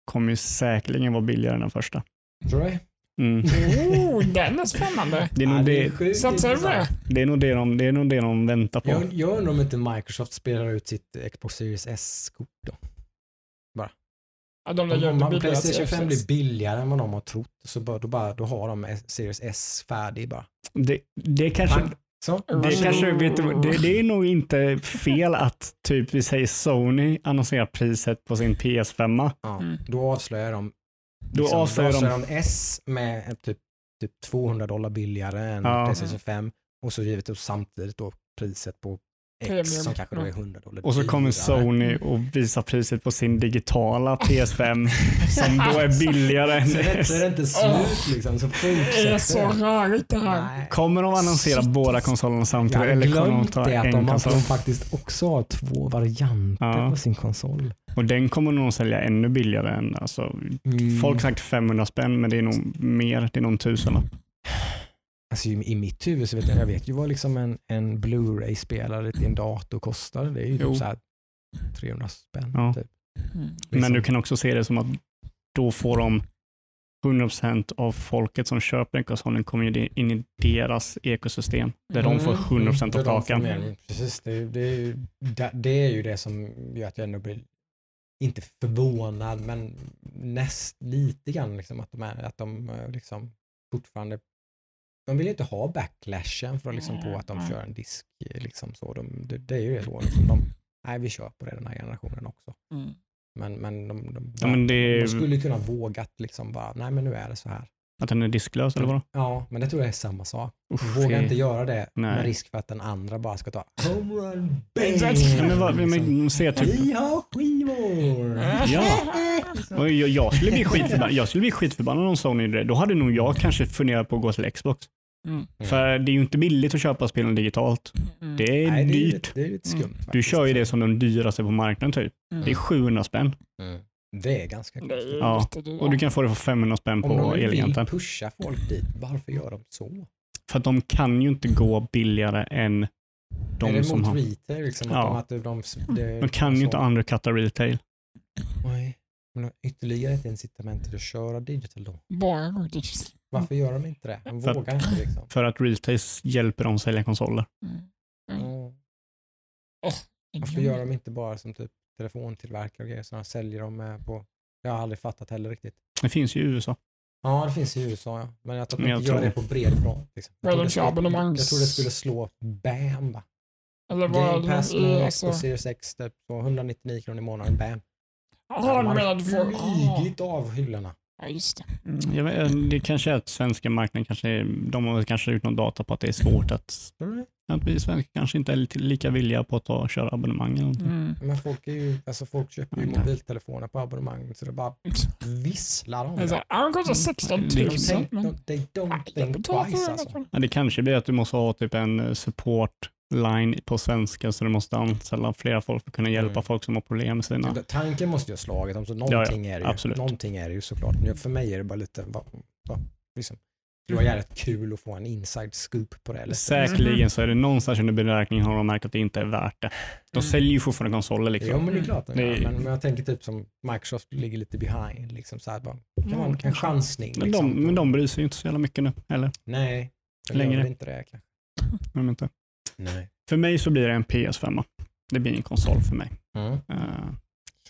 kommer ju säkerligen vara billigare än den första. tror du det? Mm. Oh, den är spännande. Det, är nog Ja, det är det, Satsar du på det? det, är nog det, de, det är nog det de väntar på. Jag, jag undrar om inte Microsoft spelar ut sitt Xbox Series S-kort då. Ja, de Om, lägger om man- Playstation 5 blir billigare än vad de har trott så bör, då, bara, då har de Series S färdig bara. Det, det kanske... Pang. Så, Det, kanske, vet du, det, det är nog inte fel att typ vi säger Sony annonserar priset på sin PS5. ja, Mm. då avslöjar de Då liksom, avslöjar de- de S med typ, typ 200 dollar billigare än Ja. Playstation 5 och så givetvis samtidigt då priset på X som kanske då är 100 dollar Och så kommer. Sony och visar priset på sin digitala PS5 (laughs) som då är billigare än S. så är det inte slut liksom, så Det är fortsätter så rörigt det här. Kommer de annonsera Shit. båda konsolerna samtidigt eller kommer de ta det att en de, att konsol? de faktiskt också har två varianter Ja. på sin konsol. Och den kommer nog sälja ännu billigare än, alltså, Mm. folk sagt 500 spänn men det är nog mer, det är nog en tusenlapp. Alltså, i, mitt huvud så vet jag, jag vet ju vad liksom en, en Blu-ray-spelare till en dator kostar. Det är ju Jo. typ så här 300 spänn. Ja. Typ. Mm. Men Liksom. du kan också se det som att då får de 100% av folket som köper den konsolen kommer in i deras ekosystem där de får 100% Mm, av kakan. mer. Precis, det, är- det, är ju, det, det är ju det som gör att jag ändå blir, inte förvånad, men näst lite grann liksom att de, är, att de eh, liksom fortfarande de vill inte ha backlashen för att liksom på att de kör en disk. eh, Liksom så. De, det, det är ju det så. Liksom. De, nej, vi kör på det den här generationen också. Mm. Men, men, de, de, Ja, men det, de skulle kunna vågat liksom bara, nej men nu är det så här. Att den är disklös eller vadå? Ja, men det tror jag är samma sak. Usch, Våga inte göra det Nej. med risk för att den andra bara ska ta homerun, Exakt. bang! Ja, men vad, liksom. men, se typ, Vi har skivor! Ja. jag, jag, skulle bli skitförbannad, jag skulle bli skitförbannad om Sony det. Då hade nog jag kanske funderat på att gå till Xbox. Mm. För det är ju inte billigt att köpa spelen digitalt. Mm. Det är Nej, det är, dyrt. lite, det är lite skumt. Mm. Du kör ju det som den dyraste på marknaden typ. Mm. Det är 700 spänn. Det är ganska konstigt. är Ja. Och du kan få det för 500 spänn Om på de nu vill Elgiganten. pusha folk dit, varför gör de så? För att de kan ju inte gå billigare än är de det som mot har... retail? Liksom, Ja. att de, att de, det, De kan ju inte undercutta retail. Nej. Men de ytterligare ett incitament till att köra digital då. Varför gör de inte det? De För att- vågar inte liksom. För att retail hjälper dem att sälja konsoler. Mm. Mm. Mm. Varför gör de inte bara som typ telefontillverkare och grejer, så de säljer dem eh, på... Jag har aldrig fattat heller riktigt. Det finns ju i USA. Ja, det finns i USA ja. Men jag tror att de inte gör det på bred front. Liksom. Jag, tror de det kör skulle, abonnemangs- jag tror det skulle slå bam va. Eller vad Game Pass med alltså, Xbox Series X, typ, så 199 kronor i månaden, bam. Jaha, du menar du får... Ah, flugit av hyllorna. Ja, just det. Mm. Jag vet, det kanske är att svenska marknaden kanske, de har kanske gjort någon data på att det är svårt att, det? Att vi svenskar kanske inte är lika villiga på att ta och köra abonnemang. Mm. Men folk, är ju, alltså folk köper ju Nej. mobiltelefoner på abonnemang så det bara visslar om Det ja, den kostar 16 000. Det- De tänk, men- de, they don't Nej, jag think twice 400 alltså. Ja, det kanske blir att du måste ha typ en eh, support line på svenska så du måste anställa flera folk för att kunna hjälpa Mm. folk som har problem med sina... Tanken måste ju ha slagit om, så någonting, är det ju, någonting är det ju såklart. För mig är det bara lite, va, va, liksom, det vara jävligt kul att få en inside scoop på det. Eller? Säkerligen så är det någonstans under beräkningen har de märkt att det inte är värt det. De Mm. säljer ju fortfarande konsoler liksom. Jo men det är klart de Det är- Men, men jag tänker typ som Microsoft ligger lite behind. Liksom så här, bara, kan Mm, man en kanske. chansning. Men, Liksom, de, men de bryr sig ju inte så jävla mycket nu heller. Nej, de Längre. gör inte det kanske. (laughs) Men inte. Nej. För mig så blir det en PS5. Det blir en konsol för mig. Mm. Uh,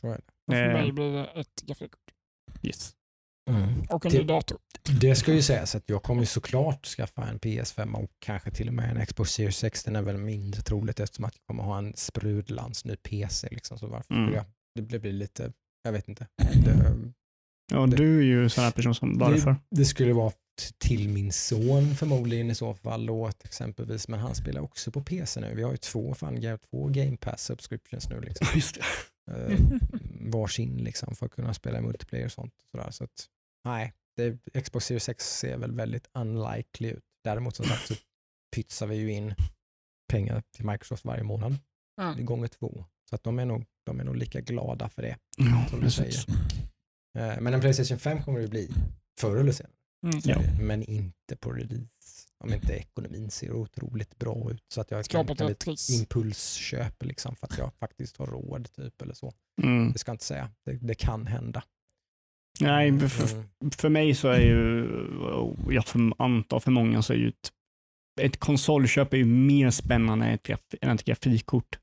Så är det. Och för mig blir det ett grafikkort. yes. Och en ny dator. Det ska ju sägas att jag kommer ju såklart skaffa en PS5 och kanske till och med en Xbox Series 6. Den är väl mindre troligt eftersom att jag kommer ha en sprudlans ny PC. Liksom. Så varför Mm. jag? Det blir, blir lite, jag vet inte. Det, Ja, Det- du är ju en sån här person som, varför? Det, det skulle vara till min son förmodligen i så fall då exempelvis. Men han spelar också på PC nu. Vi har ju två, fan, två Game Pass subscriptions nu. Liksom. (laughs) Just det. eh, varsin liksom, för att kunna spela multiplayer och sånt. Och sådär. Så att, nej, det, Xbox Series X ser väl väldigt unlikely ut. Däremot som sagt så (laughs) pytsar vi ju in pengar till Microsoft varje månad Ja. gånger två. Så att de är nog, de är nog lika glada för det. Ja, Som du precis. Eh, Men en Playstation 5 kommer det bli förr eller senare. Mm. Ja. Men inte på release. Om inte ekonomin ser otroligt bra ut. Så att jag kan, Skapat kan ett impulsköp liksom, för att jag faktiskt har råd typ eller så. Mm. Det ska jag inte säga. Det, det kan hända. Nej, för, för, Mm. för mig så är ju, jag antar för många så är ju ett, ett konsolköp är ju mer spännande än ett, än ett grafikkort.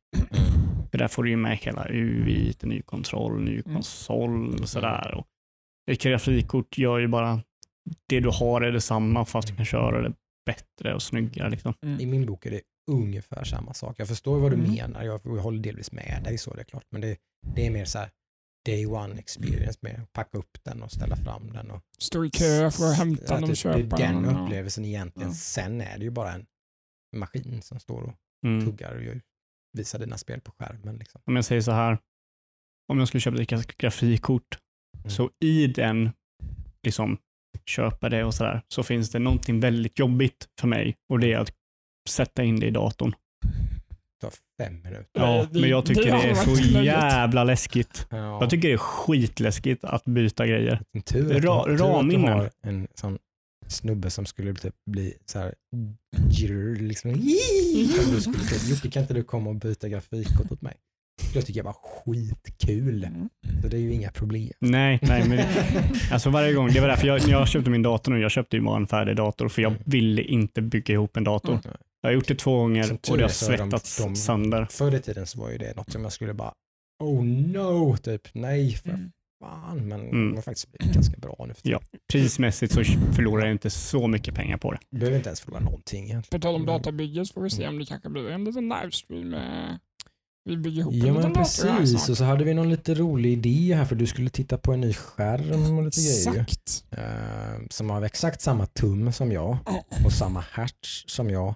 För där får du ju med hela UI, ny kontroll, ny Mm. konsol och sådär. Och ett grafikkort gör ju bara det du har är detsamma fast du kan köra det bättre och snyggare. Liksom. I min bok är det ungefär samma sak. Jag förstår vad du Mm. menar, jag, jag håller delvis med dig så det är klart, men det, det är mer så här day one experience med att packa upp den och ställa fram den. Och, Stå i kö för att hämta den och köpa det är den den. upplevelsen egentligen. Ja. Sen är det ju bara en maskin som står och Mm. tuggar och visar dina spel på skärmen. Liksom. Om jag säger så här, om jag skulle köpa ett gra- grafikkort, Mm. så i den, liksom köpa det och sådär, så finns det någonting väldigt jobbigt för mig och det är att sätta in det i datorn. Det tar fem minuter. Ja, men jag tycker det är så jävla läskigt. Ja. Jag tycker det är skitläskigt att byta grejer. En tur att, Ra- tur att du har en sån snubbe som skulle typ bli så här liksom. (laughs) Du skulle typ, Jocke kan inte du komma och byta grafikkort åt mig? Det tycker jag var skitkul. Mm. Så det är ju inga problem. Nej, nej, men (laughs) alltså varje gång, det var därför jag, när jag köpte min dator nu, jag köpte ju bara en färdig dator för jag Mm. ville inte bygga ihop en dator. Mm. Jag har gjort det två gånger och det har är de- svettats de- sönder. Förr i tiden så var ju det något som jag skulle bara oh no, typ nej för Mm. fan. Men Mm. det har faktiskt blivit ganska bra nu. för Ja. Prismässigt så förlorar jag inte så mycket pengar på det. Du behöver inte ens förlora någonting egentligen. På tal om databygge så får vi se om det kanske blir en liten livestream. med- Vi bygger ihop Ja men precis, och så hade vi någon lite rolig idé här för du skulle titta på en ny skärm och lite grejer. Exakt. Eh, som har exakt samma tum som jag och samma hertz som jag.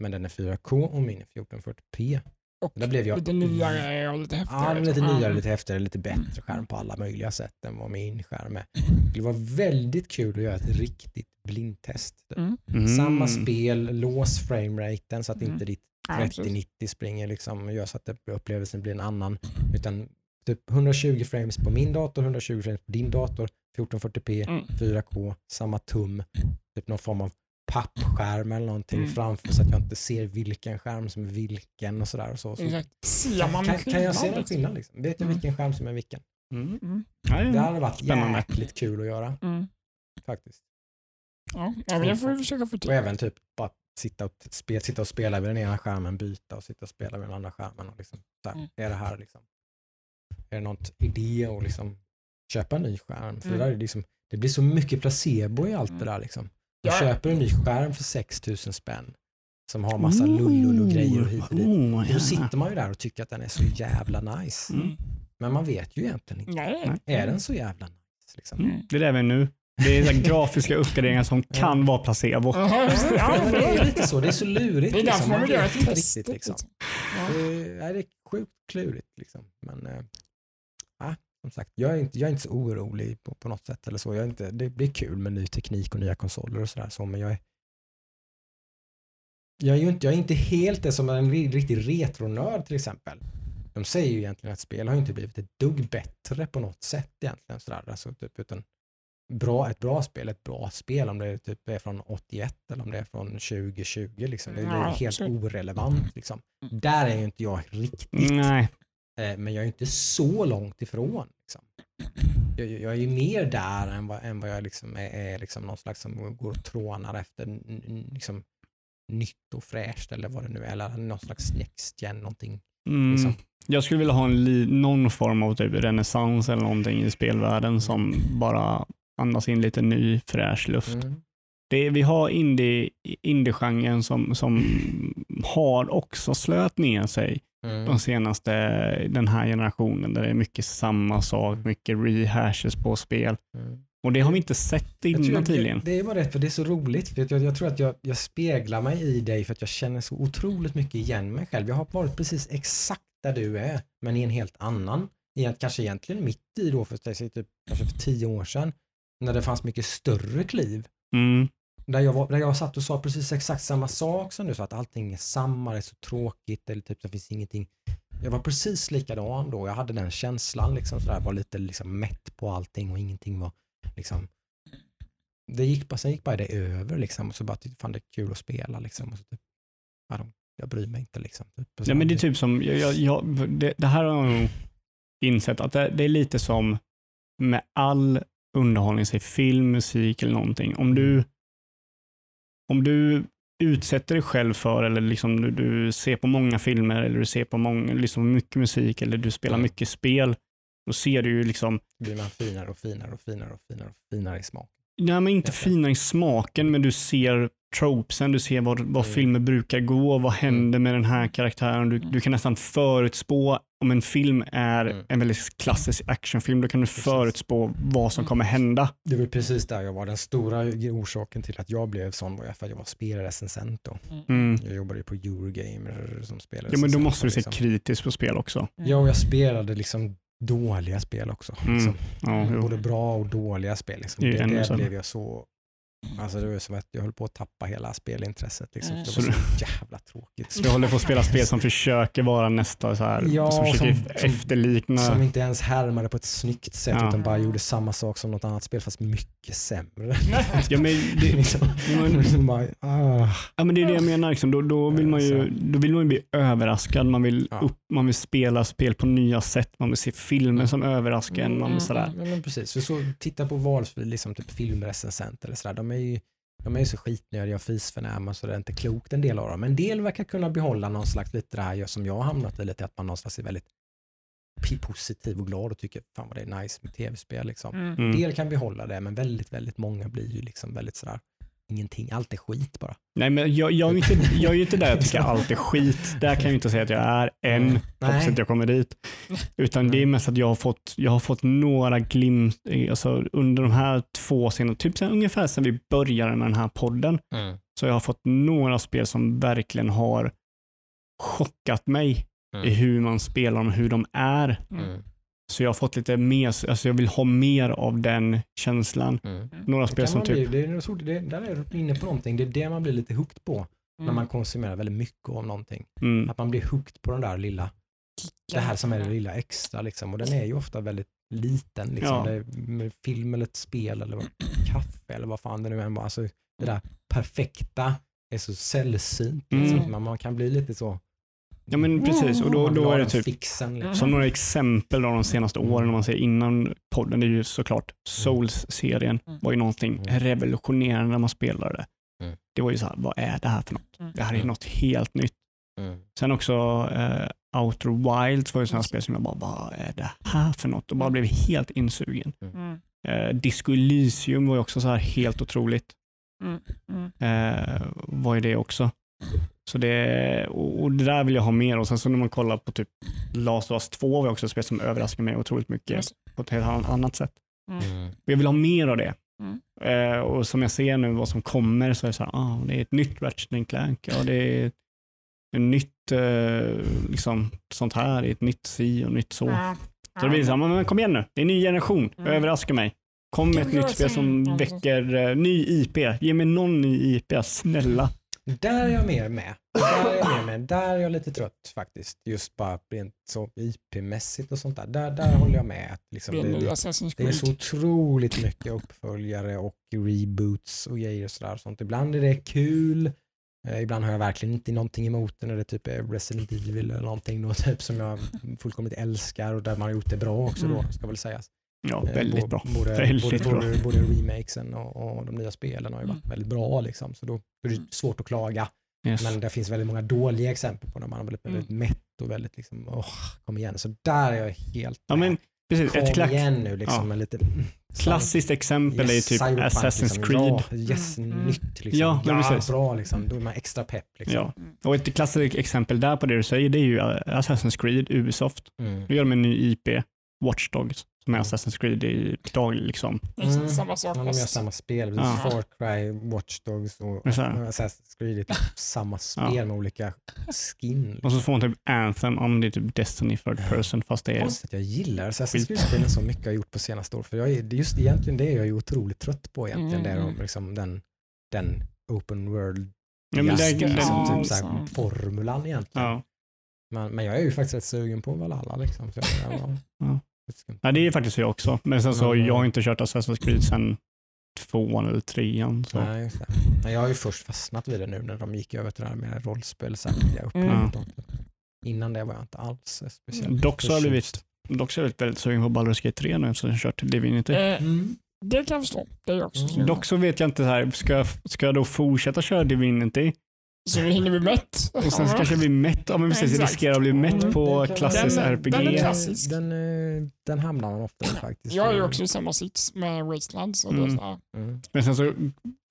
Men den är 4K och min är 1440p. Och Där blev jag lite nyare och lite häftigare. Ja, är lite nyare, lite häftigare, lite bättre Mm. skärm på alla möjliga sätt än vad min skärm är. Det var väldigt kul att göra ett riktigt blindtest. Mm. Mm. Samma spel, lås frameraten så att Mm. inte ditt Ja, precis. 3090 springer liksom och gör så att upplevelsen blir en annan. Utan typ 120 frames på min dator, 120 frames på din dator, 1440p, Mm. 4K, samma tum, typ någon form av pappskärm eller någonting Mm. framför så att jag inte ser vilken skärm som är vilken och sådär. Och så. så. Ser man kan, kan jag se någon skillnad? Liksom? Vet jag Mm. vilken skärm som är vilken? Mm. Mm. Ja. Det hade varit Spännande. jäkligt kul att göra Mm. faktiskt. Ja, ja, men det får vi försöka få till. Och även typ bara sitta och, spe, sitta och spela vid den ena skärmen, byta och sitta och spela vid den andra skärmen. Och liksom, så här, Mm. Är det här liksom, är det något idé att liksom köpa en ny skärm? För Mm. det, där är liksom, det blir så mycket placebo i allt Mm. det där. Liksom. Du Ja. köper en ny skärm för 6000 spänn som har massa lullull och grejer och hit och dit. Oh, ja. då sitter man ju där och tycker att den är så jävla nice. Mm. Men man vet ju egentligen inte. Nej. Är den så jävla nice? Liksom? Mm. Det är det vi nu. Det är grafiska uppgraderingar som kan vara placebo. Ja, Ja, men det är lite så. Det är så lurigt. det är därför liksom. man vill göra ett test. riktigt. Liksom. Ja. Det, är, nej, det är sjukt klurigt. Liksom. Men ja, som sagt, jag är, inte, jag är inte så orolig på, på något sätt. Eller så. Jag är inte, det blir kul med ny teknik och nya konsoler och sådär. Så, men jag är, jag är ju inte, jag är inte helt det som en ri- riktig retronörd till exempel. De säger ju egentligen att spel har ju inte blivit ett dugg bättre på något sätt egentligen. Sådär. Alltså, typ, utan bra, ett bra spel, ett bra spel om det typ är från 81 eller om det är från 2020. Liksom. Det, är helt orelevant. Liksom. Där är ju inte jag riktigt, Nej. Eh, men jag är inte så långt ifrån. Liksom. Jag, jag är ju mer där än vad, än vad jag liksom är, är liksom någon slags som går och trånar efter liksom, nytt och fräscht eller vad det nu är, eller någon slags next gen någonting. Mm. Liksom. Jag skulle vilja ha en någon form av typ renässans eller någonting i spelvärlden som bara andas in lite ny fräsch luft. Mm. Det, vi har indie, indie-genren som, som har också slöt ner sig Mm. de senaste, den här generationen där det är mycket samma sak, mycket rehashes på spel. Mm. Och det har vi inte sett innan jag- tydligen. Det var rätt, för det är så roligt. För jag, jag tror att jag, jag speglar mig i dig för att jag känner så otroligt mycket igen mig själv. Jag har varit precis exakt där du är, men i en helt annan. Igen- Kanske egentligen mitt i då, för, typ, kanske för tio år sedan, när det fanns mycket större kliv. Mm. Där jag, var, där jag satt och sa precis exakt samma sak som du sa, att allting är samma, det är så tråkigt, eller typ det finns ingenting. Jag var precis likadan då, jag hade den känslan, liksom sådär, var lite liksom mätt på allting och ingenting var liksom det gick bara, sen gick bara det över liksom och så bara tyckte fan det är kul att spela liksom. Och så typ, ja, jag bryr mig inte liksom. Typ. Ja, men det är typ som, jag, jag, jag, det, det här har jag nog insett att det, det är lite som med all underhållning, säg film, musik eller någonting. Om du, om du utsätter dig själv för eller liksom du, du ser på många filmer eller du ser på många, liksom mycket musik eller du spelar Mm. mycket spel, då ser du ju liksom, blir man finare och finare och finare och finare och finare i smak. nej men inte Okej. fina i smaken, men du ser tropesen, du ser vad, vad Mm. filmer brukar gå, vad händer med den här karaktären. Du, du kan nästan förutspå om en film är Mm. en väldigt klassisk actionfilm, då kan du Precis. förutspå vad som kommer hända. Det var precis där jag var. Den stora orsaken till att jag blev sån var för att jag var spelrecensent då. Mm. Jag jobbade ju på Eurogamer som spelare. Ja, men då måste du se liksom. kritiskt på spel också. Ja, och jag spelade liksom dåliga spel också. Mm. Liksom. Ja. Både bra och dåliga spel. Liksom. Det Det, blev jag så... Alltså det var som att jag höll på att tappa hela spelintresset. Liksom. Mm. Det Så var så jävla tråkigt. Du håller på att spela spel som försöker vara nästa så här, Ja, som försöker som- efterlikna. Som inte ens härmade på ett snyggt sätt Ja. utan bara gjorde samma sak som något annat spel fast mycket sämre. Ja, men det, (laughs) liksom, men, bara, ah. ja, men det är det jag menar. Liksom. Då, då, vill man ju, Så. då vill man ju bli överraskad. Man vill, Ja. upp, man vill spela spel på nya sätt. Man vill se filmer som överraskar en. Man vill sådär. Ja, men precis. Så, så titta på valfri liksom typ filmrecensent eller sådär. De är ju de är ju så skitnödiga och fisförnäma så det är inte klokt en del av dem. Men en del verkar kunna behålla någon slags lite det här som jag har hamnat i lite, att man någonstans är väldigt positiv och glad och tycker fan vad det är nice med tv-spel liksom. Mm. Mm. En del kan behålla det men väldigt, väldigt många blir ju liksom väldigt sådär ingenting, allt är skit bara. Nej, men jag, jag, är ju inte, jag är ju inte där jag tycker allt är skit. Där kan jag ju inte säga att jag är än. Nej. Hoppas att jag kommer dit. Utan det är mest att jag har fått, jag har fått några glimt alltså under de här två senaste, typ sen, ungefär sedan vi började med den här podden, så jag har fått några spel som verkligen har chockat mig Mm. i hur man spelar dem, hur de är. Mm. Så jag har fått lite mer, alltså jag vill ha mer av den känslan. Mm. Några Det spel kan som man typ, bli, det är, så- det, där är du inne på någonting, det är det man blir lite hooked på när Mm. man konsumerar väldigt mycket av någonting. mm, Att man blir hooked på den där lilla, det här som är det lilla extra liksom. Och den är ju ofta väldigt liten liksom. Ja. Det är med film eller ett spel eller vad, kaffe eller vad fan det nu än var. Alltså det där perfekta är så sällsynt. Liksom. Mm. Man, man kan bli lite så. Ja men precis, och då, då är det typ, Fixen, liksom. som några exempel av de senaste Mm. åren, om man säger innan podden, det är ju såklart Souls-serien Mm. var ju någonting Mm. revolutionerande när man spelade. Mm. Det var ju så här, vad är det här för något? Mm. Det här är Mm. något helt nytt. Mm. Sen också eh, Outer Wilds var ju sådana spel som jag bara, vad är det här för något? Och bara blev helt insugen. Mm. Eh, Disco Elysium var ju också så här helt otroligt. Mm. Mm. Eh, var ju det också. Så det, och, och det där vill jag ha mer och sen så när man kollar på typ Last of Us 2 var också ett spel som överraskar mig otroligt mycket Just. på ett helt an- annat sätt. Mm. Och Jag vill ha mer av det. Mm. Eh, och som jag ser nu vad som kommer så är det så här, ah, det är ett nytt Ratchet Clank, ja, det är ett nytt eh, liksom, sånt här, det är ett nytt si och nytt så. Ja. Så det blir så här, men kom igen nu, det är en ny generation, Mm. överraska mig. Kom med ett nytt spel som som- väcker eh, ny IP. Ge mig någon ny IP, snälla. Där är jag mer med. Där är jag mer med. Där är jag lite trött faktiskt. Just bara rent så IP-mässigt och sånt där. Där, där håller jag med. att Liksom Det det, det, är så otroligt mycket uppföljare och reboots och grejer och sådär. Sånt. Ibland är det kul. Eh, ibland har jag verkligen inte någonting emot det när det typ är Resident Evil eller någonting då, (laughs) typ, som jag fullkomligt älskar och där man har gjort det bra också då, Mm. ska väl sägas. Ja, Eh, väldigt bra. Både, Väldigt både, bra. både, både remakesen och, och de nya spelen har ju varit Mm. väldigt bra liksom. Så då är det Mm. svårt att klaga. Yes. Men det finns väldigt många dåliga exempel på när man har blivit väldigt mätt och väldigt liksom, åh, kom igen. Så där är jag helt Ja, men precis. Kom Ett klack, igen nu liksom Ja. lite klassiskt exempel är ju typ Cyberpunk, Assassin's liksom. Creed. Ja, yes, Mm, mm. nytt liksom. Ja, men precis. bra liksom. Då är man extra pepp liksom. Ja. Och ett klassiskt exempel där på det du säger, det är ju eh, Assassin's Creed, Ubisoft. Mm. Nu gör de en ny IP, Watch Mm. Assassin's Creed i dag liksom. Exakt Mm. Samma sak Ja, de gör samma spel. Ja. Far Cry, Watch Dogs och. Assassin's Creed är typ samma spel Ja. med olika skin. Och så får man typ Anthem, om det är typ Destiny third person, fast det är... Konstigt att jag gillar Assassin's. Creed-spelen så mycket jag har gjort på senaste år. För jag är, just egentligen det jag är otroligt trött på egentligen. Mm, Det är de, liksom den, den open world Ja, men det, det, liksom, typ så här, så. formulan egentligen. ja. Men, men jag är ju faktiskt rätt sugen på Valhalla liksom. Så jag, (laughs) ja, Ja, det är faktiskt jag också. Men sen så har jag eh, inte kört Assassin's Creed sen tvåan eller trean. Så. Nej, just det. Men jag har ju först fastnat vid det nu när de gick över till det här med rollspelsaktiga upplägget. Innan det var jag inte alls speciellt Dock så har jag blivit, dock så är jag väldigt, väldigt sugen på Baldur's Gate 3 nu eftersom jag kört Divinity. Eh, Mm. det kan jag förstå. Det är jag också. Mm. Dock så vet jag inte, så här, ska, jag- ska jag då fortsätta köra Divinity Så vi hinner bli mätt. Och sen så kanske blir mätt. Ja, men precis, Exakt. riskerar att bli mätt Mm, på kan- klassisk Den- RPG. den är klassisk. den, eh, den hamnar man ofta i faktiskt. Jag är ju också i samma sits med Wasteland. Så det, är Mm. så Mm. Men sen så, uh,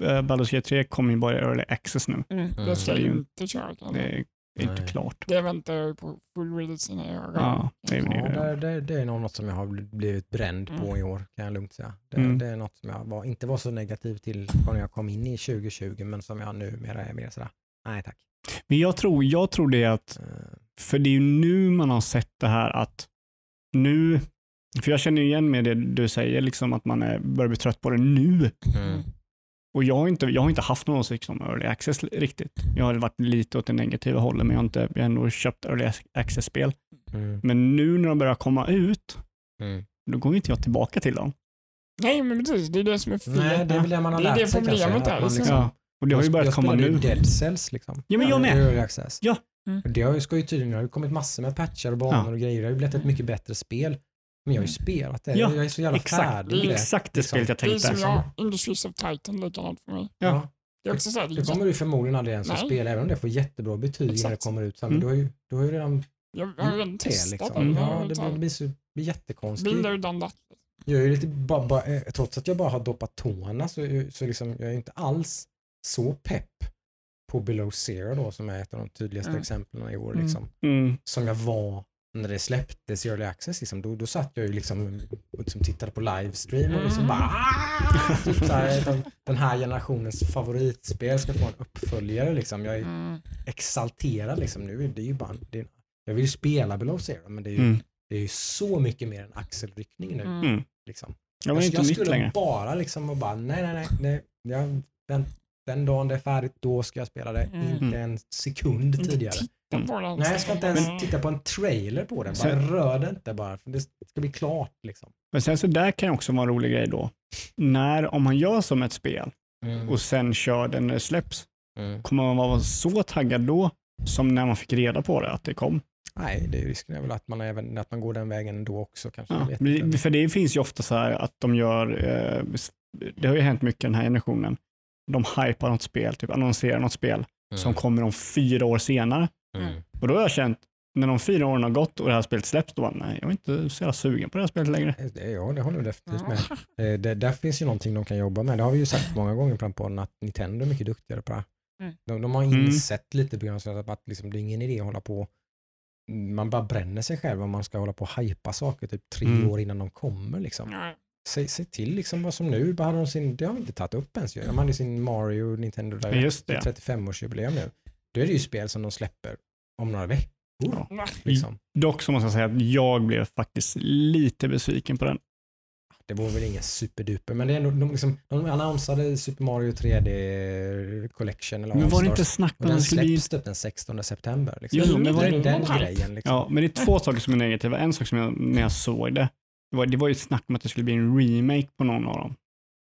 Baldur's Gate 3 kommer ju bara i early access nu. mm, Mm. det ska Det är jag ju- inte köra. Det jag. är inte Nej. klart. Det väntar jag på full release innan jag gör. Ja, det är Ja, det. det, är något som jag har blivit bränd på Mm. i år, kan jag lugnt säga. Det, Mm. det är något som jag var, inte var så negativ till när jag kom in i 2020, men som jag numera är mer sådär, nej tack. Men jag tror, jag tror det att, Eh, för det är ju nu man har sett det här att nu, för jag känner ju igen med det du säger, liksom att man är, börjar bli trött på det nu. Mm. Och jag har inte, jag har inte haft någon åsikt om early access riktigt. Jag har varit lite åt det negativa hållet, men jag har, inte, jag har ändå köpt early access-spel. Mm. Men nu när de börjar komma ut, Mm. då går inte jag tillbaka till dem. Nej, men precis. Det är det som är fel. Nej, det är väl det man har Det är lärt det sig problemet kanske. är, man liksom. Ja. Och det har ju jag, börjat jag komma spelade nu. ju Dead Cells liksom. Ja, men jag med. Early access. Ja. Mm. Det har ju, ska ju tydligen, det har ju kommit massor med patchar och banor Ja. och grejer. Det har ju blivit ett mycket bättre spel. Men jag har ju spelat det. Ja, jag är så jävla Exakt, färdig det med det. exakt det liksom. spelet jag Det är tänkte. som jag, Industries of Titan, likadant för mig. Ja. Ja. Det är också så här, det Det kommer du förmodligen aldrig ens att spela, även om det får jättebra betyg när det Exakt. kommer ut. sen. Men Mm. du har ju, du har ju redan jag, jag har redan testat det. det. Liksom. Jag Ja, det, liksom- blir, det blir så det blir jättekonstigt. Jag är ju lite, ba, ba, eh, trots att jag bara har doppat tårna så, så liksom, jag är inte alls så pepp på Below Zero då som är ett av de tydligaste Mm. exemplen i år. Mm. Liksom, Mm. Som jag var när det släpptes i Early Access. Liksom, då, då satt jag ju liksom och liksom tittade på livestream och liksom Mm. bara "Ah!" (laughs) typ så här, den, den här generationens favoritspel ska få en uppföljare. Liksom. Jag är Mm. exalterad liksom. Nu är det ju bara, det, jag vill ju spela Below Zero men det är ju, Mm. det är ju så mycket mer än axelryckning nu. Mm. Liksom. Men jag, inte jag nytt skulle längre. bara liksom och bara nej, nej, nej. nej jag, den, dagen det är färdigt, då ska jag spela det. Mm. Inte en sekund Inte tidigare. titta på den. Nej, jag ska inte ens Mm. titta på en trailer på den. Bara Sen- rör det inte bara. För det ska bli klart liksom. Men sen så där kan också vara en rolig grej då. När, om man gör som ett spel och sen kör den när det släpps, Mm. kommer man vara så taggad då som när man fick reda på det, att det kom? Nej, det är risken är väl att man, även, att man går den vägen då också kanske. Ja. För det finns ju ofta så här att de gör, eh, det har ju hänt mycket den här generationen, de hypar något spel, typ annonserar något spel som kommer om fyra år senare. Mm. Och då har jag känt, när de fyra åren har gått och det här spelet släpps, då bara, nej, jag är inte så jävla sugen på det här spelet längre. Ja, det håller jag definitivt med. (laughs) Eh, Det, där finns ju någonting de kan jobba med. Det har vi ju sagt många gånger på den podden att Nintendo är mycket duktigare på det här. Mm. De, de har Mm. insett lite på grund av att liksom, det är ingen idé att hålla på man bara bränner sig själv om man ska hålla på och hypa saker typ tre Mm. år innan de kommer. Liksom. Se, se till liksom vad som nu, bara hade de sin, det har vi inte tagit upp ens ju. De hade sin Mario Nintendo Direct Just det. 35-årsjubileum nu. Då är det ju spel som de släpper om några veckor. Ja. Liksom. Dock så måste jag säga att jag blev faktiskt lite besviken på den. Det var väl ingen superduper, men det är ändå, de, liksom, de annonsade Super Mario 3D Collection eller Men var det inte snack Och om den släpps typ den 16 september. Liksom. Jo, men var det den hype? grejen. Liksom. Ja, men det är två saker som är negativa. En sak som jag, när jag såg det, det var, det var ju snack om att det skulle bli en remake på någon av dem.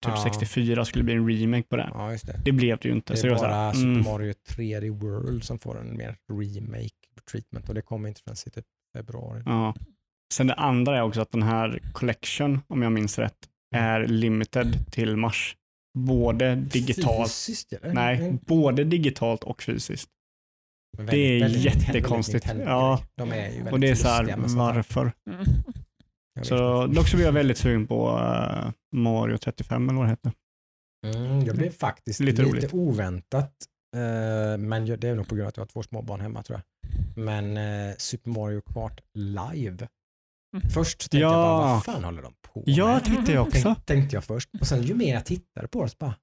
Typ Ja. 64 skulle bli en remake på den. Ja, just det. Det blev det ju inte. Det så är så bara här, Super mm, Mario 3D World som får en mer remake treatment och det kommer inte förrän i typ februari. ja. Sen det andra är också att den här collection, om jag minns rätt, är limited till mars. Både digitalt, Fysiskt eller? nej, Mm. både digitalt och fysiskt. Men det är väldigt- väldigt- jättekonstigt. väldigt Ja. De är ju väldigt Och det är så här. varför? Mm. Jag Så dock så blir jag väldigt sugen på uh, Mario 35 eller vad det heter. Mm, jag blev faktiskt Lite lite, oväntat, eh, men jag- det är nog på grund av att jag har två små barn hemma tror jag. Men eh, Super Mario Kart live. Mm. Först tänkte Ja. jag bara, vad fan håller de på Ja, med? tänkte jag också. Tänk, tänkte jag först. Och sen ju mer jag tittade på det så bara,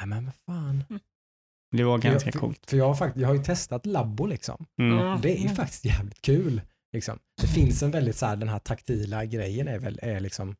nej men vad fan. Det var ganska för, coolt. För jag har, fakt- jag har ju testat Labbo liksom. Mm. Ja. Det är ju faktiskt jävligt kul. Liksom. Det finns en väldigt så här, den här taktila grejen är väl, är liksom,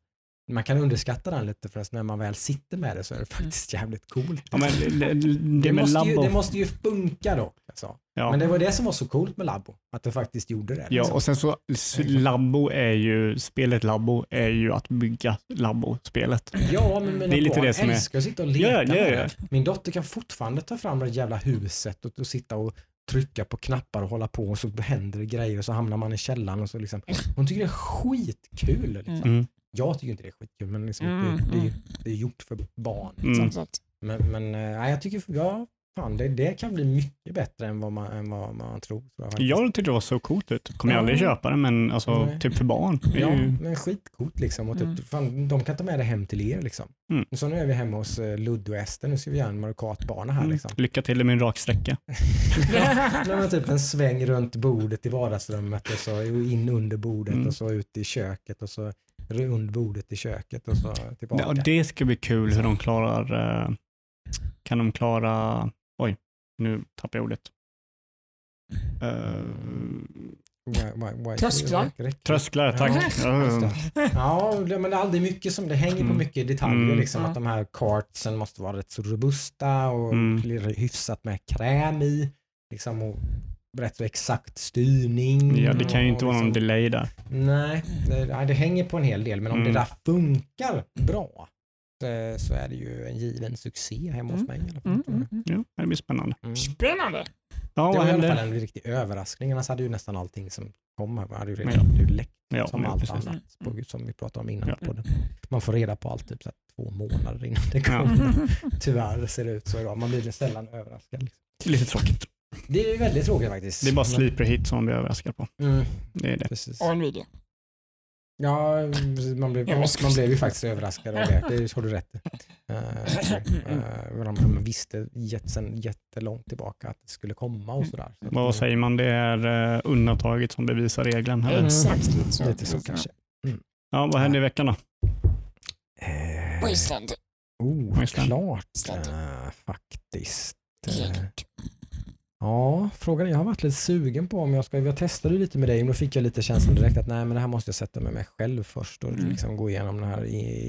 man kan underskatta den lite för när man väl sitter med det så är det faktiskt jävligt coolt. Ja, men det, det, måste ju, det måste ju funka då. Alltså. ja. Men det var det som var så coolt med Labbo, att det faktiskt gjorde det. Ja, liksom. och sen så Labbo är ju, spelet Labbo är ju att bygga Labbo-spelet. ja men mina det är lite barn det som är- älskar att sitta och leka Ja, ja, ja. det. Min dotter kan fortfarande ta fram det jävla huset och, och sitta och trycka på knappar och hålla på och så händer det grejer och så hamnar man i källaren och så liksom. Hon tycker det är skitkul. Liksom. Mm. Jag tycker inte det är skitkul men liksom, Mm, det, det, mm. det är gjort för barn. Mm. Så att- Men, men nej, jag tycker, ja, fan, det, det kan bli mycket bättre än vad man, än vad man tror. tror jag, faktiskt. Jag tyckte det var så coolt ut. Kommer jag Ja. aldrig köpa det, men alltså, Nej. typ för barn. Ja, ju, men skitcoolt liksom. Och typ, Mm. fan, de kan ta med det hem till er liksom. Mm. Så nu är vi hemma hos uh, Ludde och Ester, nu ska vi göra en Mario Kart-bana här mm, liksom. lycka till med en rak sträcka. (laughs) Nej, men typ en sväng runt bordet i vardagsrummet och så in under bordet Mm. och så ut i köket och så runt bordet i köket och så tillbaka. Ja, det ska bli kul hur de klarar, eh, kan de klara, oj, nu tappar jag ordet. Eh, Trösklar. trösklar, tack. Ja, Ja. det. Men det är aldrig mycket som, det hänger på Mm. mycket detaljer Mm. liksom. Ja. Att de här kartsen måste vara rätt så robusta och Mm. hyfsat med kräm i. Liksom och rätt så exakt styrning. Ja, det kan ju inte och vara någon liksom, delay där. Nej, det, nej, det hänger på en hel del. Men om Mm. det där funkar bra så, så är det ju en given succé hemma hos Mm. mig i alla fall. Mm, mm, mm. Ja, det blir spännande. Mm. Spännande. Ja, Det var i alla fall en riktig överraskning. Annars hade ju nästan allting som kom här hade ju Ja. redan blivit läckt Ja, som ja, allt precis. annat på, som vi pratade om innan Ja. på den. Man får reda på allt typ så här, två månader innan det Ja. kommer. (laughs) Tyvärr ser det ut så idag. Man blir sällan överraskad. Liksom. Lite tråkigt. Det är ju väldigt tråkigt faktiskt. Det är bara sleeper hit som vi överraskar på. Mm, Det är det. precis. Och en video. Ja, man blev, man blev ju faktiskt överraskad av det. Det har du rätt i. Uh, uh, man visste jätt, sen jättelångt tillbaka att det skulle komma och sådär. Så Vad säger man? Det är uh, undantaget som bevisar regeln. Eller? Mm. Exakt lite så. Lite så kanske. Ja, vad händer i veckan då? Eh, Wasteland. Oh, Wasteland. klart eh, faktiskt. Eh. Ja, frågan är, jag har varit lite sugen på om jag ska, jag testade lite med dig, men då fick jag lite känslan direkt att nej men det här måste jag sätta med mig själv först och Mm. liksom gå igenom den här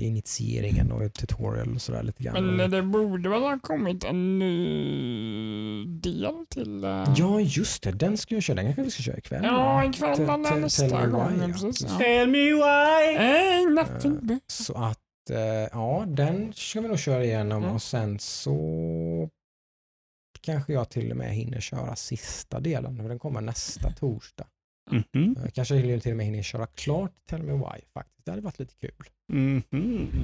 initieringen och ett tutorial och sådär lite grann. Men Och- det borde väl ha kommit en ny del till... eh, Ja, just det, den ska jag köra, den kanske vi ska köra ikväll. Ja, ikväll eller nästa tell me gång. Tell me why! Hey, nothing but... Så att, eh, ja, den ska vi nog köra igenom Mm. och sen så kanske jag till och med hinner köra sista delen, för den kommer nästa torsdag. Mhm. Eh, Kanske hinner till och med hinner köra klart Tell Me Why faktiskt. Det hade varit lite kul. Mhm.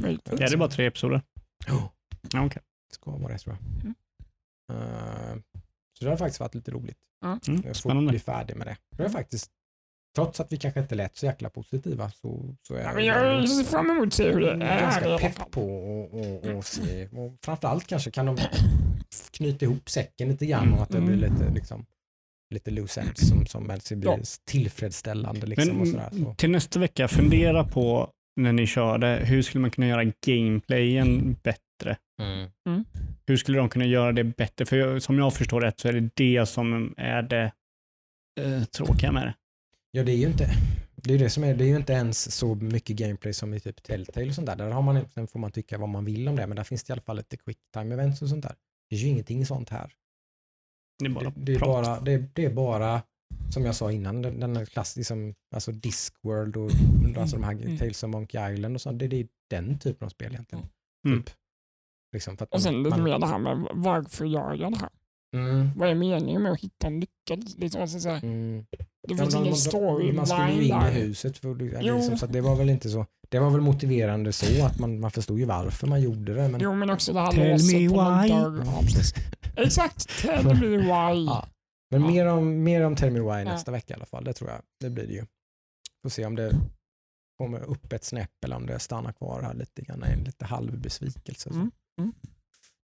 Möjligtvis. Ja, det är bara tre episoder. Ja. Ja, okej. Det ska vara det tror jag. Mm. Eh, så det har faktiskt varit lite roligt. Mm, Jag får spännande. bli färdig med det. Det är faktiskt, trots att vi kanske inte lät så jäkla positiva så, så är Ja, jag ser fram emot att se hur det är. i ganska pepp på och, och, och se. Och framförallt kanske kan de knyta ihop säcken lite grann och att det blir Mm. lite, liksom, lite loose ends som, som helst blir Ja. tillfredsställande. Liksom, Men och sådär. Så. till nästa vecka, fundera på när ni kör det, hur skulle man kunna göra gameplayen bättre? Mm. Hur skulle de kunna göra det bättre? För som jag förstår rätt så är det det som är det eh, tråkiga med det. Ja, det är ju inte det är det som är, det är ju inte ens så mycket gameplay som i typ Telltale och sånt där. där har man, sen får man tycka vad man vill om det, men där finns det i alla fall lite quick time events och sånt där. Det är ju ingenting sånt här. Det är bara Det, det, är, bara, det, det är bara, som jag sa innan, den, den är klassisk, som, alltså Discworld och alltså de här Mm. Tales of Monkey Island och sånt. Det, är den typen av spel egentligen. Mm. Typ. Liksom Och sen man- lite mer det här med varför gör jag det här? Mm, Vad är meningen med att hitta en nyckel? Liksom, alltså, så här, mm. det Ja, finns men ingen storyline Man skulle ju in i där. huset. För, Jo. liksom, så att det var väl inte så. Det var väl motiverande så att man, man förstod ju varför man gjorde det. Men, Jo, men också det här Tell låset me why. Ja. Exakt, tell me why. Ja. men Ja. mer, om, mer om Tell Me Why Ja. nästa vecka i alla fall. Det tror jag. Det blir det ju. Får se om det kommer upp ett snäpp eller om det stannar kvar här lite grann. En lite halv besvikelse. Så. Mm, mm.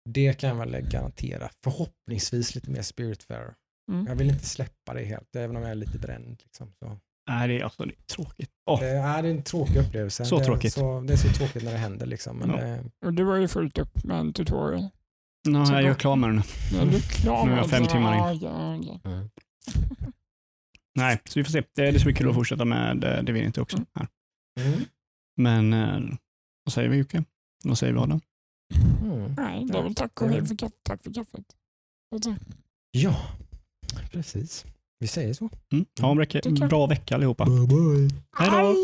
Det kan jag väl garantera. Förhoppningsvis lite mer Spiritfarer. Mm. Jag vill inte släppa det helt, även om jag är lite bränd. Liksom. Så. Nej, det är, alltså, det är tråkigt. Åh, Det är en tråkig upplevelse. Så det, är tråkigt. Så, det är så tråkigt när det händer. Liksom. Men Ja. det, Och du var ju fullt upp med en tutorial. nu Så är jag klar med den. Nu är du Nu är jag fem det. timmar in. Ja, ja, ja. (laughs) Nej, så vi får se. Det, det ska bli kul att fortsätta med eh, det vi inte också. Mm. Här. Mm. Men eh, vad säger vi Jocke? Vad säger vi Adam? Mm. Nej, det är väl tack, och hej tack för kaffet. Ja, precis. Vi säger så. Mm. Ha en kan... bra vecka allihopa. Bye bye. Hej då.